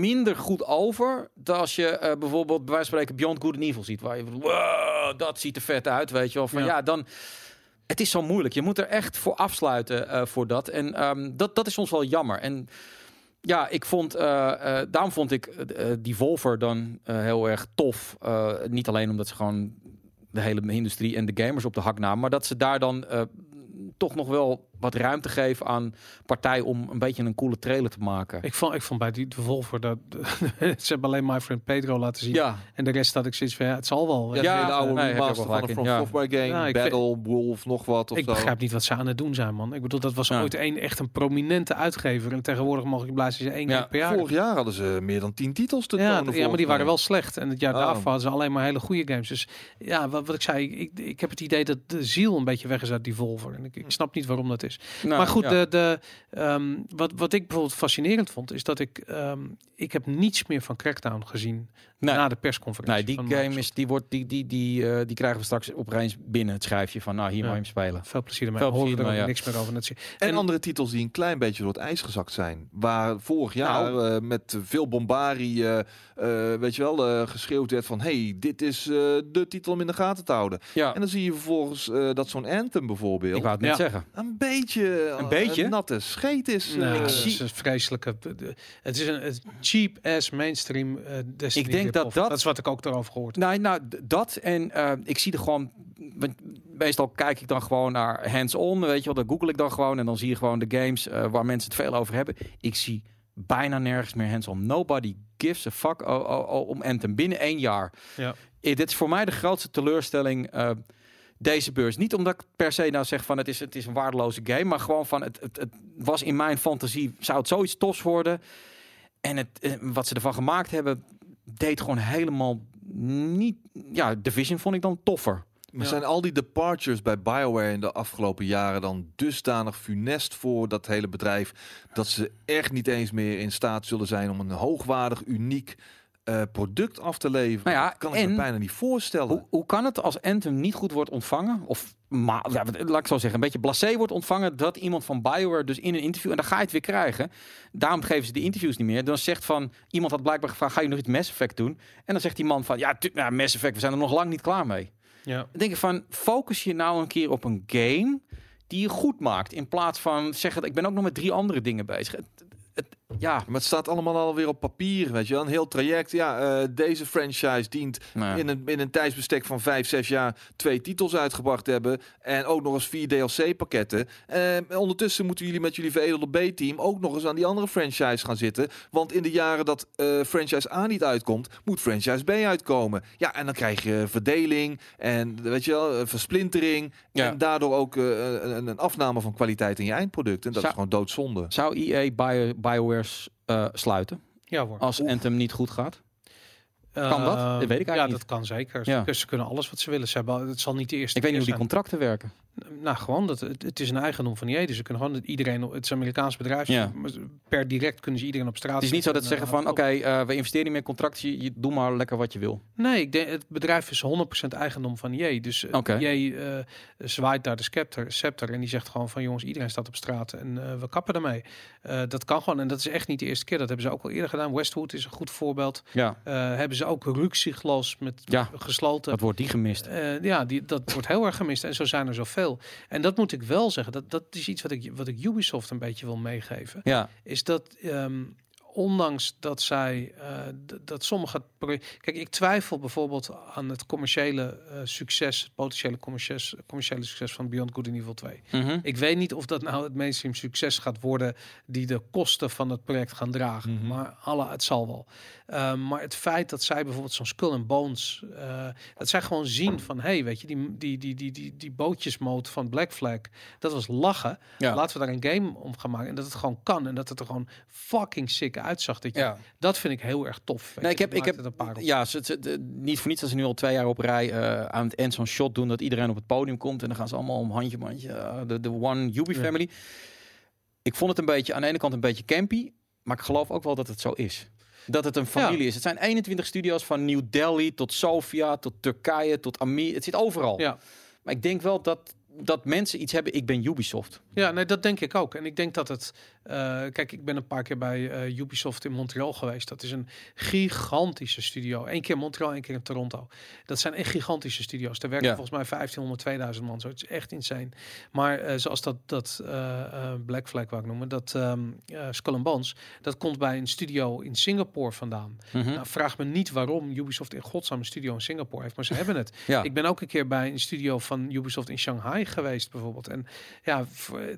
minder goed over dan als je eh, bijvoorbeeld bij wijze van spreken Beyond Good and Evil ziet, waar je wow, dat ziet er vet uit, weet je wel. Van Ja. ja, dan het is zo moeilijk. Je moet er echt voor afsluiten eh, voor dat en ehm, dat dat is soms wel jammer. En ja, ik vond, eh, eh, daarom vond ik die Volver dan heel erg tof. Niet alleen omdat ze gewoon de hele industrie en de gamers op de hak namen, maar dat ze daar dan toch nog wel wat ruimte geven aan partij om een beetje een coole trailer te maken. Ik vond, ik vond bij die Volvo dat ze hebben alleen My Friend Pedro laten zien. Ja, En de rest had ik zoiets van, ja, het zal wel. Ja, de oude nee, remaster van een gelijk From ja. Software game, Ja, ik Battle, Wolf, nog wat of ik zo. begrijp niet wat ze aan het doen zijn, man. Ik bedoel, dat was Ja. ooit een echt een prominente uitgever. En tegenwoordig mag je blij zijn één Ja, keer per jaar. Vorig jaar hadden ze meer dan 10 titels te Ja, tonen. ja, maar die waren wel slecht. En het jaar Oh. daarvoor hadden ze alleen maar hele goede games. Dus ja, wat, wat ik zei, ik, ik heb het idee dat de ziel een beetje weg is uit die Volver. En ik, ik snap niet waarom dat is. Is. Nou, maar goed, ja. de, de, ehm, wat, wat ik bijvoorbeeld fascinerend vond, is dat ik, ehm, ik heb niets meer van Crackdown gezien Nee. na de persconferentie. Nee, die game is, die, wordt, die, die, die, eh, die krijgen we straks opeens binnen het schrijfje van, nou, hier Ja. mag je hem spelen. Veel plezier ermee. Veel plezier er ermee, ook ja. niks meer over. Dat zie- En, En- andere titels die een klein beetje door het ijs gezakt zijn. Waar vorig jaar Nou. eh, met veel bombarie, eh, eh, weet je wel, eh, geschreeuwd werd van... hey, dit is eh, de titel om in de gaten te houden. Ja, En dan zie je vervolgens eh, dat zo'n Anthem bijvoorbeeld... ik wou het net Ja. zeggen. een beetje, Een beetje? natte scheet is. Nee, eh, het is een vreselijke. Het is een, een cheap ass mainstream. eh Ik denk dat dat- Dat is wat ik ook erover gehoord. heb. Nou, nou dat en eh, ik zie er gewoon. Meestal kijk ik dan gewoon naar hands-on, weet je wel. Dan google ik dan gewoon en dan zie je gewoon de games eh, waar mensen het veel over hebben. Ik zie bijna nergens meer hands-on. Nobody gives a fuck oh, oh, oh, om Anthem binnen één jaar. Ja. Eh, dit is voor mij de grootste teleurstelling. deze beurs. Niet omdat ik per se nou zeg van het is, het is een waardeloze game, maar gewoon van het, het, het was in mijn fantasie, zou het zoiets tofs worden. En het, wat ze ervan gemaakt hebben, deed gewoon helemaal niet. Ja, Division vond ik dan toffer. Maar Ja. zijn al die departures bij BioWare in de afgelopen jaren dan dusdanig funest voor dat hele bedrijf dat ze echt niet eens meer in staat zullen zijn om een hoogwaardig, uniek eh, product af te leveren? Nou ja, dat kan ik en- me bijna niet voorstellen. Hoe, hoe kan het als Anthem niet goed wordt ontvangen? Of maar, ja, laat ik zo zeggen, een beetje blasé wordt ontvangen dat iemand van BioWare dus in een interview, en dan ga je het weer krijgen. Daarom geven ze de interviews niet meer. Dan zegt van, iemand had blijkbaar gevraagd, ga je nog iets Mass Effect doen? En dan zegt die man van, ja, tu- ja Mass Effect, we zijn er nog lang niet klaar mee. Ja. Dan denk ik van, focus je nou een keer op een game die je goed maakt. In plaats van zeggen, ik ben ook nog met drie andere dingen bezig. Het, het, ja, Maar het staat allemaal alweer op papier, weet je wel. Een heel traject. Ja, eh, deze franchise dient nou, in, een, in een tijdsbestek van vijf, zes jaar twee titels uitgebracht te hebben. En ook nog eens vier DLC-pakketten. Eh, ondertussen moeten jullie met jullie veredelde B-team ook nog eens aan die andere franchise gaan zitten. Want in de jaren dat eh, franchise A niet uitkomt, moet franchise B uitkomen. Ja, en dan krijg je verdeling en weet je wel, versplintering. Ja. En daardoor ook een, een afname van kwaliteit in je eindproduct. En dat Zou- is gewoon doodzonde. zou EA Bio, Eh, sluiten Ja hoor. als Oef. Anthem niet goed gaat? Kan dat? Eh, Dat weet ik eigenlijk Ja, niet. dat kan zeker. Ja. Ze kunnen alles wat ze willen. Ze hebben, het zal niet de eerste Ik weet niet hoe die contracten werken. Nou, gewoon dat het, het is een eigendom van EA. Dus ze kunnen gewoon iedereen. Het is een Amerikaans bedrijf. Ja. Per direct kunnen ze iedereen op straat. Het is niet zo dat ze zeggen en, van, eh, oké, eh, we investeren niet meer contracten, je, je doe maar lekker wat je wil. Nee, ik denk het bedrijf is 100% eigendom van EA. Dus eh. EA eh, zwaait daar de scepter, scepter en die zegt gewoon van jongens, iedereen staat op straat en eh, we kappen ermee. Eh, dat kan gewoon en dat is echt niet de eerste keer. Dat hebben ze ook al eerder gedaan. Westwood is een goed voorbeeld. Ja, Eh, hebben ze ook Ruksiglos met Ja. gesloten. wat wordt die gemist? Eh, ja, die, dat wordt heel erg gemist. En zo zijn er zoveel. En dat moet ik wel zeggen. Dat, dat is iets wat ik, wat ik Ubisoft een beetje wil meegeven. Ja, Is dat ehm, ondanks dat zij eh, dat sommige Kijk, ik twijfel bijvoorbeeld aan het commerciële eh, succes, het potentiële commercies- commerciële succes van Beyond Good and Evil 2. Mhm. Ik weet niet of dat nou het mainstream succes gaat worden die de kosten van het project gaan dragen. Mhm. Maar alle, het zal wel. Ehm, maar het feit dat zij bijvoorbeeld zo'n Skull and Bones, eh, dat zij gewoon zien van, hey, weet je, die, die, die, die, die, die bootjesmode van Black Flag, dat was lachen. Ja. Laten we daar een game om gaan maken en dat het gewoon kan en dat het er gewoon fucking sick uitzag. Dat, je, Ja. dat vind ik heel erg tof. Nee, ik heb, ik heb het een paar ja, ze, ze- de- niet voor niets dat ze nu al twee jaar op rij eh, aan het eind zo'n shot doen dat iedereen op het podium komt en dan gaan ze allemaal om handje mandje, eh, de, de One Ubi Ja. Family. Ik vond het een beetje aan de ene kant een beetje campy, maar ik geloof ook wel dat het zo is. Dat het een familie is. Het zijn 21 studio's van New Delhi tot Sofia, tot Turkije, tot Amir. Het zit overal. Ja. Maar ik denk wel dat, dat mensen iets hebben. Ik ben Ubisoft. Ja, nee, dat denk ik ook. En ik denk dat het. Eh, kijk, ik ben een paar keer bij eh, Ubisoft in Montreal geweest. Dat is een gigantische studio. Eén keer in Montreal, één keer in Toronto. Dat zijn echt gigantische studio's. Daar werken Ja. volgens mij 1500, 2000 man. Zo, het is echt insane. Maar eh, zoals dat, dat Black Flag, wou ik noemen, dat eh, Skull and Bones, dat komt bij een studio in Singapore vandaan. Mhm. Nou, vraag me niet waarom Ubisoft in godsnaam een studio in Singapore heeft, maar ze hebben het. ja. Ik ben ook een keer bij een studio van Ubisoft in Shanghai geweest, bijvoorbeeld. En ja,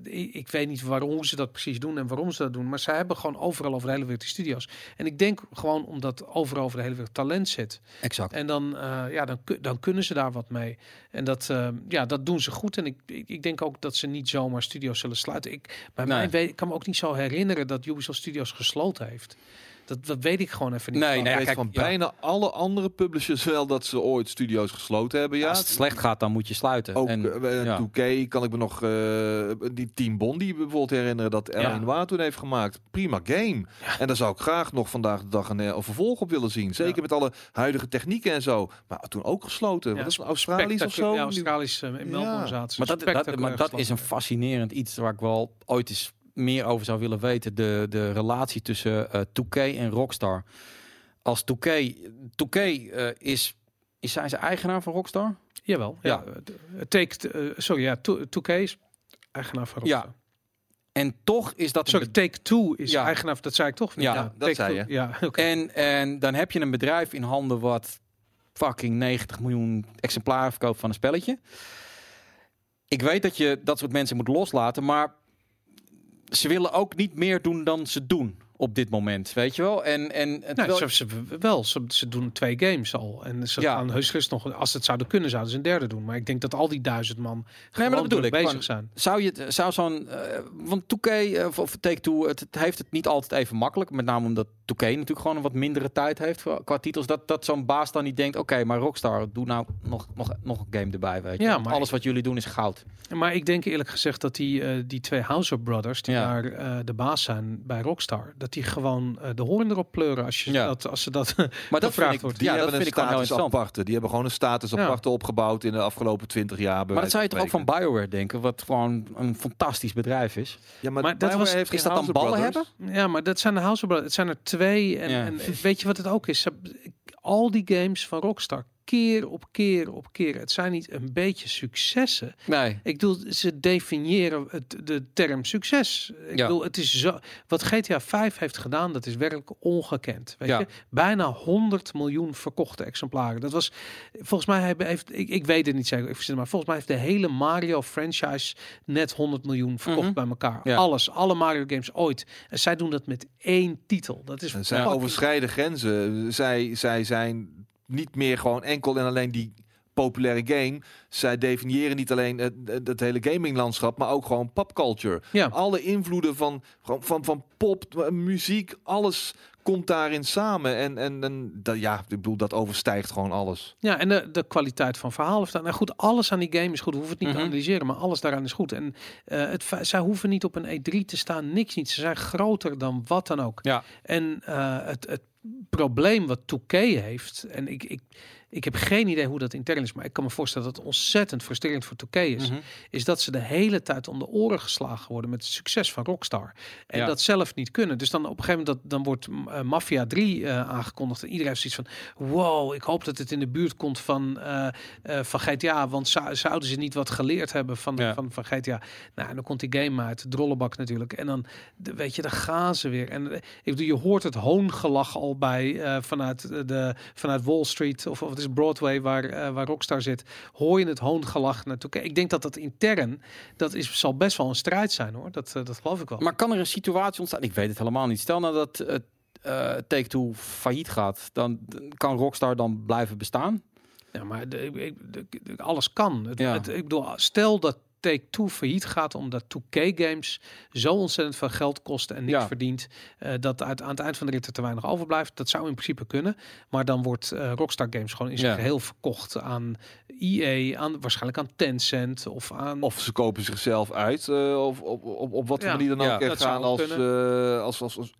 ik, weet niet waarom ze dat precies doen en waarom ze dat doen. Maar zij hebben gewoon overal over de hele wereld die studio's. En ik denk gewoon omdat overal over de hele wereld talent zit. exact. En dan, eh, ja, dan, dan kunnen ze daar wat mee. En dat, eh, ja, dat doen ze goed. En ik, ik, ik denk ook dat ze niet zomaar studio's zullen sluiten. Ik, bij Nee. mij weet, ik kan me ook niet zo herinneren dat Ubisoft Studios gesloten heeft. Dat, dat weet ik gewoon even niet. Nee, van. nee, Ik weet kijk, van ja. bijna alle andere publishers wel dat ze ooit studio's gesloten hebben. Ja, Als het slecht gaat, dan moet je sluiten. Ook en, eh, ja. 2K kan ik me nog eh, die Team Bondi bijvoorbeeld herinneren dat Ja. Erwin Waar toen heeft gemaakt. Prima game. En daar zou ik graag nog vandaag de dag een, eh, een vervolg op willen zien. Zeker Ja. met alle huidige technieken en zo. Maar toen ook gesloten. Ja, Wat is het, Australisch of zo? Ja, Australisch eh, in Melbourne Ja. zaten ze. maar dat, dat, maar dat is een fascinerend iets waar ik wel ooit eens meer over zou willen weten. De, de relatie tussen eh 2K en Rockstar. Als 2K, 2K eh, is, is zijn ze eigenaar van Rockstar? Jawel. Ja. Ja. Het Take, eh, sorry, ja, 2K is eigenaar van Ja, Rockstar. En toch is dat Sorry, Take Two is Ja. eigenaar, dat zei ik toch? niet? Ja, dat zei Two. je. Ja, oké. En, en dan heb je een bedrijf in handen wat fucking 90 miljoen exemplaren verkoopt van een spelletje. Ik weet dat je dat soort mensen moet loslaten, maar ze willen ook niet meer doen dan ze doen op dit moment, weet je wel? En, en Nee, terwijl- ze, ze, wel, ze, ze doen twee games al. En ze Ja. gaan heus nog, als ze het zouden kunnen, zouden ze een derde doen. Maar ik denk dat al die duizend man maar gewoon dat bedoel ik, bezig van- zijn. Zou je zou zo'n, eh, want 2K eh, of, of Take-Two, het, het heeft het niet altijd even makkelijk. Met name omdat 2K natuurlijk gewoon een wat mindere tijd heeft qua, qua titels. Dat, dat zo'n baas dan niet denkt, oké, maar Rockstar, doe nou nog, nog, nog een game erbij, weet je. Ja, maar- Alles wat jullie doen is goud. Maar ik denk eerlijk gezegd dat die, eh, die twee Houser Brothers, die Ja. daar eh, de baas zijn bij Rockstar, dat die gewoon eh, de hoorn erop pleuren als, je Ja. dat, als ze dat Maar dat ik, wordt. Die ja, dat hebben vind ik een gewoon heel status interessant. aparte. Die hebben gewoon een status Ja. aparte opgebouwd in de afgelopen 20 jaar. Maar dat zou je toch ook van BioWare denken, wat gewoon een fantastisch bedrijf is. Ja, maar, Maar dat BioWare was- heeft is geen dat dan ballen Brothers. hebben? Ja, maar dat zijn de House of Brothers. Het zijn er En, Ja. en weet je wat het ook is? Al die games van Rockstar, keer op keer op keer. Het zijn niet een beetje successen. Nee. Ik bedoel, ze definiëren het, de term succes. Ik Ja. bedoel, het is zo. Wat GTA 5 heeft gedaan, dat is werkelijk ongekend. Weet Ja. je? Bijna 100 miljoen verkochte exemplaren. Dat was volgens mij hebben- heeft, ik, ik weet het niet zeker, maar volgens mij heeft de hele Mario franchise net 100 miljoen verkocht Mhm. bij elkaar. Ja. Alles, alle Mario games ooit. En zij doen dat met één titel. Dat is En zij overschrijden grenzen. Zij, zij zijn niet meer gewoon enkel en alleen die populaire game. Zij definiëren niet alleen het, het, het hele gaminglandschap, maar ook gewoon popculture. Ja. Alle invloeden van, van, van, van pop, eh, muziek, alles komt daarin samen. En, en, en dat, ja, ik bedoel, dat overstijgt gewoon alles. Ja, en de, de kwaliteit van daar. Nou goed, alles aan die game is goed. We hoeven het niet Mhm. te analyseren, maar alles daaraan is goed. En eh, het, zij hoeven niet op een E3 te staan, niks niet. Ze zijn groter dan wat dan ook. Ja. En eh, het, het probleem wat 2K heeft, en ik, ik, ik heb geen idee hoe dat intern is, maar ik kan me voorstellen dat het ontzettend frustrerend voor 2K is, Mhm. is dat ze de hele tijd om de oren geslagen worden met het succes van Rockstar. En Ja. dat zelf niet kunnen. Dus dan op een gegeven moment dat, dan wordt eh, Mafia 3 eh, aangekondigd. En iedereen heeft zoiets van, wow, ik hoop dat het in de buurt komt van, eh, van GTA. Want zou- zouden ze niet wat geleerd hebben van, Ja. van, van GTA? Nou, en dan komt die game uit, de drollebak natuurlijk. En dan, de- weet je, dan gaan ze weer. En ik bedoel, je hoort het hoongelach al bij vanuit, de, vanuit Wall Street of, of is Broadway waar, eh, waar Rockstar zit. Hoor je het hoongelach naartoe? Ik denk dat dat intern, dat is, zal best wel een strijd zijn hoor. Dat, eh, dat geloof ik wel. Maar kan er een situatie ontstaan? Ik weet het helemaal niet. Stel nou dat het eh Take-Two failliet gaat, dan kan Rockstar dan blijven bestaan? Ja, maar de, ik- de- de- alles kan. Het, Ja. het- ik bedoel, stel dat Take-Two failliet gaat omdat 2K-games zo ontzettend veel geld kosten en niks Ja. verdient, eh, dat uit, aan het eind van de rit er te weinig overblijft. Dat zou in principe kunnen. Maar dan wordt eh, Rockstar Games gewoon in zijn Ja. geheel verkocht aan EA, aan, waarschijnlijk aan Tencent of aan... Of ze kopen zichzelf uit, eh, of op, op, op wat voor Ja. manier dan ook. Ja, gaan als, eh, als, als, als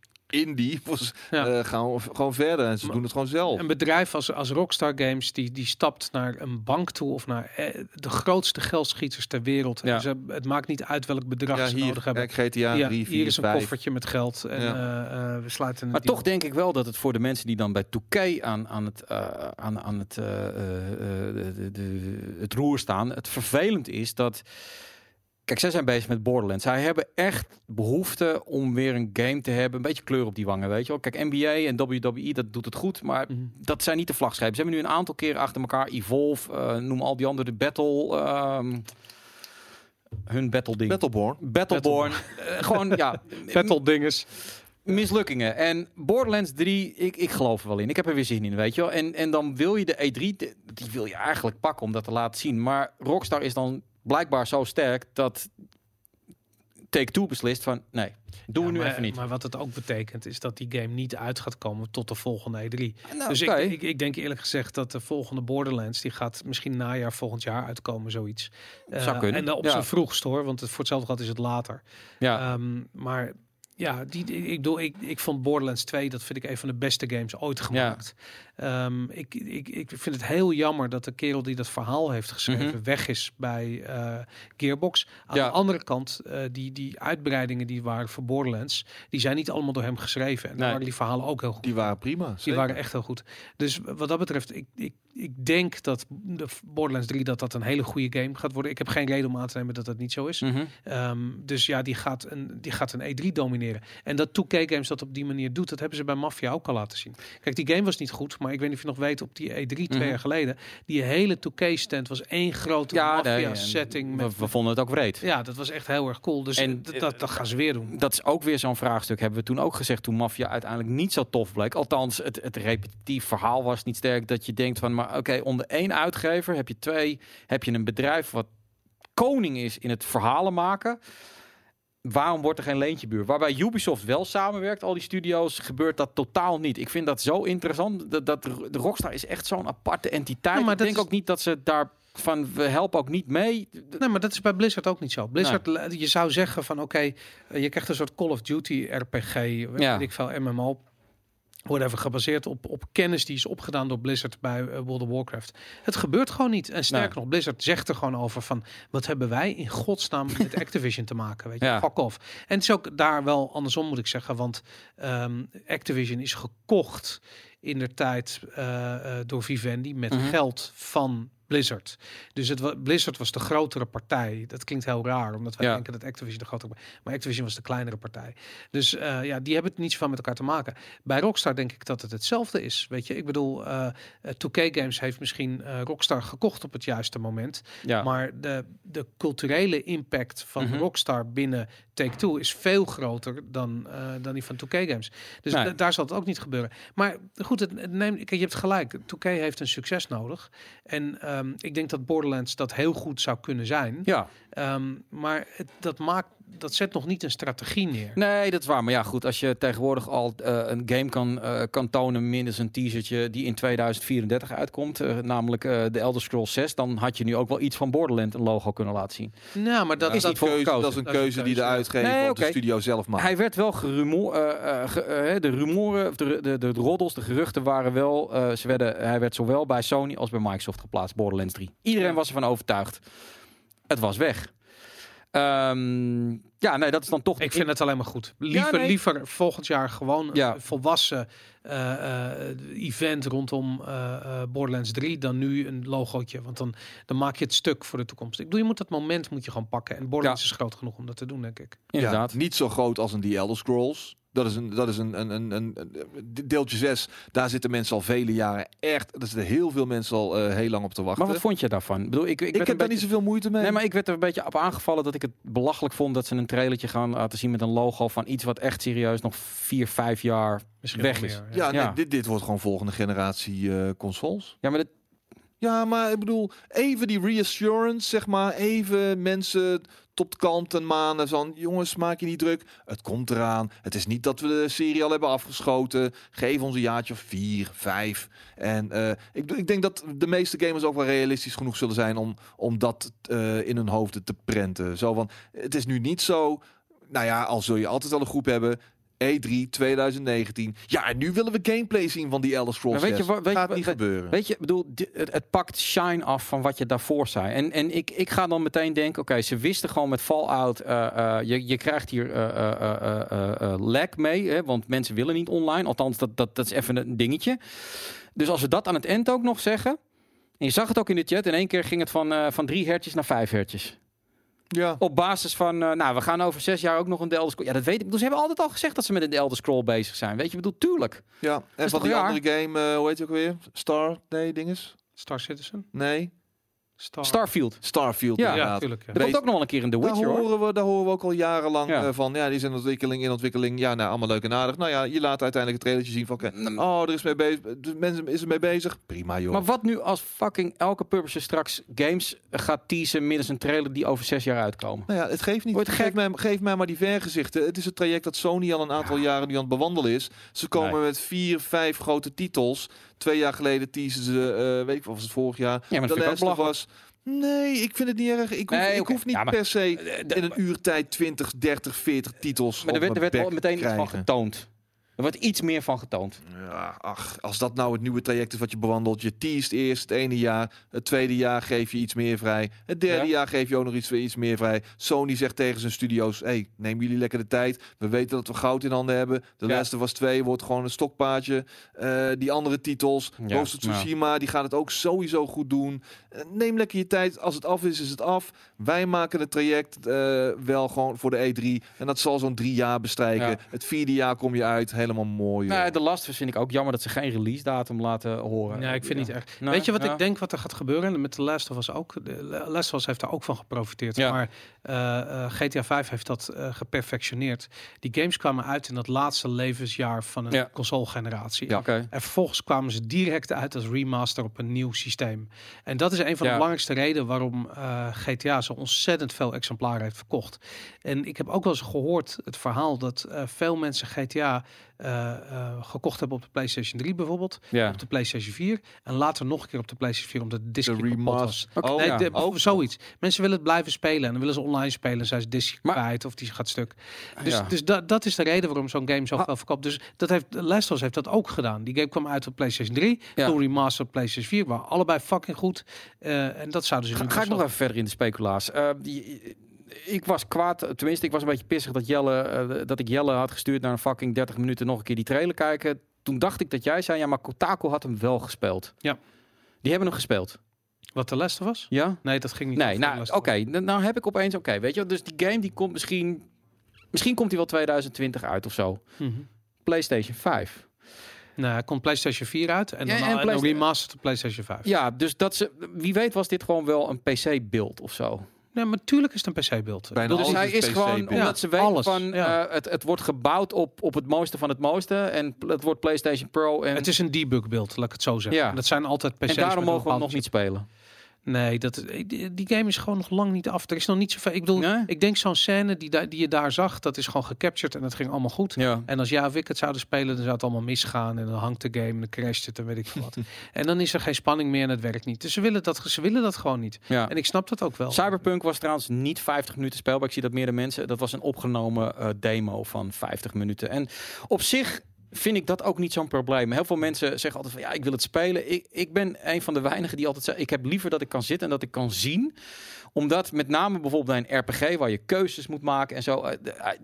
indie Ja. eh, gaan we gewoon verder. En ze Maar- doen het gewoon zelf. Een bedrijf als, als Rockstar Games, die, die stapt naar een bank toe of naar eh, de grootste geldschieters ter wereld. Ja. En ze, het maakt niet uit welk bedrag Ja, ze hier, nodig hebben. kijk, GTA Ja, 3, 4, hier is een 5. koffertje met geld en Ja. eh, eh, we sluiten een Maar deal. toch denk ik wel dat het voor de mensen die dan bij 2K aan, aan, het, aan, aan het, eh, eh, eh, de, de, het roer staan, het vervelend is dat. Kijk, zij zijn bezig met Borderlands. Zij hebben echt behoefte om weer een game te hebben. Een beetje kleur op die wangen, weet je wel. Kijk, NBA en WWE, dat doet het goed. Maar Mhm. dat zijn niet de vlagschepen. Ze hebben nu een aantal keren achter elkaar Evolve, eh, noem al die andere, de Battle... ehm, hun battle ding. Battleborn. Battleborn. Eh, gewoon, ja. Battle dinges. mislukkingen. En Borderlands 3, ik, ik geloof er wel in. Ik heb er weer zin in, weet je wel. En, en dan wil je de E3, de- die wil je eigenlijk pakken om dat te laten zien. Maar Rockstar is dan blijkbaar zo sterk dat Take-Two beslist van, nee, doen Ja, we nu maar, even niet. Maar wat het ook betekent is dat die game niet uit gaat komen tot de volgende E3. Nou, dus ik, ik, ik denk eerlijk gezegd dat de volgende Borderlands, die gaat misschien najaar volgend jaar uitkomen, zoiets. Zou Eh, kunnen, En dan op ja. zijn vroegst hoor, want het, voor hetzelfde gehad is het later. ja. Ehm, maar ja, die, die- ik, bedoel, ik, ik vond Borderlands 2, dat vind ik een van de beste games ooit gemaakt. Ehm, ik, ik, ik vind het heel jammer dat de kerel die dat verhaal heeft geschreven Mhm. weg is bij eh, Gearbox. Aan Ja. de andere kant, eh, die, die uitbreidingen die waren voor Borderlands, die zijn niet allemaal door hem geschreven. En daar Nee. waren die verhalen ook heel goed. Die waren prima. Die zeker. waren echt heel goed. Dus wat dat betreft, ik, ik, ik denk dat de Borderlands 3 dat dat een hele goede game gaat worden. Ik heb geen reden om aan te nemen dat dat niet zo is. Mhm. Ehm, dus ja, die gaat, een, die gaat een E3 domineren. En dat 2K Games dat op die manier doet, dat hebben ze bij Mafia ook al laten zien. Kijk, die game was niet goed, maar ik weet niet of je nog weet, op die E3 twee Mhm. jaar geleden, die hele 2K-stand was één grote Ja, nee, Mafia-setting. we, vonden het ook wreed. Ja, dat was echt heel erg cool. Dus En, en, dat, dat gaan ze weer doen. Dat is ook weer zo'n vraagstuk. Hebben we toen ook gezegd toen Mafia uiteindelijk niet zo tof bleek. Althans, het, het repetitief verhaal was niet sterk. Dat je denkt van, maar oké, onder één uitgever heb je twee, heb je een bedrijf wat koning is in het verhalen maken. Waarom wordt er geen leentjebuur? Waarbij Ubisoft wel samenwerkt, al die studio's, gebeurt dat totaal niet. Ik vind dat zo interessant. Dat, dat de Rockstar is echt zo'n aparte entiteit. Ja, maar ik denk is- ook niet dat ze daar van we helpen ook niet mee. Nee, maar dat is bij Blizzard ook niet zo. Blizzard, je zou zeggen van oké, eh, je krijgt een soort Call of Duty RPG, weet Ja. ik veel, MMO. Whatever, gebaseerd op, op kennis die is opgedaan door Blizzard bij eh, World of Warcraft. Het gebeurt gewoon niet. En sterker Nee. nog, Blizzard zegt er gewoon over van... wat hebben wij in godsnaam met Activision te maken? Weet je, Ja. fuck off. En het is ook daar wel andersom, moet ik zeggen. Want ehm, Activision is gekocht in de tijd eh, eh, door Vivendi... met Mhm. geld van Blizzard. Dus het, wa- Blizzard was de grotere partij. Dat klinkt heel raar, omdat wij Ja. denken dat Activision de grotere Maar Activision was de kleinere partij. Dus eh, ja, die hebben het niet zoveel met elkaar te maken. Bij Rockstar denk ik dat het hetzelfde is. Weet je, ik bedoel, eh, eh, 2K Games heeft misschien eh, Rockstar gekocht op het juiste moment. Ja. Maar de, de culturele impact van Mhm. Rockstar binnen Take-Two is veel groter dan, eh, dan die van 2K Games. Dus Nee. daar zal het ook niet gebeuren. Maar goed, het, het neemt, kijk, je hebt gelijk. 2K heeft een succes nodig. En ehm, ik denk dat Borderlands dat heel goed zou kunnen zijn. ja. Ehm, maar het, dat maakt, dat zet nog niet een strategie neer. Nee, dat is waar. Maar ja, goed, als je tegenwoordig al eh, een game kan, eh, kan tonen, minus een t-shirtje die in 2034 uitkomt, eh, namelijk eh, de Elder Scrolls 6, dan had je nu ook wel iets van Borderland een logo kunnen laten zien. Nou, maar dat Dat is, dat niet voor keuze, dat is een Dat keuze die de uitgever Nee, of de oké. studio zelf maakt. Hij werd wel gerumoer, eh, eh, ge- eh, de rumoeren, of de, de, de, de roddels, de geruchten waren wel, eh, ze werden, hij werd zowel bij Sony als bij Microsoft geplaatst, Borderlands 3. Iedereen Ja. was ervan overtuigd. Het was weg. Ehm, ja, nee, dat is dan toch. Ik vind het alleen maar goed. Liever, nee. liever volgend jaar gewoon Ja. een volwassen eh, eh, event rondom eh, eh, Borderlands 3 dan nu een logootje. Want dan, dan maak je het stuk voor de toekomst. Ik bedoel, je moet dat moment moet je gewoon pakken. En Borderlands is groot genoeg om dat te doen, denk ik. Inderdaad. Ja, niet zo groot als een The Elder Scrolls. Dat is een, dat is een, een, een, een, deeltje 6. Daar zitten mensen al vele jaren echt. Daar zitten heel veel mensen al eh, heel lang op te wachten. Maar wat vond je daarvan? Ik, bedoel, ik, ik, ik werd heb daar beetje- niet zoveel moeite mee. Nee, maar ik werd er een beetje op aangevallen dat ik het belachelijk vond dat ze een trailertje gaan laten zien met een logo van iets wat echt serieus nog vier, vijf jaar Misschien weg is. meer, ja, nee, Ja. Dit, dit wordt gewoon volgende generatie eh, consoles. Ja, maar dat, Ja, maar ik bedoel, even die reassurance, zeg maar. Even mensen tot en manen van... jongens, maak je niet druk. Het komt eraan. Het is niet dat we de serie al hebben afgeschoten. Geef ons een jaartje of vier, vijf. En eh, ik, ik denk dat de meeste gamers ook wel realistisch genoeg zullen zijn... om, om dat eh, in hun hoofden te prenten. Zo van, het is nu niet zo... Nou ja, al zul je altijd wel een groep hebben... E3 2019. Ja, en nu willen we gameplay zien van die Elder Scrolls Maar weet je 6. wat- weet Gaat niet weet- gebeuren. weet je, bedoel, het, het pakt shine af van wat je daarvoor zei. En, en ik, ik ga dan meteen denken, oké, ze wisten gewoon met Fallout, eh, je, je krijgt hier eh, lag mee, hè, want mensen willen niet online. Althans, dat, dat, dat is even een dingetje. Dus als we dat aan het eind ook nog zeggen, en je zag het ook in de chat, in één keer ging het van, van drie hertjes naar vijf hertjes. Ja. Op basis van, eh, nou, we gaan over zes jaar ook nog een The Elder Scroll. Ja, dat weet ik. Ik bedoel, Ze hebben altijd al gezegd dat ze met een The Elder Scroll bezig zijn. Weet je, ik bedoel, tuurlijk. Ja, en is van die raar? andere game, eh, hoe heet je ook weer? Star? Nee, dinges? Star Citizen. Nee. Star. Starfield. Starfield Ja, inderdaad. natuurlijk. Ja. Er komt ook nog wel een keer in The Daar Witcher hoor. horen, we, daar horen we ook al jarenlang Ja. eh, van. Ja, die zijn in ontwikkeling, in ontwikkeling. Ja, nou, allemaal leuk en aardig. Nou ja, je laat uiteindelijk het trailertje zien van... oké, Mm. oh, er is mee bezig. De mensen is er mee bezig. Prima, joh. Maar wat nu als fucking elke publisher straks games gaat teasen middels een trailer die over zes jaar uitkomen? Nou ja, het geeft niet. Wordt het Geef mij, geef mij maar die vergezichten. Het is het traject dat Sony al een aantal jaren nu aan het bewandelen is. Ze komen Nee. met vier, vijf grote titels. Twee jaar geleden teasen ze, eh, weet ik was het vorig jaar. Ja, maar dat of belachelijk. Us. Nee, ik vind het niet erg. Ik hoef, Nee, ik oké. hoef niet Ja, maar- per se Eh, de- in een uurtijd 20, 30, 40 titels Maar er op werd, er werd al meteen iets van getoond. Er wordt iets meer van getoond. Ja, ach, als dat nou het nieuwe traject is wat je bewandelt. Je teest eerst het ene jaar. Het tweede jaar geef je iets meer vrij. Het derde Ja. jaar geef je ook nog iets, iets meer vrij. Sony zegt tegen zijn studio's... Hey, neem jullie lekker de tijd. We weten dat we goud in handen hebben. De Ja. Of Us 2 wordt gewoon een stokpaardje. Eh, die andere titels. Ja, Ghost of Tsushima, die gaat het ook sowieso goed doen. Eh, neem lekker je tijd. Als het af is, is het af. Wij maken het traject eh, wel gewoon voor de E3. En dat zal zo'n drie jaar bestrijken. Het vierde jaar kom je uit. Helemaal mooi. Nou, de Last vind ik ook jammer dat ze geen release datum laten horen. Ja, ik vind niet echt. Nee, Weet je wat ja. ik denk wat er gaat gebeuren? Met de Last of Us ook. De Last of Us heeft daar ook van geprofiteerd. Ja. Maar eh, eh, GTA 5 heeft dat eh, geperfectioneerd. Die games kwamen uit in dat laatste levensjaar van een Ja. console-generatie. Ja, oké. En vervolgens kwamen ze direct uit als remaster op een nieuw systeem. En dat is een van de Ja. belangrijkste redenen waarom eh, GTA zo ontzettend veel exemplaren heeft verkocht. En ik heb ook wel eens gehoord het verhaal dat eh, veel mensen GTA gekocht hebben op de PlayStation 3 bijvoorbeeld, Ja. op de PlayStation 4 en later nog een keer op de PlayStation 4 omdat de disc de kapot was. Oh, Nee, ja. de- ook. zoiets. Mensen willen het blijven spelen en dan willen ze online spelen en zijn ze disc Maar- kwijt of die gaat stuk. Dus, Ja. dus dat, dat is de reden waarom zo'n game zo veel verkoopt. Dus dat heeft Last of Us heeft dat ook gedaan. Die game kwam uit op PlayStation 3, Ja. toen remastered op PlayStation 4, waren allebei fucking goed. Eh, en dat zouden ze Ga, nu ga ik nog even verder in de speculaas. Eh, die- ik was kwaad, tenminste, ik was een beetje pissig dat, Jelle, eh, dat ik Jelle had gestuurd naar een fucking 30 minuten nog een keer die trailer kijken. Toen dacht ik dat jij zei, ja, maar Kotaku had hem wel gespeeld. Ja. Die hebben hem gespeeld. Wat de Last of Us? Ja? Nee, dat ging niet. Nee, nou, oké. Nou heb ik opeens, oké, weet je, dus die game die komt misschien, misschien komt hij wel 2020 uit of zo. Mhm. PlayStation 5. Nou, komt PlayStation 4 uit en Ja, dan en en remastered PlayStation 5. Ja, dus dat ze, wie weet was dit gewoon wel een PC-beeld of zo. Nee, maar natuurlijk is het een PC-beeld. Bijna Dus hij is gewoon, omdat ze weten alles, van, ja. eh, het, het wordt gebouwd op, op het mooiste van het mooiste. En het wordt PlayStation Pro. En, Het is een debugbeeld, laat ik het zo zeggen. Ja. En Dat zijn altijd PC's. en daarom mogen we hem nog niet spelen. Nee, dat, die, die game is gewoon nog lang niet af. Er is nog niet zoveel. Ik bedoel, Nee? ik denk zo'n scène die, die je daar zag, dat is gewoon gecaptured en dat ging allemaal goed. Ja. En als jij of ik het zouden spelen, dan zou het allemaal misgaan. En dan hangt de game en dan crasht het en weet ik wat. en dan is er geen spanning meer en het werkt niet. Dus ze willen dat, ze willen dat gewoon niet. ja. En ik snap dat ook wel. Cyberpunk was trouwens niet 50 minuten speelbaar. Ik zie dat meerdere mensen. Dat was een opgenomen eh, demo van 50 minuten. En op zich vind ik dat ook niet zo'n probleem. Heel veel mensen zeggen altijd van ja, ik wil het spelen. Ik, ik ben een van de weinigen die altijd zeggen, ik heb liever dat ik kan zitten en dat ik kan zien omdat met name bijvoorbeeld bij een RPG waar je keuzes moet maken en zo. eh, eh,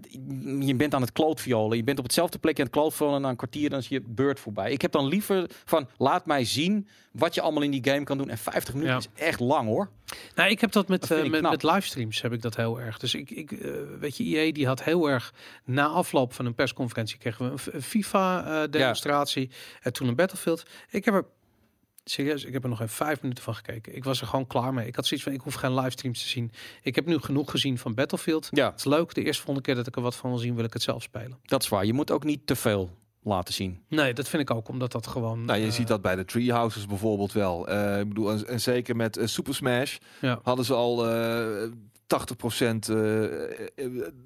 je bent aan het klootviolen. Je bent op hetzelfde plekje aan het klootviolen en na een kwartier dan is je beurt voorbij. Ik heb dan liever van laat mij zien wat je allemaal in die game kan doen. En 50 minuten Ja. is echt lang hoor. Nou, ik heb dat met, Dat eh, met, met livestreams heb ik dat heel erg. Dus ik, ik weet je, EA die had heel erg na afloop van een persconferentie kregen we een, FIFA demonstratie en toen een Battlefield. Ik heb er serieus, ik heb er nog even vijf minuten van gekeken. Ik was er gewoon klaar mee. Ik had zoiets van, ik hoef geen livestreams te zien. Ik heb nu genoeg gezien van Battlefield. Ja. Het is leuk. De eerste volgende keer dat ik er wat van wil zien, wil ik het zelf spelen. Dat is waar. Je moet ook niet te veel laten zien. Nee, dat vind ik ook, omdat dat gewoon. Nou, je eh, ziet dat bij de Treehouses bijvoorbeeld wel. Eh, ik bedoel, en, en zeker met eh, Super Smash Ja. hadden ze al eh 80% eh,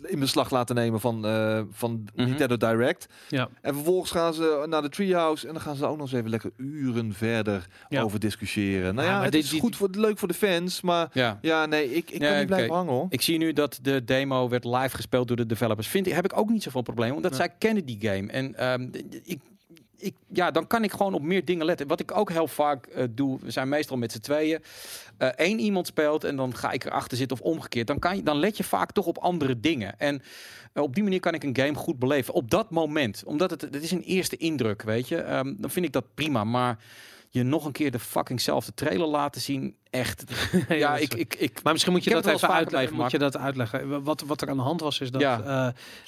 in beslag laten nemen van, eh, van Mhm. Nintendo Direct. Ja. En vervolgens gaan ze naar de Treehouse en dan gaan ze ook nog eens even lekker uren verder Ja. over discussiëren. Nou Ja, het dit- is goed voor, leuk voor de fans, maar Ja. ja, nee, ik, ik kan niet blijven hangen hoor. Ik zie nu dat de demo werd live gespeeld door de developers. Vind ik, heb ik ook niet zoveel probleem, omdat zij kennen die game. En ehm, ik, ik, ja, dan kan ik gewoon op meer dingen letten. Wat ik ook heel vaak eh, doe, we zijn meestal met z'n tweeën. Eén iemand speelt en dan ga ik erachter zitten of omgekeerd. Dan, kan je, dan let je vaak toch op andere dingen. En eh, op die manier kan ik een game goed beleven. Op dat moment. Omdat het, het is een eerste indruk, weet je. Ehm, dan vind ik dat prima. Maar je nog een keer de fuckingzelfde trailer laten zien. Echt. Ja, ik, ik, ik, Maar misschien moet je dat even uitleggen. Moet je dat uitleggen? Wat, wat er aan de hand was, is dat Ja.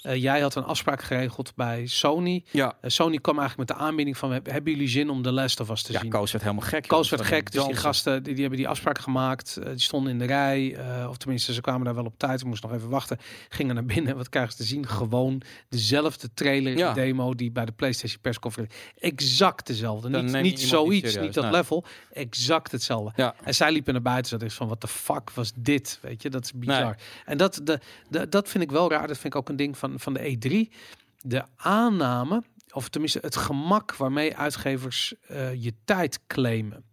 eh, eh, jij had een afspraak geregeld bij Sony. ja, Eh, Sony kwam eigenlijk met de aanbieding van: "Heb- hebben jullie zin om The Last of Us te ja, zien? Koos werd helemaal gek. Koos werd gek, dus die gasten die, die hebben die afspraak gemaakt. die stonden in de rij, of tenminste ze kwamen daar wel op tijd. We moesten nog even wachten. Gingen naar binnen. Wat krijgen ze te zien? Gewoon dezelfde trailer Ja. demo die bij de PlayStation persconferentie. Exact dezelfde. Dan Niet, niet zoiets, niet dat nee. level. Exact hetzelfde. Ja. En zij liepen naar buiten. Zat ik van, wat de fuck was dit? Weet je, dat is bizar. Nee. En dat, de, de, dat vind ik wel raar. Dat vind ik ook een ding van, van de E3. De aanname, of tenminste het gemak waarmee uitgevers eh, je tijd claimen.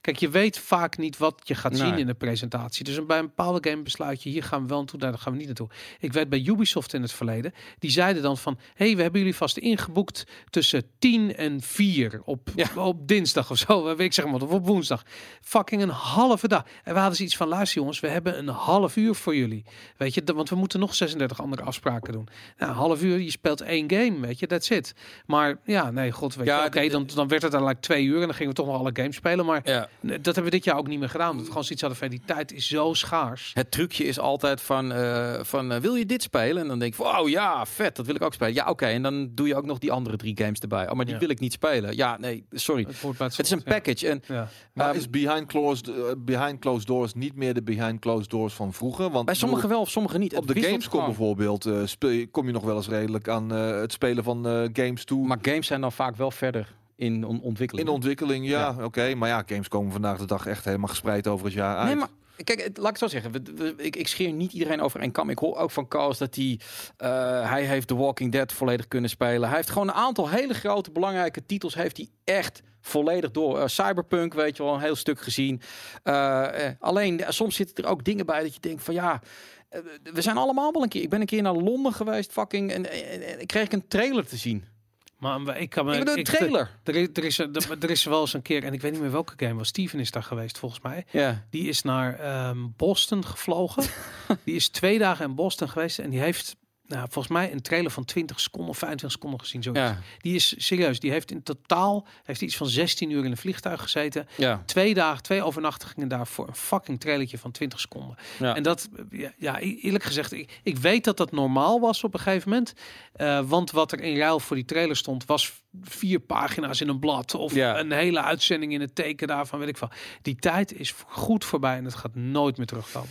Kijk, je weet vaak niet wat je gaat zien in de presentatie. Dus bij een bepaalde game besluit je, hier gaan we wel naartoe, daar gaan we niet naartoe. Ik weet bij Ubisoft in het verleden, die zeiden dan van, hey, we hebben jullie vast ingeboekt tussen 10 en 4 op, Ja. op dinsdag of zo, weet ik zeg maar, of op woensdag. Fucking een halve dag. En we hadden zoiets van, luister jongens, we hebben een half uur voor jullie. Weet je, want we moeten nog 36 andere afspraken doen. Nou, een half uur, je speelt één game, weet je, that's it. Maar ja, nee, god, weet Ja, je, oké, dan, dan werd het uiteindelijk twee uur en dan gingen we toch nog alle games spelen. Maar Ja. Dat hebben we dit jaar ook niet meer gedaan. Dat we gewoon zoiets hadden van die tijd is zo schaars. Het trucje is altijd van, eh, van eh, wil je dit spelen? En dan denk ik, wow, ja, vet, dat wil ik ook spelen. Ja, oké, en dan doe je ook nog die andere drie games erbij. Oh, maar die Ja. wil ik niet spelen. Ja, nee, sorry. Het, Het is een package. En Ja. Maar Ehm, is behind closed, eh, behind closed doors niet meer de behind closed doors van vroeger? Want bij sommigen wel, of sommigen niet. op Het de Gamescom bijvoorbeeld eh, speel je, kom je nog wel eens redelijk aan eh, het spelen van eh, games toe. Maar games zijn dan vaak wel verder in on- ontwikkeling. in ontwikkeling, ja, oké. Maar ja, games komen vandaag de dag echt helemaal gespreid over het jaar uit. Nee, maar kijk, het- laat ik het zo zeggen. We, we- ik, ik scheer niet iedereen over één kam. Ik hoor ook van Koos dat hij, eh, hij heeft The Walking Dead volledig kunnen spelen. Hij heeft gewoon een aantal hele grote belangrijke titels heeft hij echt volledig door. Eh, Cyberpunk, weet je wel, een heel stuk gezien. Eh, eh, alleen, soms zitten er ook dingen bij dat je denkt van ja... We zijn allemaal wel een keer. Ik ben een keer naar Londen geweest, fucking, en, en, en ik kreeg een trailer te zien. Maar ik kan me. Ik een ik- trailer. Er is, er, is, er, er is wel eens een keer, en ik weet niet meer welke game was. Steven is daar geweest volgens mij. Ja. Die is naar ehm, Boston gevlogen. die is twee dagen in Boston geweest en die heeft. Nou, volgens mij een trailer van 20 seconden of 25 seconden gezien. Zo. Ja. Die is serieus. Die heeft in totaal heeft iets van 16 uur in een vliegtuig gezeten. Ja. Twee dagen, twee overnachtingen daar voor een fucking trailertje van 20 seconden. Ja. En dat, ja, eerlijk gezegd, ik, ik weet dat dat normaal was op een gegeven moment. Eh, want wat er in ruil voor die trailer stond, was vier pagina's in een blad. Of Ja. een hele uitzending in het teken daarvan, weet ik veel. Die tijd is goed voorbij en het gaat nooit meer terugkomen.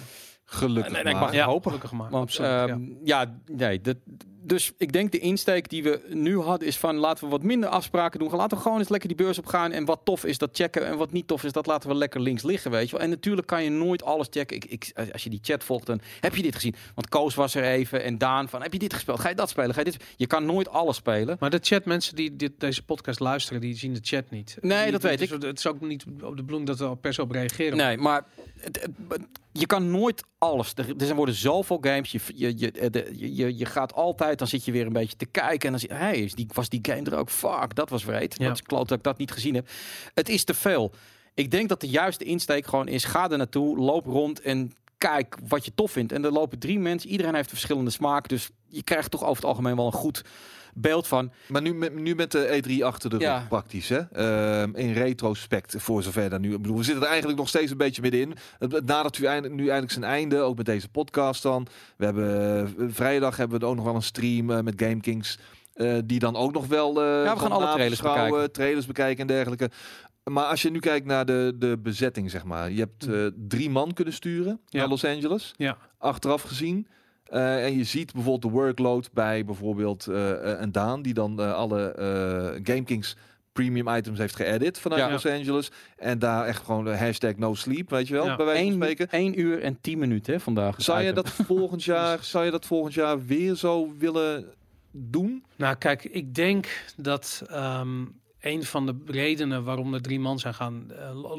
Gelukkig Nee, nee, ik maar. mag Ja, hopen. gelukkig maar. Want Absoluut, ja. ehm, ja. nee, dat, dus ik denk de insteek die we nu hadden is van laten we wat minder afspraken doen. Laten we gewoon eens lekker die beurs op gaan. En wat tof is, dat checken. En wat niet tof is, dat laten we lekker links liggen, weet je wel. En natuurlijk kan je nooit alles checken. Ik, ik, als je die chat volgt, dan heb je dit gezien. Want Koos was er even en Daan van, heb je dit gespeeld? Ga je dat spelen? Ga je dit? Je kan nooit alles spelen. Maar de chat, mensen die dit, deze podcast luisteren, die zien de chat niet. Nee, Die- dat weet dus Het is ook niet op de bedoeling dat we er per se op reageren. Nee, maar je kan nooit alles. Er, er worden zoveel games. Je, je, je, je, je gaat altijd, dan zit je weer een beetje te kijken. En dan zie je, hey, is die, was die game er ook? Fuck, dat was vreed. Ja. Dat is kloot dat ik dat niet gezien heb. Het is te veel. Ik denk dat de juiste insteek gewoon is, ga er naartoe, loop rond en kijk wat je tof vindt. En er lopen drie mensen, iedereen heeft een verschillende smaak. Dus je krijgt toch over het algemeen wel een goed beeld van. Maar nu met, nu met de E3 achter de rug Ja. praktisch, hè? Ehm, in retrospect, voor zover dan nu. Ik bedoel, we zitten er eigenlijk nog steeds een beetje middenin. Het, nadert u eindelijk, nu eigenlijk zijn einde, ook met deze podcast dan. We hebben eh, vrijdag hebben we ook nog wel een stream eh, met Game Kings. eh, die dan ook nog wel. eh, we gaan alle trailers bekijken. trailers bekijken en dergelijke. Maar als je nu kijkt naar de, de bezetting, zeg maar. Je hebt eh, drie man kunnen sturen Ja. naar Los Angeles. Ja. Achteraf gezien. Eh, en je ziet bijvoorbeeld de workload bij bijvoorbeeld eh, eh, een Daan, die dan eh, alle eh GameKings premium items heeft geëdit vanuit Ja. Los Angeles. En daar echt gewoon de hashtag no sleep, weet je wel, Ja. bij wijze van 1, spreken. 1 uur en 10 minuten hè, vandaag. Zou je dat volgend jaar, zou je dat volgend jaar weer zo willen doen? Nou, kijk, ik denk dat ehm, een van de redenen waarom er drie man zijn gaan,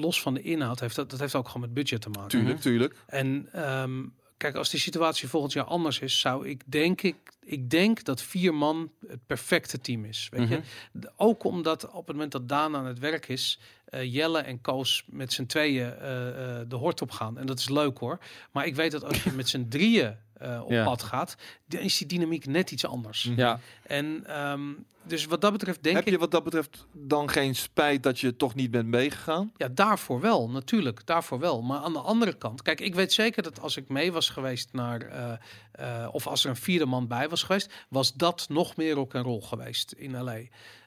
los van de inhoud, heeft dat, dat heeft ook gewoon met budget te maken. Tuurlijk, tuurlijk. En ehm, kijk, als die situatie volgend jaar anders is, zou ik denk ik, ik denk dat vier man het perfecte team is. Weet je, Mhm. Ook omdat op het moment dat Daan aan het werk is, eh, Jelle en Koos met z'n tweeën eh, eh, de hort op gaan. En dat is leuk hoor. Maar ik weet dat als je met z'n drieën op Ja. pad gaat, dan is die dynamiek net iets anders. Ja, En ehm, dus wat dat betreft denk Heb ik, je wat dat betreft dan geen spijt dat je toch niet bent meegegaan? ja, daarvoor wel, natuurlijk, daarvoor wel. Maar aan de andere kant, kijk, ik weet zeker dat als ik mee was geweest naar, eh, eh, of als er een vierde man bij was geweest, was dat nog meer rock en roll geweest in LA.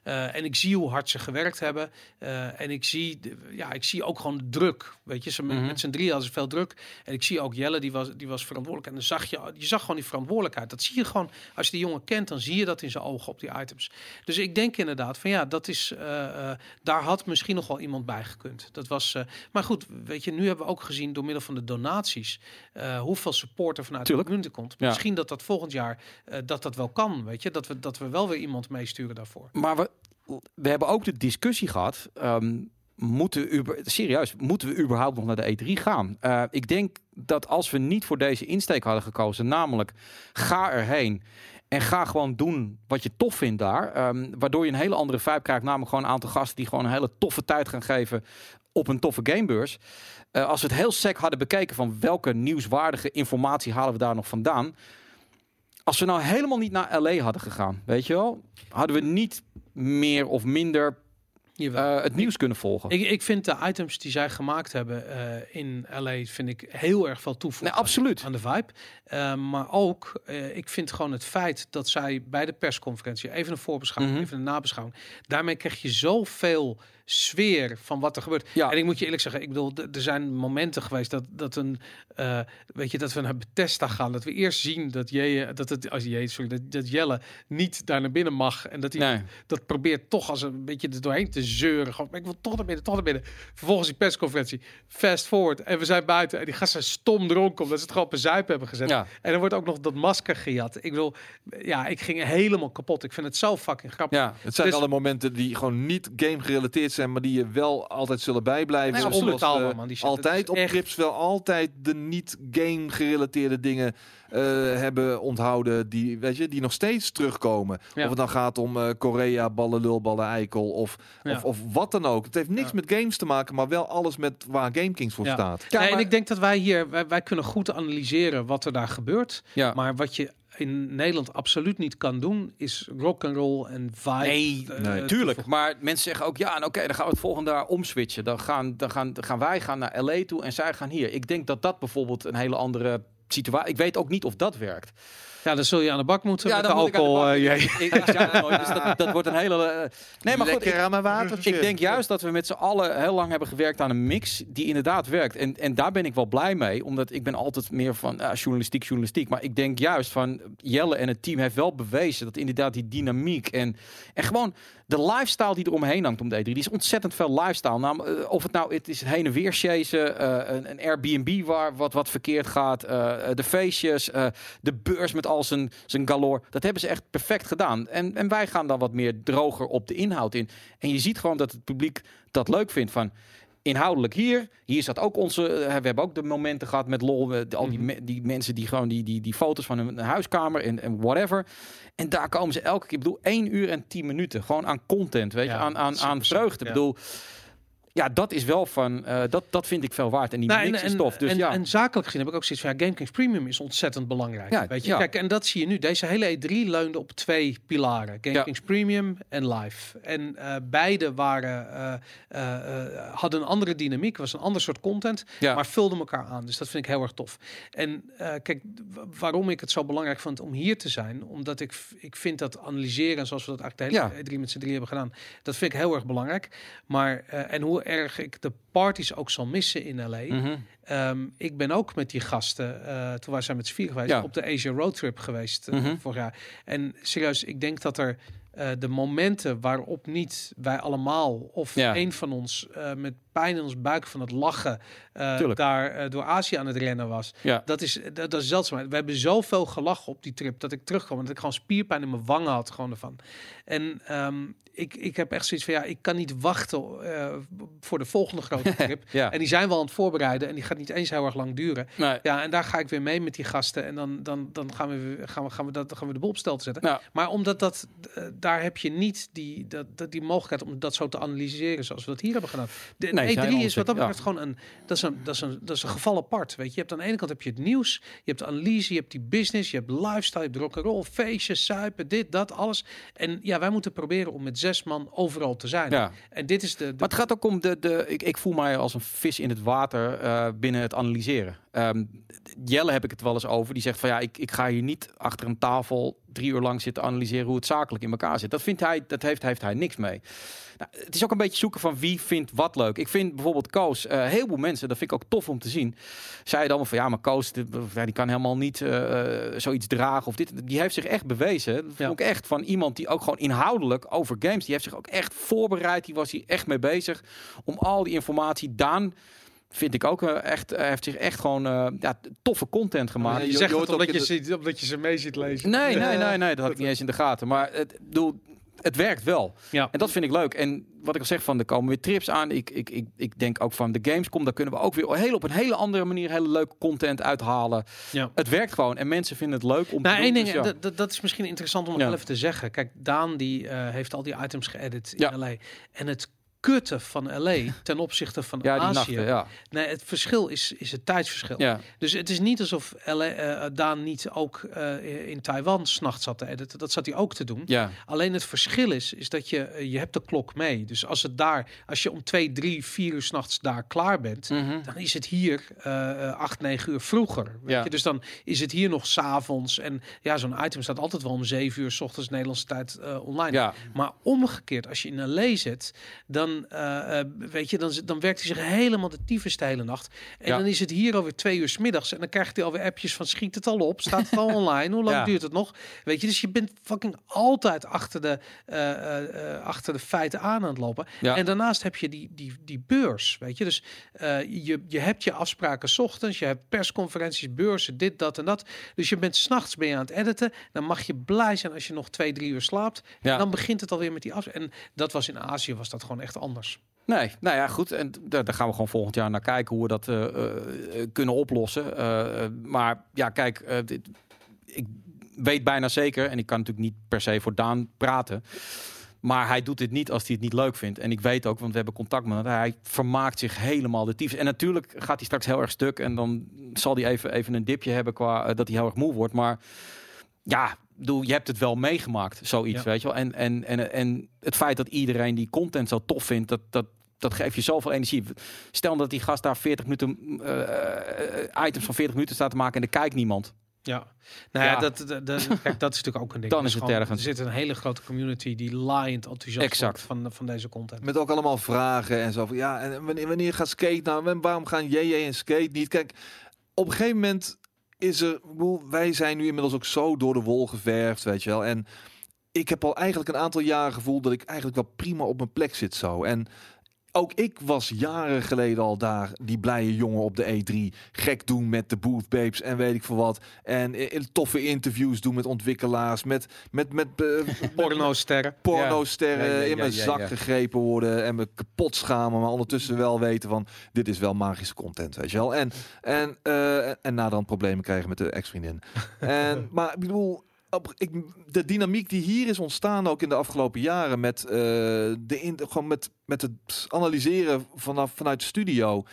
Eh, en ik zie hoe hard ze gewerkt hebben. En ik zie, ja, ik zie ook gewoon de druk. Weet je, ze, met, Mhm. met z'n drie hadden ze veel druk. En ik zie ook Jelle, die was, die was verantwoordelijk. En dan zag je, je zag gewoon die verantwoordelijkheid. Dat zie je gewoon, als je die jongen kent, dan zie je dat in zijn ogen op die items. Dus ik denk inderdaad van ja, dat is, eh, eh, daar had misschien nog wel iemand bij gekund. Dat was, eh, maar goed, weet je, nu hebben we ook gezien door middel van de donaties hoeveel support er vanuit Tuurlijk. de community komt. Ja. Misschien dat dat volgend jaar dat dat wel kan, weet je, dat we dat we wel weer iemand meesturen daarvoor. maar we, we hebben ook de discussie gehad. ehm, moeten we, serieus, moeten we überhaupt nog naar de E3 gaan? Ik denk dat als we niet voor deze insteek hadden gekozen, namelijk ga erheen en ga gewoon doen wat je tof vindt daar, ehm, waardoor je een hele andere vibe krijgt, namelijk gewoon een aantal gasten die gewoon een hele toffe tijd gaan geven op een toffe gamebeurs. Eh, als we het heel sec hadden bekeken van welke nieuwswaardige informatie halen we daar nog vandaan. Als we nou helemaal niet naar LA hadden gegaan, weet je wel, hadden we niet meer of minder Eh, het nieuws kunnen volgen. ik, ik vind de items die zij gemaakt hebben eh, in LA, vind ik heel erg veel nee, toevoegen. absoluut. aan de vibe. Eh, maar ook, ik vind gewoon het feit dat zij bij de persconferentie even een voorbeschouwing, Mhm. even een nabeschouwing, daarmee krijg je zoveel sfeer van wat er gebeurt. Ja. En ik moet je eerlijk zeggen, ik bedoel, er zijn momenten geweest dat, dat een, eh, weet je, dat we naar Bethesda gaan, dat we eerst zien dat je, dat het, als je, sorry, dat, dat Jelle niet daar naar binnen mag en dat hij Nee. dat probeert toch als een beetje er doorheen te zeuren. Gewoon, ik wil toch naar binnen, toch naar binnen. Vervolgens die persconferentie, fast forward en we zijn buiten en die gasten zijn stom dronken omdat ze het gewoon op een zuip hebben gezet. Ja. En er wordt ook nog dat masker gejat. Ik wil, ja, ik ging helemaal kapot. Ik vind het zo fucking grappig. Ja, Het zijn Dus- alle momenten die gewoon niet game gerelateerd zijn, maar die je wel altijd zullen bijblijven. Nee, Zoals, absoluut. eh, man, die shit. altijd op echt- wel altijd de niet game gerelateerde dingen eh, hebben onthouden die, weet je, die nog steeds terugkomen. Ja. Of het dan gaat om eh, Korea, ballen, lul, ballen, eikel of, Ja. of, of wat dan ook. Het heeft niks Ja. met games te maken, maar wel alles met waar GameKings voor Ja. staat. Ja, Nee, maar- En ik denk dat wij hier, wij, wij kunnen goed analyseren wat er daar gebeurt. ja. Maar wat je in Nederland absoluut niet kan doen, is rock and roll en vibe. Nee, nee. Tuurlijk, toevoegen. maar mensen zeggen ook ja, en oké, dan gaan we het volgende jaar omswitchen. Dan gaan, dan, gaan, dan gaan wij gaan naar LA toe en zij gaan hier. Ik denk dat dat bijvoorbeeld een hele andere situatie. Ik weet ook niet of dat werkt. Ja, dan zul je aan de bak moeten met de dan moet ik aan de alcohol. Ik, nooit, dus dat, dat wordt een hele. eh, nee, maar goed. Lekker aan mijn watertje. ik denk juist dat we met z'n allen heel lang hebben gewerkt aan een mix die inderdaad werkt. En, en daar ben ik wel blij mee, omdat ik ben altijd meer van journalistiek, journalistiek. Maar ik denk juist van Jelle en het team heeft wel bewezen dat inderdaad die dynamiek en, en gewoon de lifestyle die er omheen hangt om de E3. Die is ontzettend veel lifestyle. Nou, of het nou het is heen en weer chasen, eh, een, een Airbnb waar wat, wat verkeerd gaat, eh, de feestjes, de beurs met al zijn, zijn galore. Dat hebben ze echt perfect gedaan. En, en wij gaan dan wat meer droger op de inhoud in. En je ziet gewoon dat het publiek dat leuk vindt van inhoudelijk hier. Hier zat ook onze. eh, we hebben ook de momenten gehad met lol. eh, al die, me- die mensen die gewoon die, die, die foto's van hun huiskamer en, en whatever. En daar komen ze elke keer. Ik bedoel, 1 uur en 10 minuten. Gewoon aan content, weet je, Ja, aan, aan, aan vreugde. ja. Ik bedoel. Ja, dat is wel van. eh, dat, dat vind ik veel waard. En die Nou, mix is tof. Dus en, ja. en zakelijk gezien heb ik ook zoiets van ja, GameKings Premium is ontzettend belangrijk. Ja, weet je, ja. kijk, en dat zie je nu. Deze hele E3 leunde op twee pilaren: GameKings Premium en Live. En eh, beide waren, eh, hadden een andere dynamiek, was een ander soort content, ja. maar vulden elkaar aan. Dus dat vind ik heel erg tof. En kijk, waarom ik het zo belangrijk vond om hier te zijn, omdat ik, ik vind dat analyseren, zoals we dat eigenlijk de hele E3 met z'n drie hebben gedaan, dat vind ik heel erg belangrijk. Maar en hoe erg ik de parties ook zal missen in LA. Mhm. Ehm, ik ben ook met die gasten, eh, toen waren zij met z'n vier geweest, Ja. op de Asia Road Trip geweest Mhm. vorig jaar. En serieus, ik denk dat er eh, de momenten waarop niet wij allemaal of Ja. een van ons met pijn in ons buik van het lachen daar door Azië aan het rennen was. Ja. Dat is, dat, dat is zeldzaam. We hebben zoveel gelachen op die trip dat ik terugkwam en dat ik gewoon spierpijn in mijn wangen had gewoon ervan. En ehm, ik, ik heb echt zoiets van ja, ik kan niet wachten eh, voor de volgende grote trip. Ja. En die zijn we al aan het voorbereiden en die gaat niet eens heel erg lang duren. Nee. Ja, en daar ga ik weer mee met die gasten. En dan, dan, dan gaan, we, gaan, we, gaan, we dat, gaan we de boel op stel te zetten. Nou, Maar omdat dat, eh, daar heb je niet die, dat, dat, die mogelijkheid om dat zo te analyseren zoals we dat hier hebben gedaan. De, Nee. Nee, E3 zijn is wat dat ja. betreft gewoon een dat is een, dat is een dat is een geval apart. Weet je, je hebt aan de ene kant heb je het nieuws, je hebt de analyse, je hebt die business, je hebt lifestyle, je hebt rock'n'roll, feestjes, suipen, dit, dat, alles. En ja, wij moeten proberen om met zes man overal te zijn. Ja. En dit is de, de Maar het gaat ook om de. de ik, ik voel mij als een vis in het water eh, binnen het analyseren. Ehm, Jelle heb ik het wel eens over. Die zegt van ja, ik, ik ga hier niet achter een tafel drie uur lang zitten analyseren hoe het zakelijk in elkaar zit. Dat vindt hij, dat heeft, heeft hij niks mee. Nou, het is ook een beetje zoeken van wie vindt wat leuk. Ik vind bijvoorbeeld Koos, eh heel veel mensen, dat vind ik ook tof om te zien. Zeiden allemaal van ja, maar Koos, die, die kan helemaal niet eh, eh, zoiets dragen of dit. Die heeft zich echt bewezen. Dat Ja. ik echt van iemand die ook gewoon inhoudelijk over games, die heeft zich ook echt voorbereid. Die was hier echt mee bezig om al die informatie. Daan vind ik ook eh, echt, eh, heeft zich echt gewoon eh, ja, toffe content gemaakt. Je zegt het omdat je, ziet, omdat je ze mee ziet lezen. Nee, nee, nee, nee, dat had ik niet eens in de gaten. Maar het, ik bedoel, het werkt wel. Ja. En dat vind ik leuk. En wat ik al zeg, van er komen weer trips aan. Ik, ik, ik, ik denk ook van de Gamescom, daar kunnen we ook weer heel op een hele andere manier hele leuke content uithalen. Ja. Het werkt gewoon en mensen vinden het leuk om Nou, te één doen. ding, Dus ja. dat- is misschien interessant om nog Ja. even te zeggen. Kijk, Daan die heeft al die items geëdit in Ja. LA. En het kutte van LA ten opzichte van ja, Azië. nachten, ja. Nee, het verschil is, is het tijdsverschil. ja. Dus het is niet alsof LA, eh, Daan niet ook eh, in Taiwan s'nachts zat te editen. Dat zat hij ook te doen. Ja, Alleen het verschil is, is dat je, eh, je hebt de klok mee. Dus als het daar, als je om twee, drie, vier uur s'nachts daar klaar bent, Mhm. dan is het hier acht, negen uur vroeger. Weet Ja. je? Dus dan is het hier nog s'avonds. En ja, zo'n item staat altijd wel om zeven uur s ochtends Nederlandse tijd online. ja. Maar omgekeerd, als je in LA zit, dan, eh, eh, weet je, dan, dan werkt hij zich helemaal de tyfus de hele nacht. En Ja. dan is het hier alweer twee uur s middags. En dan krijgt hij alweer appjes van schiet het al op, staat het al online, hoe lang Ja. duurt het nog? Weet je, dus je bent fucking altijd achter de, eh, achter de feiten aan aan het lopen. Ja. En daarnaast heb je die, die, die beurs, weet je. Dus je, je hebt je afspraken 's ochtends, je hebt persconferenties, beurzen, dit, dat en dat. Dus je bent s'nachts ben je aan het editen. Dan mag je blij zijn als je nog twee, drie uur slaapt. Dan begint het alweer met die af. En dat was in Azië was dat gewoon echt anders. Nee, nou ja, goed. En daar, gaan we gewoon volgend jaar naar kijken hoe we dat eh, eh, eh, kunnen oplossen. Maar ja, kijk, dit- ik weet bijna zeker, en ik kan natuurlijk niet per se voor Daan praten. Maar hij doet dit niet als hij het niet leuk vindt. En ik weet ook, want we hebben contact met hem. Hij vermaakt zich helemaal de tyfus. En natuurlijk gaat hij straks heel erg stuk. En dan zal hij even, even een dipje hebben qua dat hij heel erg moe wordt. Maar ja, bedoel, je hebt het wel meegemaakt, zoiets, Ja. weet je wel. En, en, en, en het feit dat iedereen die content zo tof vindt, dat, dat, dat geeft je zoveel energie. Stel dat die gast daar 40 minuten, eh, items van 40 minuten staat te maken en er kijkt niemand. Ja, nou ja, Ja. Dat, dat, dat- kijk, dat is natuurlijk ook een ding. Dan is het gewoon- ergens. Er zit een hele grote community die laaiend enthousiast Exact. wordt van, van deze content. Met ook allemaal vragen en zo van ja, en wanneer, wanneer gaat skate nou? En waarom gaan JJ en skate niet? Kijk, op een gegeven moment is er, wij zijn nu inmiddels ook zo door de wol geverfd, weet je wel. En ik heb al eigenlijk een aantal jaren gevoeld dat ik eigenlijk wel prima op mijn plek zit zo. En ook ik was jaren geleden al daar, die blije jongen op de E3. Gek doen met de booth babes en weet ik veel wat. En eh, toffe interviews doen met ontwikkelaars, met, met, met, eh, Porno-sterren. porno-sterren Ja, ja, ja, in mijn ja, zak ja. gegrepen worden en me kapot schamen, maar ondertussen wel weten van dit is wel magische content, weet je wel. En, en, eh en naderhand problemen krijgen met de ex-vriendin. en, maar ik bedoel, ik, de dynamiek die hier is ontstaan ook in de afgelopen jaren met, eh, de gewoon met, met het analyseren vanaf, vanuit de studio.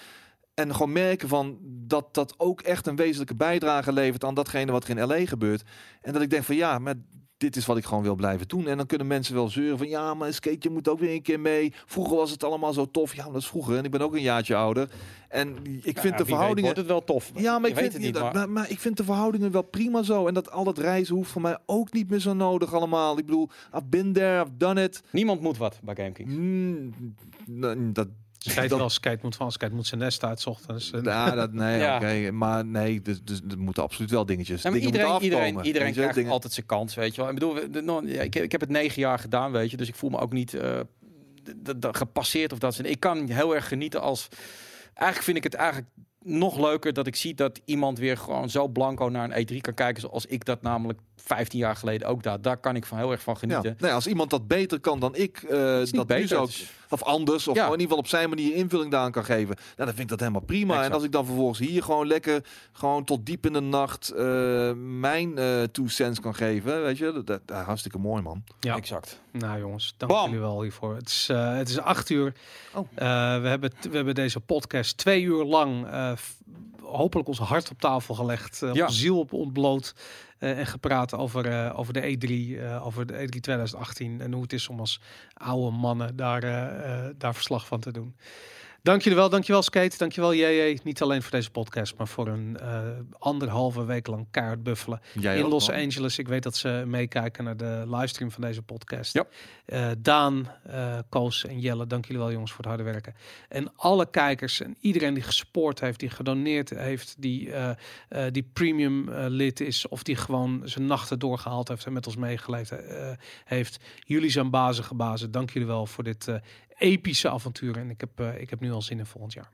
En gewoon merken van dat dat ook echt een wezenlijke bijdrage levert aan datgene wat er in LA gebeurt. En dat ik denk van ja, maar dit is wat ik gewoon wil blijven doen. En dan kunnen mensen wel zeuren van ja, maar skate, je moet ook weer een keer mee. Vroeger was het allemaal zo tof. Ja, maar dat is vroeger. En ik ben ook een jaartje ouder. En ik vind de verhoudingen. wordt het wel tof. Ja, maar ik, weet vind, het niet, maar... maar- Maar, ik vind de verhoudingen wel prima zo. En dat al dat reizen hoeft voor mij ook niet meer zo nodig allemaal. Ik bedoel, I've been there, I've done it. Niemand moet wat bij GameKing. Mm, dat, Skate dat- wel, skate moet van, skate moet zijn nest uit 's ochtends. En- Ja, dat, nee, Ja. oké. Maar nee, dus, dus er moeten absoluut wel dingetjes. Ja, dingen iedereen, iedereen, iedereen je, krijgt dingen- altijd zijn kans, weet je wel. Ik bedoel, we- de- no- ja, ik, heb- ik heb het negen jaar gedaan, weet je. Dus ik voel me ook niet eh, d- gepasseerd of dat. Ik kan heel erg genieten als... Eigenlijk vind ik het eigenlijk nog leuker dat ik zie dat iemand weer gewoon zo blanco naar een E3 kan kijken zoals ik dat namelijk 15 jaar geleden ook daar. Daar kan ik van heel erg van Ja. genieten. Nee, als iemand dat beter kan dan ik, eh, dat beter, is- of anders, of Ja. gewoon in ieder geval op zijn manier invulling daaraan kan geven. Nou, dan vind ik dat helemaal prima. Exact. En als ik dan vervolgens hier gewoon lekker, gewoon tot diep in de nacht eh, mijn eh two cents kan geven, weet je, dat, dat, dat- hartstikke mooi man. Ja. Exact. Nou jongens, dank Bam. jullie wel hiervoor. Het is, eh, het is acht uur. Oh. Eh, we, hebben, we hebben deze podcast twee uur lang eh, hopelijk ons hart op tafel gelegd. Ja. onze ziel op ontbloot. eh, en gepraat over, eh, over de E3, eh, over de E3 2018. En hoe het is om als oude mannen daar, daar verslag van te doen. Dank jullie wel, dankjewel Skate, dankjewel JJ. Niet alleen voor deze podcast, maar voor een eh, anderhalve week lang kaart buffelen Jij in Los man. Angeles. Ik weet dat ze meekijken naar de livestream van deze podcast. Ja. Eh, Daan, eh, Koos en Jelle, dank jullie wel jongens voor het harde werken. En alle kijkers en iedereen die gespoord heeft, die gedoneerd heeft, die, die premium lid is of die gewoon zijn nachten doorgehaald heeft en met ons meegeleefd heeft. Jullie zijn bazige bazen. Dank jullie wel voor dit epische avontuur. En ik heb, eh, ik heb nu al zin in volgend jaar.